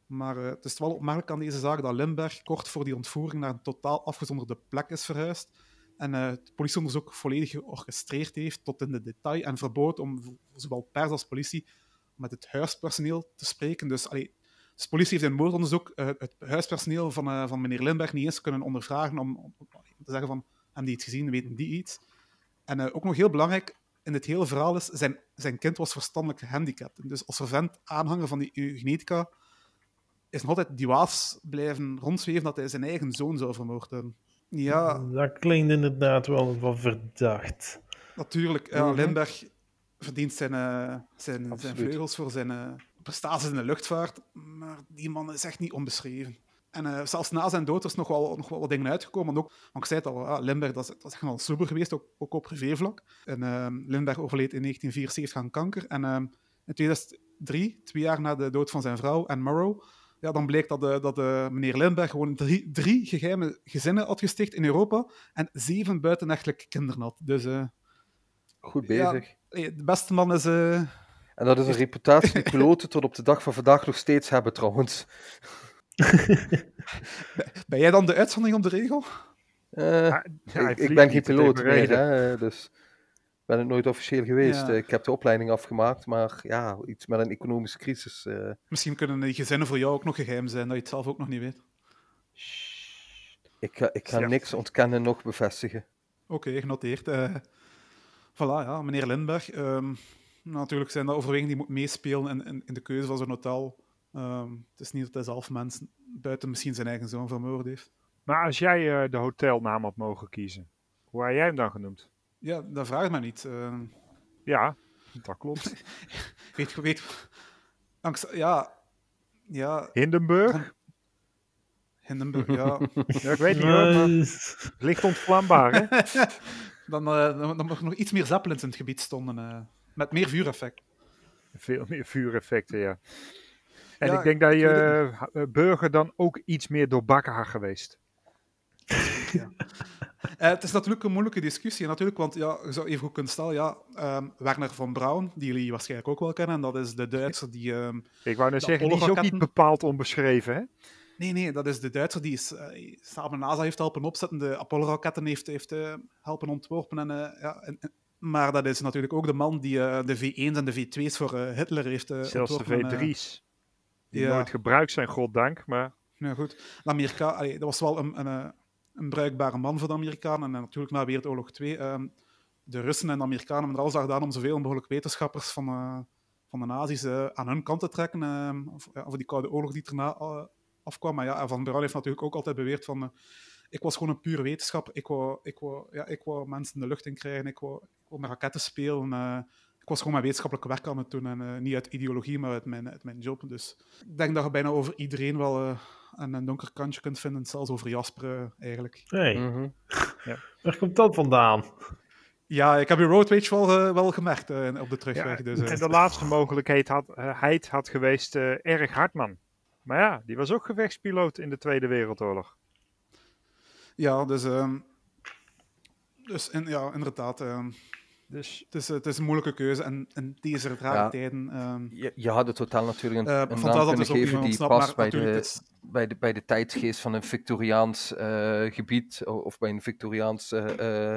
Maar uh, het is wel opmerkelijk aan deze zaak dat Limberg kort voor die ontvoering naar een totaal afgezonderde plek is verhuisd. En uh, het politieonderzoek volledig georchestreerd heeft tot in de detail en verbood om zowel pers als politie met het huispersoneel te spreken. Dus allee, dus de politie heeft in moordonderzoek uh, het huispersoneel van, van meneer Limberg niet eens kunnen ondervragen om, te zeggen van, hebben die iets gezien, weten die iets? En ook nog heel belangrijk in dit hele verhaal is, zijn, zijn kind was verstandelijk gehandicapt. Dus als vervent aanhanger van die eugenetica is nog altijd die waas blijven rondzweven dat hij zijn eigen zoon zou vermoord hebben. Ja. Dat klinkt inderdaad wel wat verdacht. Natuurlijk, ja, Limberg verdient zijn, uh, zijn, zijn vleugels voor zijn uh, prestaties in de luchtvaart, maar die man is echt niet onbeschreven. En uh, zelfs na zijn dood is nog wel, nog wel wat dingen uitgekomen. Ook, want ik zei het al, ah, Limberg dat is, dat is echt wel sober geweest, ook, ook op privévlak. En Limberg overleed in 1974 aan kanker. En in 2003, twee jaar na de dood van zijn vrouw, Anne Morrow, ja, dan bleek dat, de, dat de meneer Limberg gewoon drie, drie geheime gezinnen had gesticht in Europa en zeven buitenechtelijke kinderen had. Dus... Goed bezig. Ja, de beste man is... Uh... En dat is een reputatie die (laughs) piloten tot op de dag van vandaag nog steeds hebben, trouwens. (laughs) ben jij dan de uitzondering op de regel? Uh, ja, ik, ik, ben geen piloot meer, hè, dus ben het nooit officieel geweest. Ja. Ik heb de opleiding afgemaakt, maar ja, iets met een economische crisis. Uh... Misschien kunnen die gezinnen voor jou ook nog geheim zijn, dat je het zelf ook nog niet weet. Ik ga, ik ga niks ontkennen, nog bevestigen. Oké, okay, genoteerd. Uh, voilà, ja, meneer Lindberg. Um, natuurlijk zijn dat overwegingen die moet meespelen in, in, in, de keuze van zo'n hotel. Um, het is niet dat hij zelf mensen buiten misschien zijn eigen zoon vermoord heeft. Maar als jij uh, de hotelnaam had mogen kiezen, hoe had jij hem dan genoemd? Ja, dat vraagt me niet. Uh... Ja, dat klopt. (laughs) weet je, weet Angst, ja, ja. Hindenburg? Hindenburg, ja. (laughs) ja. Ik weet niet hoor, maar licht ontvlambaar, hè? (laughs) dan, uh, dan, dan nog, nog iets meer zeppelins in het gebied stonden, uh, met meer vuureffect. Veel meer vuureffecten, ja. En ja, ik denk dat je uh, burger dan ook iets meer doorbakken had geweest. Ja. Uh, het is natuurlijk een moeilijke discussie, natuurlijk, want ja, je zou even goed kunnen stellen, ja, um, Werner von Braun, die jullie waarschijnlijk ook wel kennen, en dat is de Duitser die... Um, ik wou net zeggen, die is ook niet bepaald onbeschreven, hè? Nee, nee, dat is de Duitser die is, uh, samen NASA heeft helpen opzetten, de Apollo-raketten heeft, heeft uh, helpen ontworpen. En, ja, en, en, maar dat is natuurlijk ook de man die de V1's en de V2's voor Hitler heeft Zelfs de V3's. Die ja. nooit gebruikt zijn, goddank, maar... Ja, goed. Amerika, allee, dat was wel een, een, een bruikbare man voor de Amerikanen. En natuurlijk na Wereldoorlog 2, um, de Russen en de Amerikanen hebben er alles gedaan om zoveel mogelijk wetenschappers van, uh, van de nazi's uh, aan hun kant te trekken. Uh, die Koude Oorlog die erna afkwam. Maar ja, Van Braun heeft natuurlijk ook altijd beweerd van... ik was gewoon een pure wetenschapper. Ik wou, ik, wou, ja, ik wou mensen de lucht in krijgen. Ik wou, ik wou met raketten spelen. ik was gewoon mijn wetenschappelijk werk aan het doen. En niet uit ideologie, maar uit mijn, mijn job. Dus ik denk dat je bijna over iedereen wel en een donker kantje kunt vinden, zelfs over Jasper eigenlijk. Hey. Mm -hmm. ja. Waar komt dat vandaan? Ja, ik heb je road rage wel, uh, wel gemerkt uh, op de terugweg. Ja, dus, uh. En de laatste mogelijkheid had, heid had geweest Erg Hartman. Maar ja, die was ook gevechtspiloot in de Tweede Wereldoorlog. Ja, dus, um, dus in, ja, inderdaad. Dus het is, het is een moeilijke keuze en in deze rare ja, tijden... Um, je, je had het totaal natuurlijk een, uh, een naam kunnen geven die past bij de, is... bij, de, bij de tijdsgeest van een Victoriaans uh, gebied of bij een Victoriaans uh,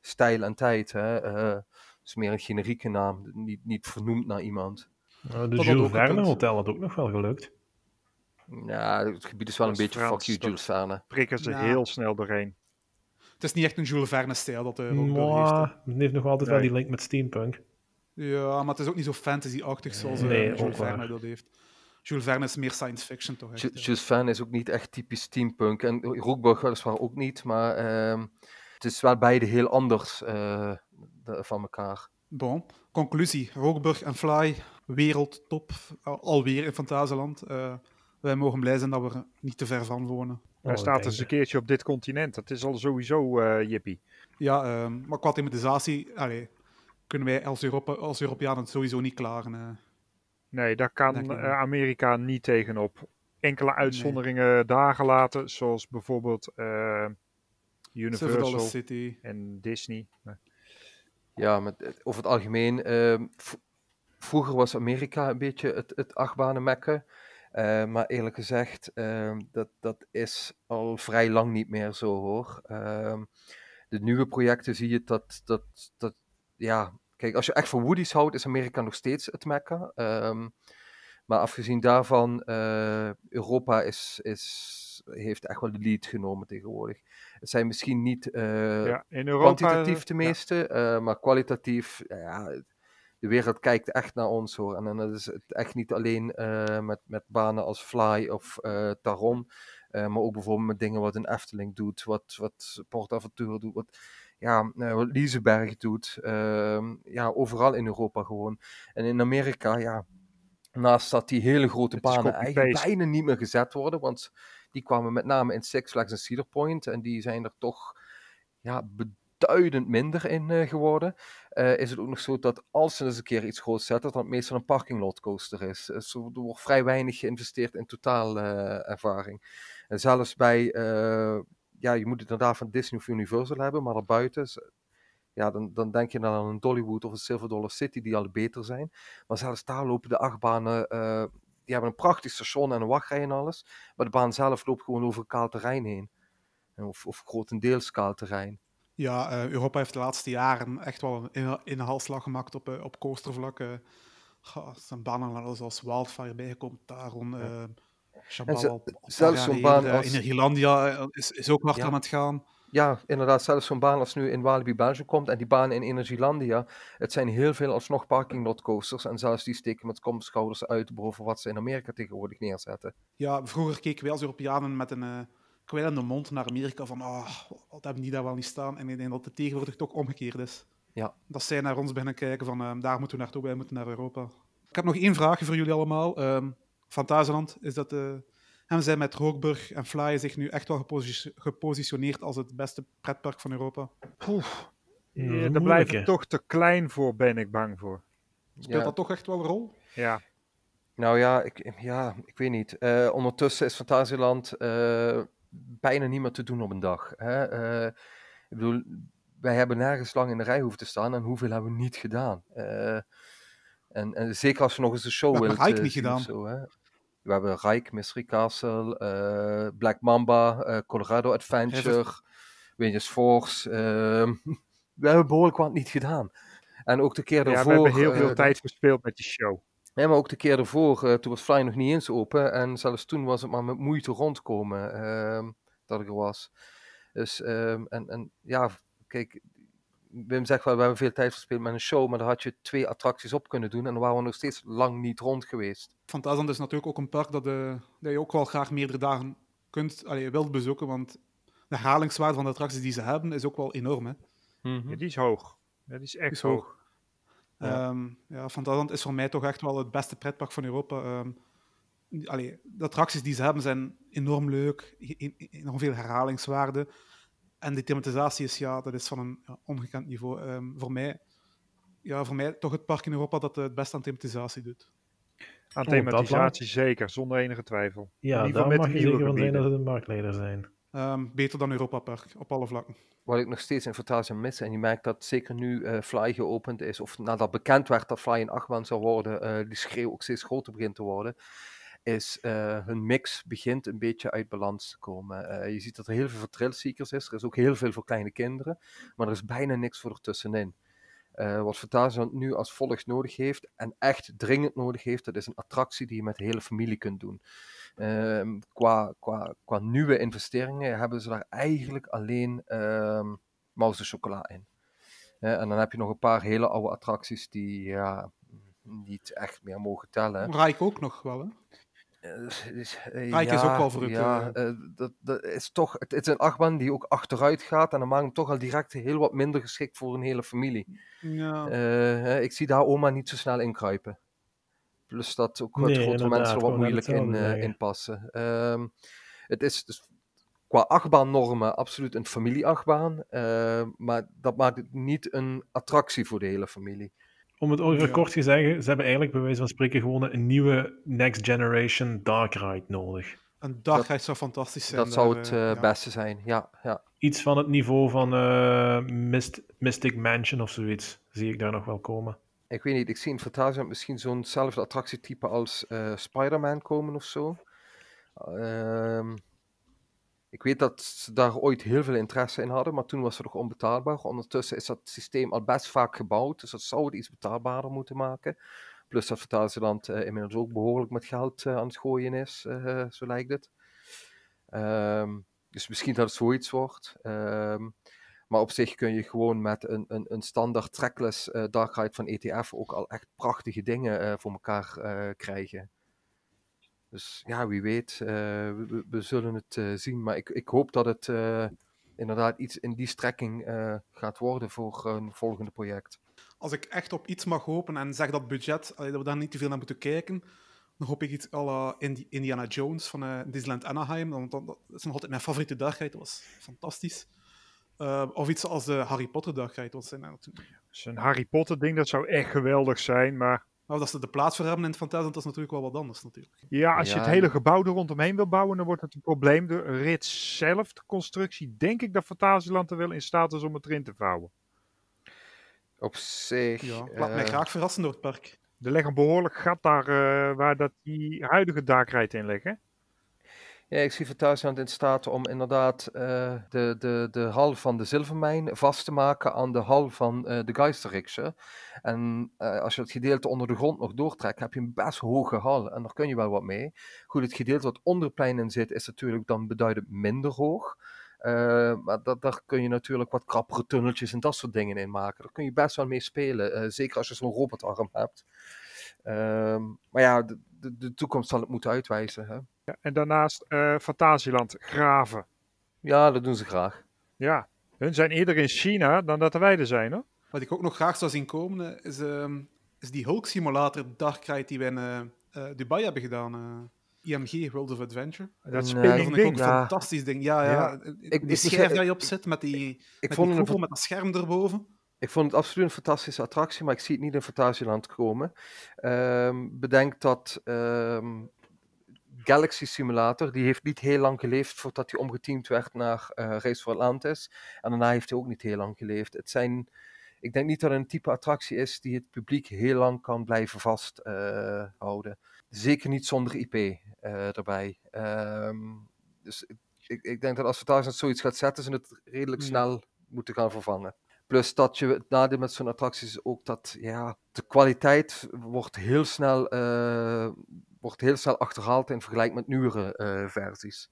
stijl en tijd. Hè. het is meer een generieke naam, niet, niet vernoemd naar iemand. Nou, de Jules Verne Hotel had ook nog wel gelukt. Ja, het gebied is wel een beetje Frans, fuck you, Jules Verne. Prikken ze ja. heel snel doorheen. Het is niet echt een Jules Verne-stijl dat de Mwah, heeft. Het heeft nog altijd wel die link met steampunk. Ja, maar het is ook niet zo fantasy-achtig zoals nee, uh, Jules Verne dat heeft. Jules Verne is meer science fiction toch? Echt, Jules Verne is ook niet echt typisch steampunk. En Rookburg weliswaar ook niet, maar uh, het is wel beide heel anders uh, van elkaar. Bon, conclusie. Rookburg en Fly, wereldtop, al- alweer in Fantasieland. Eh, wij mogen blij zijn dat we er niet te ver van wonen. Hij Oh, staat eens een keertje op dit continent. Dat is al sowieso eh jippie. Ja, ehm, maar qua thematisatie allee, kunnen wij als, Europa, als Europeanen het sowieso niet klaren. eh. Nee, daar kan eh. Amerika niet tegenop. Enkele uitzonderingen daar gelaten, zoals bijvoorbeeld Universal City. en Disney. Maar Ja, met, eh, over het algemeen. ehm, vroeger was Amerika een beetje het, het achtbanenmekken. Eh, maar eerlijk gezegd, ehm, dat, dat is al vrij lang niet meer zo hoor. Ehm, de nieuwe projecten zie je dat, dat, dat, ja, kijk, als je echt van Woody's houdt, is Amerika nog steeds het mekka. Ehm, maar afgezien daarvan, eh, Europa is, is, heeft echt wel de lead genomen tegenwoordig. Het zijn misschien niet eh, ja, in Europa. kwantitatief de meeste, maar kwalitatief, ja, de wereld kijkt echt naar ons hoor. En dan is het echt niet alleen eh, met, met banen als Fly of eh, Taron, eh, maar ook bijvoorbeeld met dingen wat een Efteling doet, wat, wat PortAventura doet, wat, ja, wat Liseberg doet. ehm, ja, overal in Europa gewoon. En in Amerika, ja, naast dat die hele grote banen eigenlijk bijna niet meer gezet worden, want die kwamen met name in Six Flags en Cedar Point en die zijn er toch ja, beduidend minder in eh, geworden. Eh, is het ook nog zo dat als ze eens een keer iets groots zetten, dat het meestal een parkinglot coaster is. Eh, zo, er wordt vrij weinig geïnvesteerd in totaal eh, ervaring. En zelfs bij, ja, je moet het inderdaad van Disney of Universal hebben, maar daarbuiten, ja, dan, dan denk je dan aan een Dollywood of een Silver Dollar City die al beter zijn. Maar zelfs daar lopen de achtbanen, die hebben een prachtig station en een wachtrij en alles. Maar de baan zelf loopt gewoon over kaal terrein heen. Of, of grotendeels kaal terrein. Ja, eh, Europa heeft de laatste jaren echt wel een inha- inhaalslag gemaakt op, eh, op coastervlak. eh. Ga, er zijn banen zoals Wildfire bijgekomen, Taron, eh ze- op- op zelfs zo'n baan als- eh, is, is ook hard Ja. aan het gaan. Ja, inderdaad, zelfs zo'n baan als nu in Walibi Belgium komt en die baan in Energielandia, het zijn heel veel alsnog parkinglot coasters en zelfs die steken met komschouders uit boven wat ze in Amerika tegenwoordig neerzetten. Ja, vroeger keken wij als Europeanen met een eh kwijlende mond naar Amerika van ah, wat hebben die daar wel niet staan? En ik denk dat het tegenwoordig toch omgekeerd is. Ja. Dat zij naar ons beginnen kijken van eh, daar moeten we naartoe, wij moeten naar Europa. Ik heb nog één vraagje voor jullie allemaal. Ehm Fantasieland, is dat... eh hebben zij met Rookburg en Fly zich nu echt wel geposi- gepositioneerd als het beste pretpark van Europa? Mm, Ja, een daar blijft moeilijke. het toch te klein voor, ben ik bang voor. Speelt Ja, dat toch echt wel een rol? Ja, nou ja, ik, ja, ik weet niet. Eh, ondertussen is Fantasieland eh, bijna niet meer te doen op een dag. Hè? Eh, ik bedoel, wij hebben nergens lang in de rij hoeven te staan en hoeveel hebben we niet gedaan. Eh, en, en zeker als je nog eens een show We hebben wilt Rijk niet zien gedaan. of Zo, hè? We hebben Rijk, Mystery Castle, eh, Black Mamba, eh, Colorado Adventure, Venus Force. ehm, (laughs) we hebben behoorlijk wat niet gedaan. En ook de keer ja daarvoor... we hebben heel veel tijd verspild met die show. Ja, maar ook de keer ervoor, eh, toen was Fly nog niet eens open. En zelfs toen was het maar met moeite rondkomen ehm, dat ik er was. Dus, ehm, en, en ja, kijk, Wim zegt wel, we hebben veel tijd verspeeld met een show, maar daar had je twee attracties op kunnen doen en dan waren we nog steeds lang niet rond geweest. Fantasieland is natuurlijk ook een park dat, eh, dat je ook wel graag meerdere dagen kunt, allee, wilt bezoeken, want de herhalingswaarde van de attracties die ze hebben is ook wel enorm. Hè? Ja, die is hoog. Ja, die is echt Is hoog. hoog. Ja. Ja. ja, is voor mij toch echt wel het beste pretpark van Europa. Ehm, allee, de attracties die ze hebben zijn enorm leuk, e- e- enorm veel herhalingswaarde. En die thematisatie is, ja, dat is van een ja, ongekend niveau. Ehm, voor, mij, ja, voor mij toch het park in Europa dat het best aan thematisatie doet. Aan Oh, thematisatie zeker, zonder enige twijfel. Ja, in ieder daar geval met mag de je nieuwe zeker van zijn dat het een marktleider zijn. Ehm, beter dan Europa Park, op alle vlakken. Wat ik nog steeds in Fantasia mis, en je merkt dat zeker nu eh, Fly geopend is, of nadat bekend werd dat Fly een achtbaan zou worden, eh, die schreeuw ook steeds groter begint te worden, is eh, hun mix begint een beetje uit balans te komen. Je ziet dat er heel veel voor thrillseekers is, er is ook heel veel voor kleine kinderen, maar er is bijna niks voor ertussenin. Wat Fantasia nu als volgt nodig heeft, en echt dringend nodig heeft, dat is een attractie die je met de hele familie kunt doen. Ehm, qua, qua, qua nieuwe investeringen hebben ze daar eigenlijk alleen Mouse de Chocola in. En dan heb je nog een paar hele oude attracties die ja, niet echt meer mogen tellen. Rijk ook nog wel, hè? Eh, eh, Rijk is ook wel het, Ja, eh, dat, dat is toch, het, is een achtbaan die ook achteruit gaat en dan maakt hem toch al direct heel wat minder geschikt voor een hele familie. Ja. Ik zie daar oma niet zo snel inkruipen. Plus dat ook wat Nee, grotere inderdaad, mensen er wat moeilijk in, eh, in passen. Ehm, het is dus qua achtbaannormen absoluut een familieachtbaan. eh, maar dat maakt het niet een attractie voor de hele familie. Om het over Ja. kort te zeggen, ze hebben eigenlijk bij wijze van spreken gewoon een nieuwe Next Generation Dark Ride nodig. Een dagreis zou fantastisch zijn. dat zou daar, het eh, eh, ja. beste zijn, ja. ja. Iets van het niveau van eh, Myst- Mystic Mansion of zoiets, zie ik daar nog wel komen. Ik weet niet, ik zie in Fantasia misschien zo'nzelfde attractietype als eh Spider-Man komen of zo. Ehm, ik weet dat ze daar ooit heel veel interesse in hadden, maar toen was het nog onbetaalbaar. Ondertussen is dat systeem al best vaak gebouwd, dus dat zou het iets betaalbaarder moeten maken. Plus dat Fantasieland eh inmiddels ook behoorlijk met geld eh, aan het gooien is, zo lijkt het. Ehm, dus misschien dat het zoiets wordt. Ehm, maar op zich kun je gewoon met een, een, een standaard trackless eh dark ride van ETF ook al echt prachtige dingen eh, voor elkaar eh, krijgen. Dus ja, wie weet, we, we- zullen het zien. Maar ik, ik hoop dat het inderdaad iets in die strekking gaat worden voor een volgende project. Als ik echt op iets mag hopen en zeg dat budget, dat we daar niet te veel naar moeten kijken, dan hoop ik iets à Indiana Jones van Disneyland Anaheim. Want dat, is nog altijd mijn favoriete dagride, dat was fantastisch. Eh, of iets als de Harry Potter dagride. Dat zijn er natuurlijk. Dus een Harry Potter ding, dat zou echt geweldig zijn. Maar Maar dat ze de plaats voor hebben in het Fantasieland, dat is natuurlijk wel wat anders. Natuurlijk. ja, als je het hele gebouw er rondomheen wil bouwen, dan wordt het een probleem. De rit zelf, de constructie, denk ik dat Fantasieland er wel in staat is om het erin te vouwen. Op zich. Ja, laat mij eh, graag verrassen door het park. Er ligt een behoorlijk gat daar eh, waar dat die huidige daakrijd in ligt. Ja, ik zie Fantasieland in staat om inderdaad eh, de, de, de hal van de zilvermijn vast te maken aan de hal van eh, de Geisterriksje. En eh, als je het gedeelte onder de grond nog doortrekt, heb je een best hoge hal. En daar kun je wel wat mee. Goed, het gedeelte wat onder plein in zit, is natuurlijk dan beduidend minder hoog. Maar dat, daar kun je natuurlijk wat krappere tunneltjes en dat soort dingen in maken. Daar kun je best wel mee spelen. zeker als je zo'n robotarm hebt. Ehm, maar ja, de, de, de toekomst zal het moeten uitwijzen. Hè? Ja, en daarnaast eh Fantasieland graven. Ja, dat doen ze graag. Ja, hun zijn eerder in China dan dat wij er zijn. Hoor. Wat ik ook nog graag zou zien komen, is, ehm, is die Hulk Simulator Dark Ride die we in eh, eh, Dubai hebben gedaan. eh, IMG, World of Adventure. Dat Nee, Dat spinning vond ik ook een Ja. fantastisch ding. Ja, ja. Ja. Die, Ik- ik- schijf waar je op zit met die, Ik met, vond, die een, met dat scherm erboven. ik vond het absoluut een fantastische attractie, maar ik zie het niet in Fantasieland komen. Ehm, bedenk dat ehm, Galaxy Simulator, die heeft niet heel lang geleefd voordat hij omgeteamd werd naar eh Race for Atlantis. En daarna heeft hij ook niet heel lang geleefd. Het zijn, ik denk niet dat het een type attractie is die het publiek heel lang kan blijven vasthouden. Zeker niet zonder IP eh, erbij. Ehm, dus ik, ik, denk dat als Fantasieland zoiets gaat zetten, ze het redelijk snel moeten gaan vervangen. Plus dat je het nadeel met zo'n attractie is ook dat ja, de kwaliteit wordt heel snel, eh, wordt heel snel achterhaald in vergelijking met nieuwere eh, versies.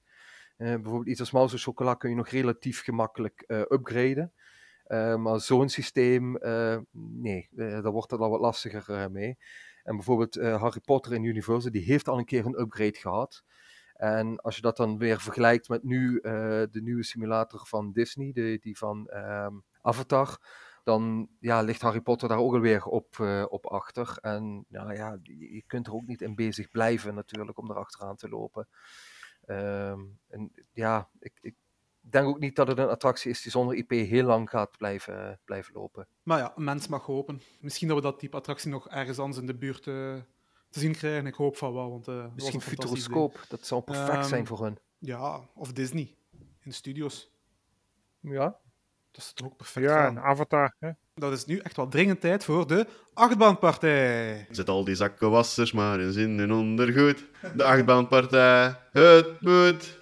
Eh, bijvoorbeeld iets als Mouse Chocola kun je nog relatief gemakkelijk eh, upgraden. Maar zo'n systeem, nee, daar wordt het al wat lastiger mee. En bijvoorbeeld Harry Potter in Universal, die heeft al een keer een upgrade gehad. En als je dat dan weer vergelijkt met nu de nieuwe simulator van Disney, die van ehm, Avatar, dan ja, ligt Harry Potter daar ook alweer op, eh, op achter. En nou ja, je, kunt er ook niet in bezig blijven natuurlijk om erachteraan te lopen. Ehm, en ja, ik, ik denk ook niet dat het een attractie is die zonder IP heel lang gaat blijven, blijven lopen. Maar ja, een mens mag hopen. Misschien dat we dat type attractie nog ergens anders in de buurt eh, te zien krijgen. Ik hoop van wel, want was Misschien Futuroscoop, dat zou perfect Ehm, zijn voor hun. Ja, of Disney. In de studios. Ja, Dat is toch ook perfect Ja, een avatar. Hè? Dat is nu echt wel dringend tijd voor de achtbaanpartij. Zet al die zakkenwassers maar in zin en ondergoed. De achtbaanpartij, het moet.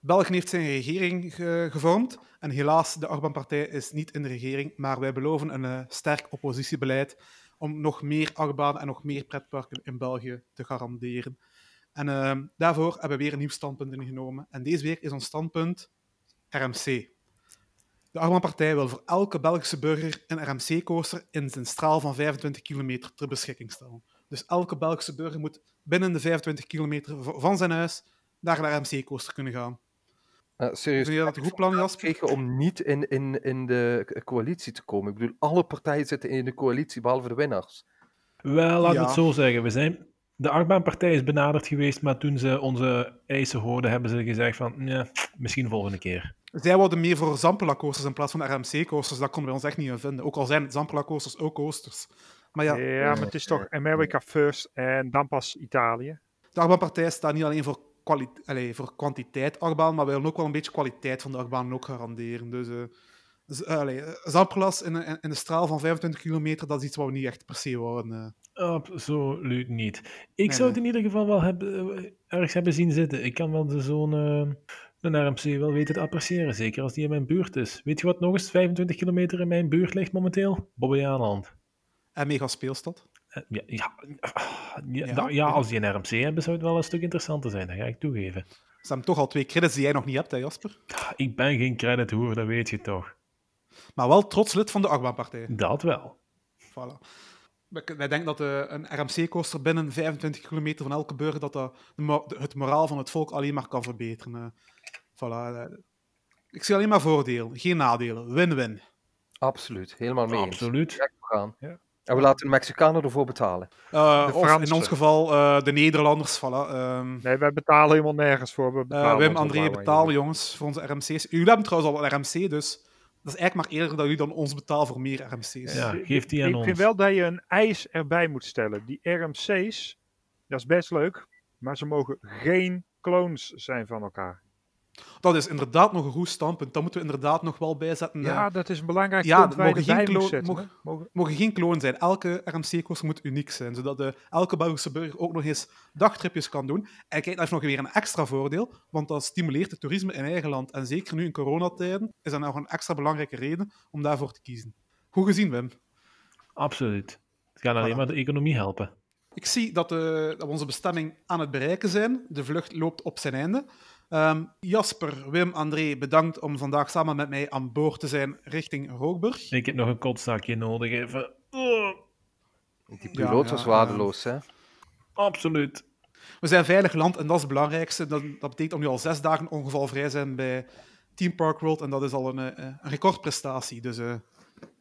België heeft zijn regering ge- gevormd. En helaas, de achtbaanpartij is niet in de regering. Maar wij beloven een eh, sterk oppositiebeleid om nog meer achtbanen en nog meer pretparken in België te garanderen. En eh, daarvoor hebben we weer een nieuw standpunt ingenomen. En deze week is ons standpunt RMC. De achtbaanpartij wil voor elke Belgische burger een RMC-coaster in zijn straal van 25 kilometer ter beschikking stellen. Dus elke Belgische burger moet binnen de 25 kilometer van zijn huis naar een RMC-coaster kunnen gaan. Eh, serieus. Vind je dat een goed plan, Jasper? Kregen om niet in, in, in de coalitie te komen. Ik bedoel, alle partijen zitten in de coalitie behalve de winnaars. Wel, laten we Ja. het zo zeggen. We zijn, de achtbaanpartij is benaderd geweest, maar toen ze onze eisen hoorden, hebben ze gezegd van, nee, misschien volgende keer. Zij wouden meer voor Zampela-coasters in plaats van RMC-coasters. Dat konden we ons echt niet in vinden. Ook al zijn Zampela-coasters ook coasters. Maar ja, Ja, maar het is toch America first en dan pas Italië. de achtbaanpartij staat niet alleen voor, kwali- allee, voor kwantiteit achtbaan, maar willen ook wel een beetje kwaliteit van de achtbaan ook garanderen. Dus allee, Zampelas in, een- in de straal van 25 kilometer, dat is iets wat we niet echt per se wouden. eh. Absoluut niet. Ik Nee, zou het in ieder geval wel hebben, ergens hebben zien zitten. Ik kan wel de zo'n een RMC wel weten te appreciëren, zeker als die in mijn buurt is. Weet je wat nog eens 25 kilometer in mijn buurt ligt momenteel? Bobbejaanland. En mega speelstad. Ja, ja, ah, ja, Ja, nou, ja, ja. als die een RMC hebben, zou het wel een stuk interessanter zijn, dat ga ik toegeven. Ze hebben toch al twee credits die jij nog niet hebt, hè Jasper? Ah, Ik ben geen credit hoer, dat weet je toch. Maar wel trots lid van de achtbaanpartij. Dat wel. Voilà. Wij wij denken dat eh, een RMC-coaster binnen 25 kilometer van elke burger dat de- het moraal van het volk alleen maar kan verbeteren. eh. voilà. eh. Ik zie alleen maar voordelen, geen nadelen. Win-win. Absoluut, helemaal mee eens. Absoluut. Kijk, we gaan. Ja. En we laten de Mexicanen ervoor betalen. Eh, De of in ons geval eh, de Nederlanders. Voilà. ehm. Nee, wij betalen helemaal nergens voor. We Eh, betalen Wim, André, betalen jongens voor onze RMC's. Jullie hebben trouwens al een RMC, dus dat is eigenlijk maar eerder dat jullie dan ons betalen voor meer RMC's. Ja, geef die aan Ik ons. vind wel dat je een eis erbij moet stellen. Die RMC's, dat is best leuk, maar ze mogen geen clones zijn van elkaar. Dat is inderdaad nog een goed standpunt. Dat moeten we inderdaad nog wel bijzetten. Ja, eh. dat is een belangrijk Ja, punt mogen geen zetten. mogen-. Mogen- mogen geen kloon zijn. Elke RMC-coaster moet uniek zijn, zodat de, elke Belgische burger ook nog eens dagtripjes kan doen. En kijk, dat heeft nog weer een extra voordeel, want dat stimuleert het toerisme in eigen land. En zeker nu in coronatijden is dat nog een extra belangrijke reden om daarvoor te kiezen. Goed gezien, Wim. Absoluut. Het gaat alleen Voilà. maar de economie helpen. Ik zie dat, de, dat we onze bestemming aan het bereiken zijn. De vlucht loopt op zijn einde. Ehm, Jasper, Wim, André, bedankt om vandaag samen met mij aan boord te zijn richting Rookburg. Ik heb nog een kotzakje nodig even. Oh, Die piloot ja, was waardeloos, hè? absoluut. We zijn veilig land en dat is het belangrijkste. Dat, dat betekent dat we nu al zes dagen ongevalvrij zijn bij Team Park World en dat is al een, eh, een recordprestatie. Dus eh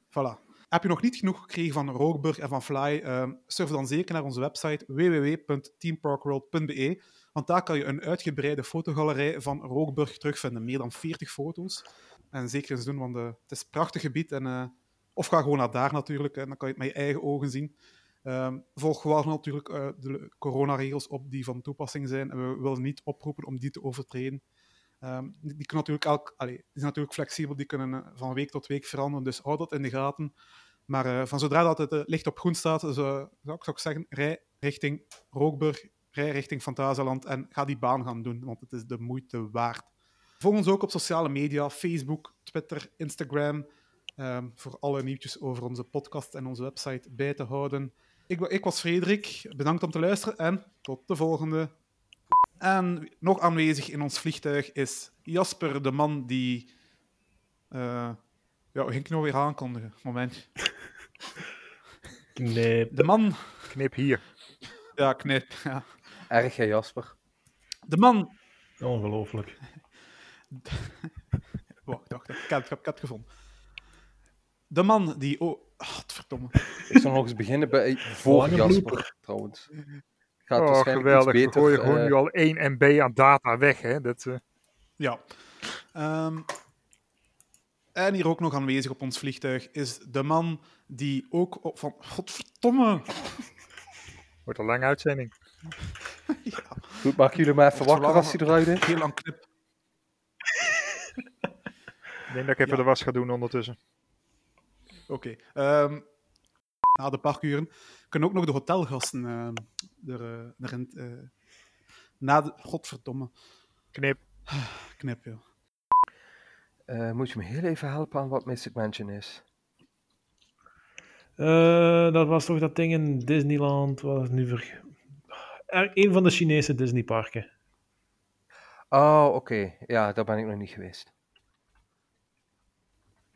voilà. Heb je nog niet genoeg gekregen van Rookburg en van Fly? eh, surf dan zeker naar onze website www.teamparkworld.be, want daar kan je een uitgebreide fotogalerij van Rookburg terugvinden. Meer dan 40 foto's. En zeker eens doen, want eh, het is een prachtig gebied. En, eh, of ga gewoon naar daar natuurlijk, en dan kan je het met je eigen ogen zien. Ehm, volg wel natuurlijk eh, de coronaregels op die van toepassing zijn. En we willen niet oproepen om die te overtreden. Ehm, die, die, natuurlijk elk, allee, zijn natuurlijk flexibel, die kunnen van week tot week veranderen, dus houd dat in de gaten. Maar van zodra dat het licht op groen staat, zou, ik, zou ik zeggen, rij richting Rookburg, rij richting Fantasialand en ga die baan gaan doen, want het is de moeite waard. Volg ons ook op sociale media, Facebook, Twitter, Instagram, ehm, voor alle nieuwtjes over onze podcast en onze website bij te houden. Ik, ik was Frederik, bedankt om te luisteren en tot de volgende. En nog aanwezig in ons vliegtuig is Jasper, de man die... eh, ja, ging ik nou weer aankondigen? Moment. (laughs) Nee. De man... Knip hier. Ja, knip. Ja. Erg, hè, Jasper? De man... Ongelooflijk. (laughs) Wacht. Ik heb, ik het gevonden. De man die... Oh, ah, verdomme. Ik zal nog eens beginnen bij voor Lange Jasper, blooper. trouwens. Gaat Oh, waarschijnlijk geweldig. We beter. gooien gewoon eh, nu al 1 MB aan data weg. Hè? Dat, eh, Ja. Ehm, en hier ook nog aanwezig op ons vliegtuig is de man die ook op van... Godverdomme. wordt een lange uitzending. Ja, Goed, maak jullie maar even wakker als hij eruit is. heel lang knip. Ik denk dat ik even Ja. de was ga doen ondertussen. Oké. ehm, na de parkuren kunnen ook nog de hotelgasten ehm, er, eh, erin... eh, na de... Godverdomme. Knip. Knip, ja. Eh, moet je me heel even helpen aan wat Mystic Mansion is? Eh, dat was toch dat ding in Disneyland? Wat is nu ver... Er, een van de Chinese Disneyparken. Oh, oké. Ja, daar ben ik nog niet geweest.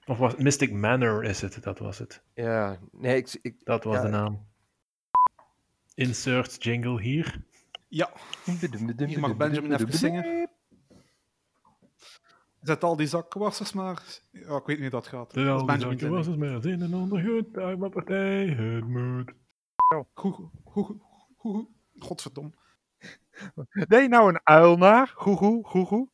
Of was Mystic Manor is het, dat was het. Ja, nee, ik, ik, Dat was Ja. de naam. Insert jingle hier. Ja, hier mag Benjamin even zingen. Zet al die zakwassers maar... Ja, ik weet niet hoe dat gaat. Is Terwijl die Benjamin zakken zijn was het maar zin en ondergoed. Daar mijn partij, het moet. Goe, goe, goe, goe. Godverdom. Nee, nou een uil naar. Goegoe, goegoe.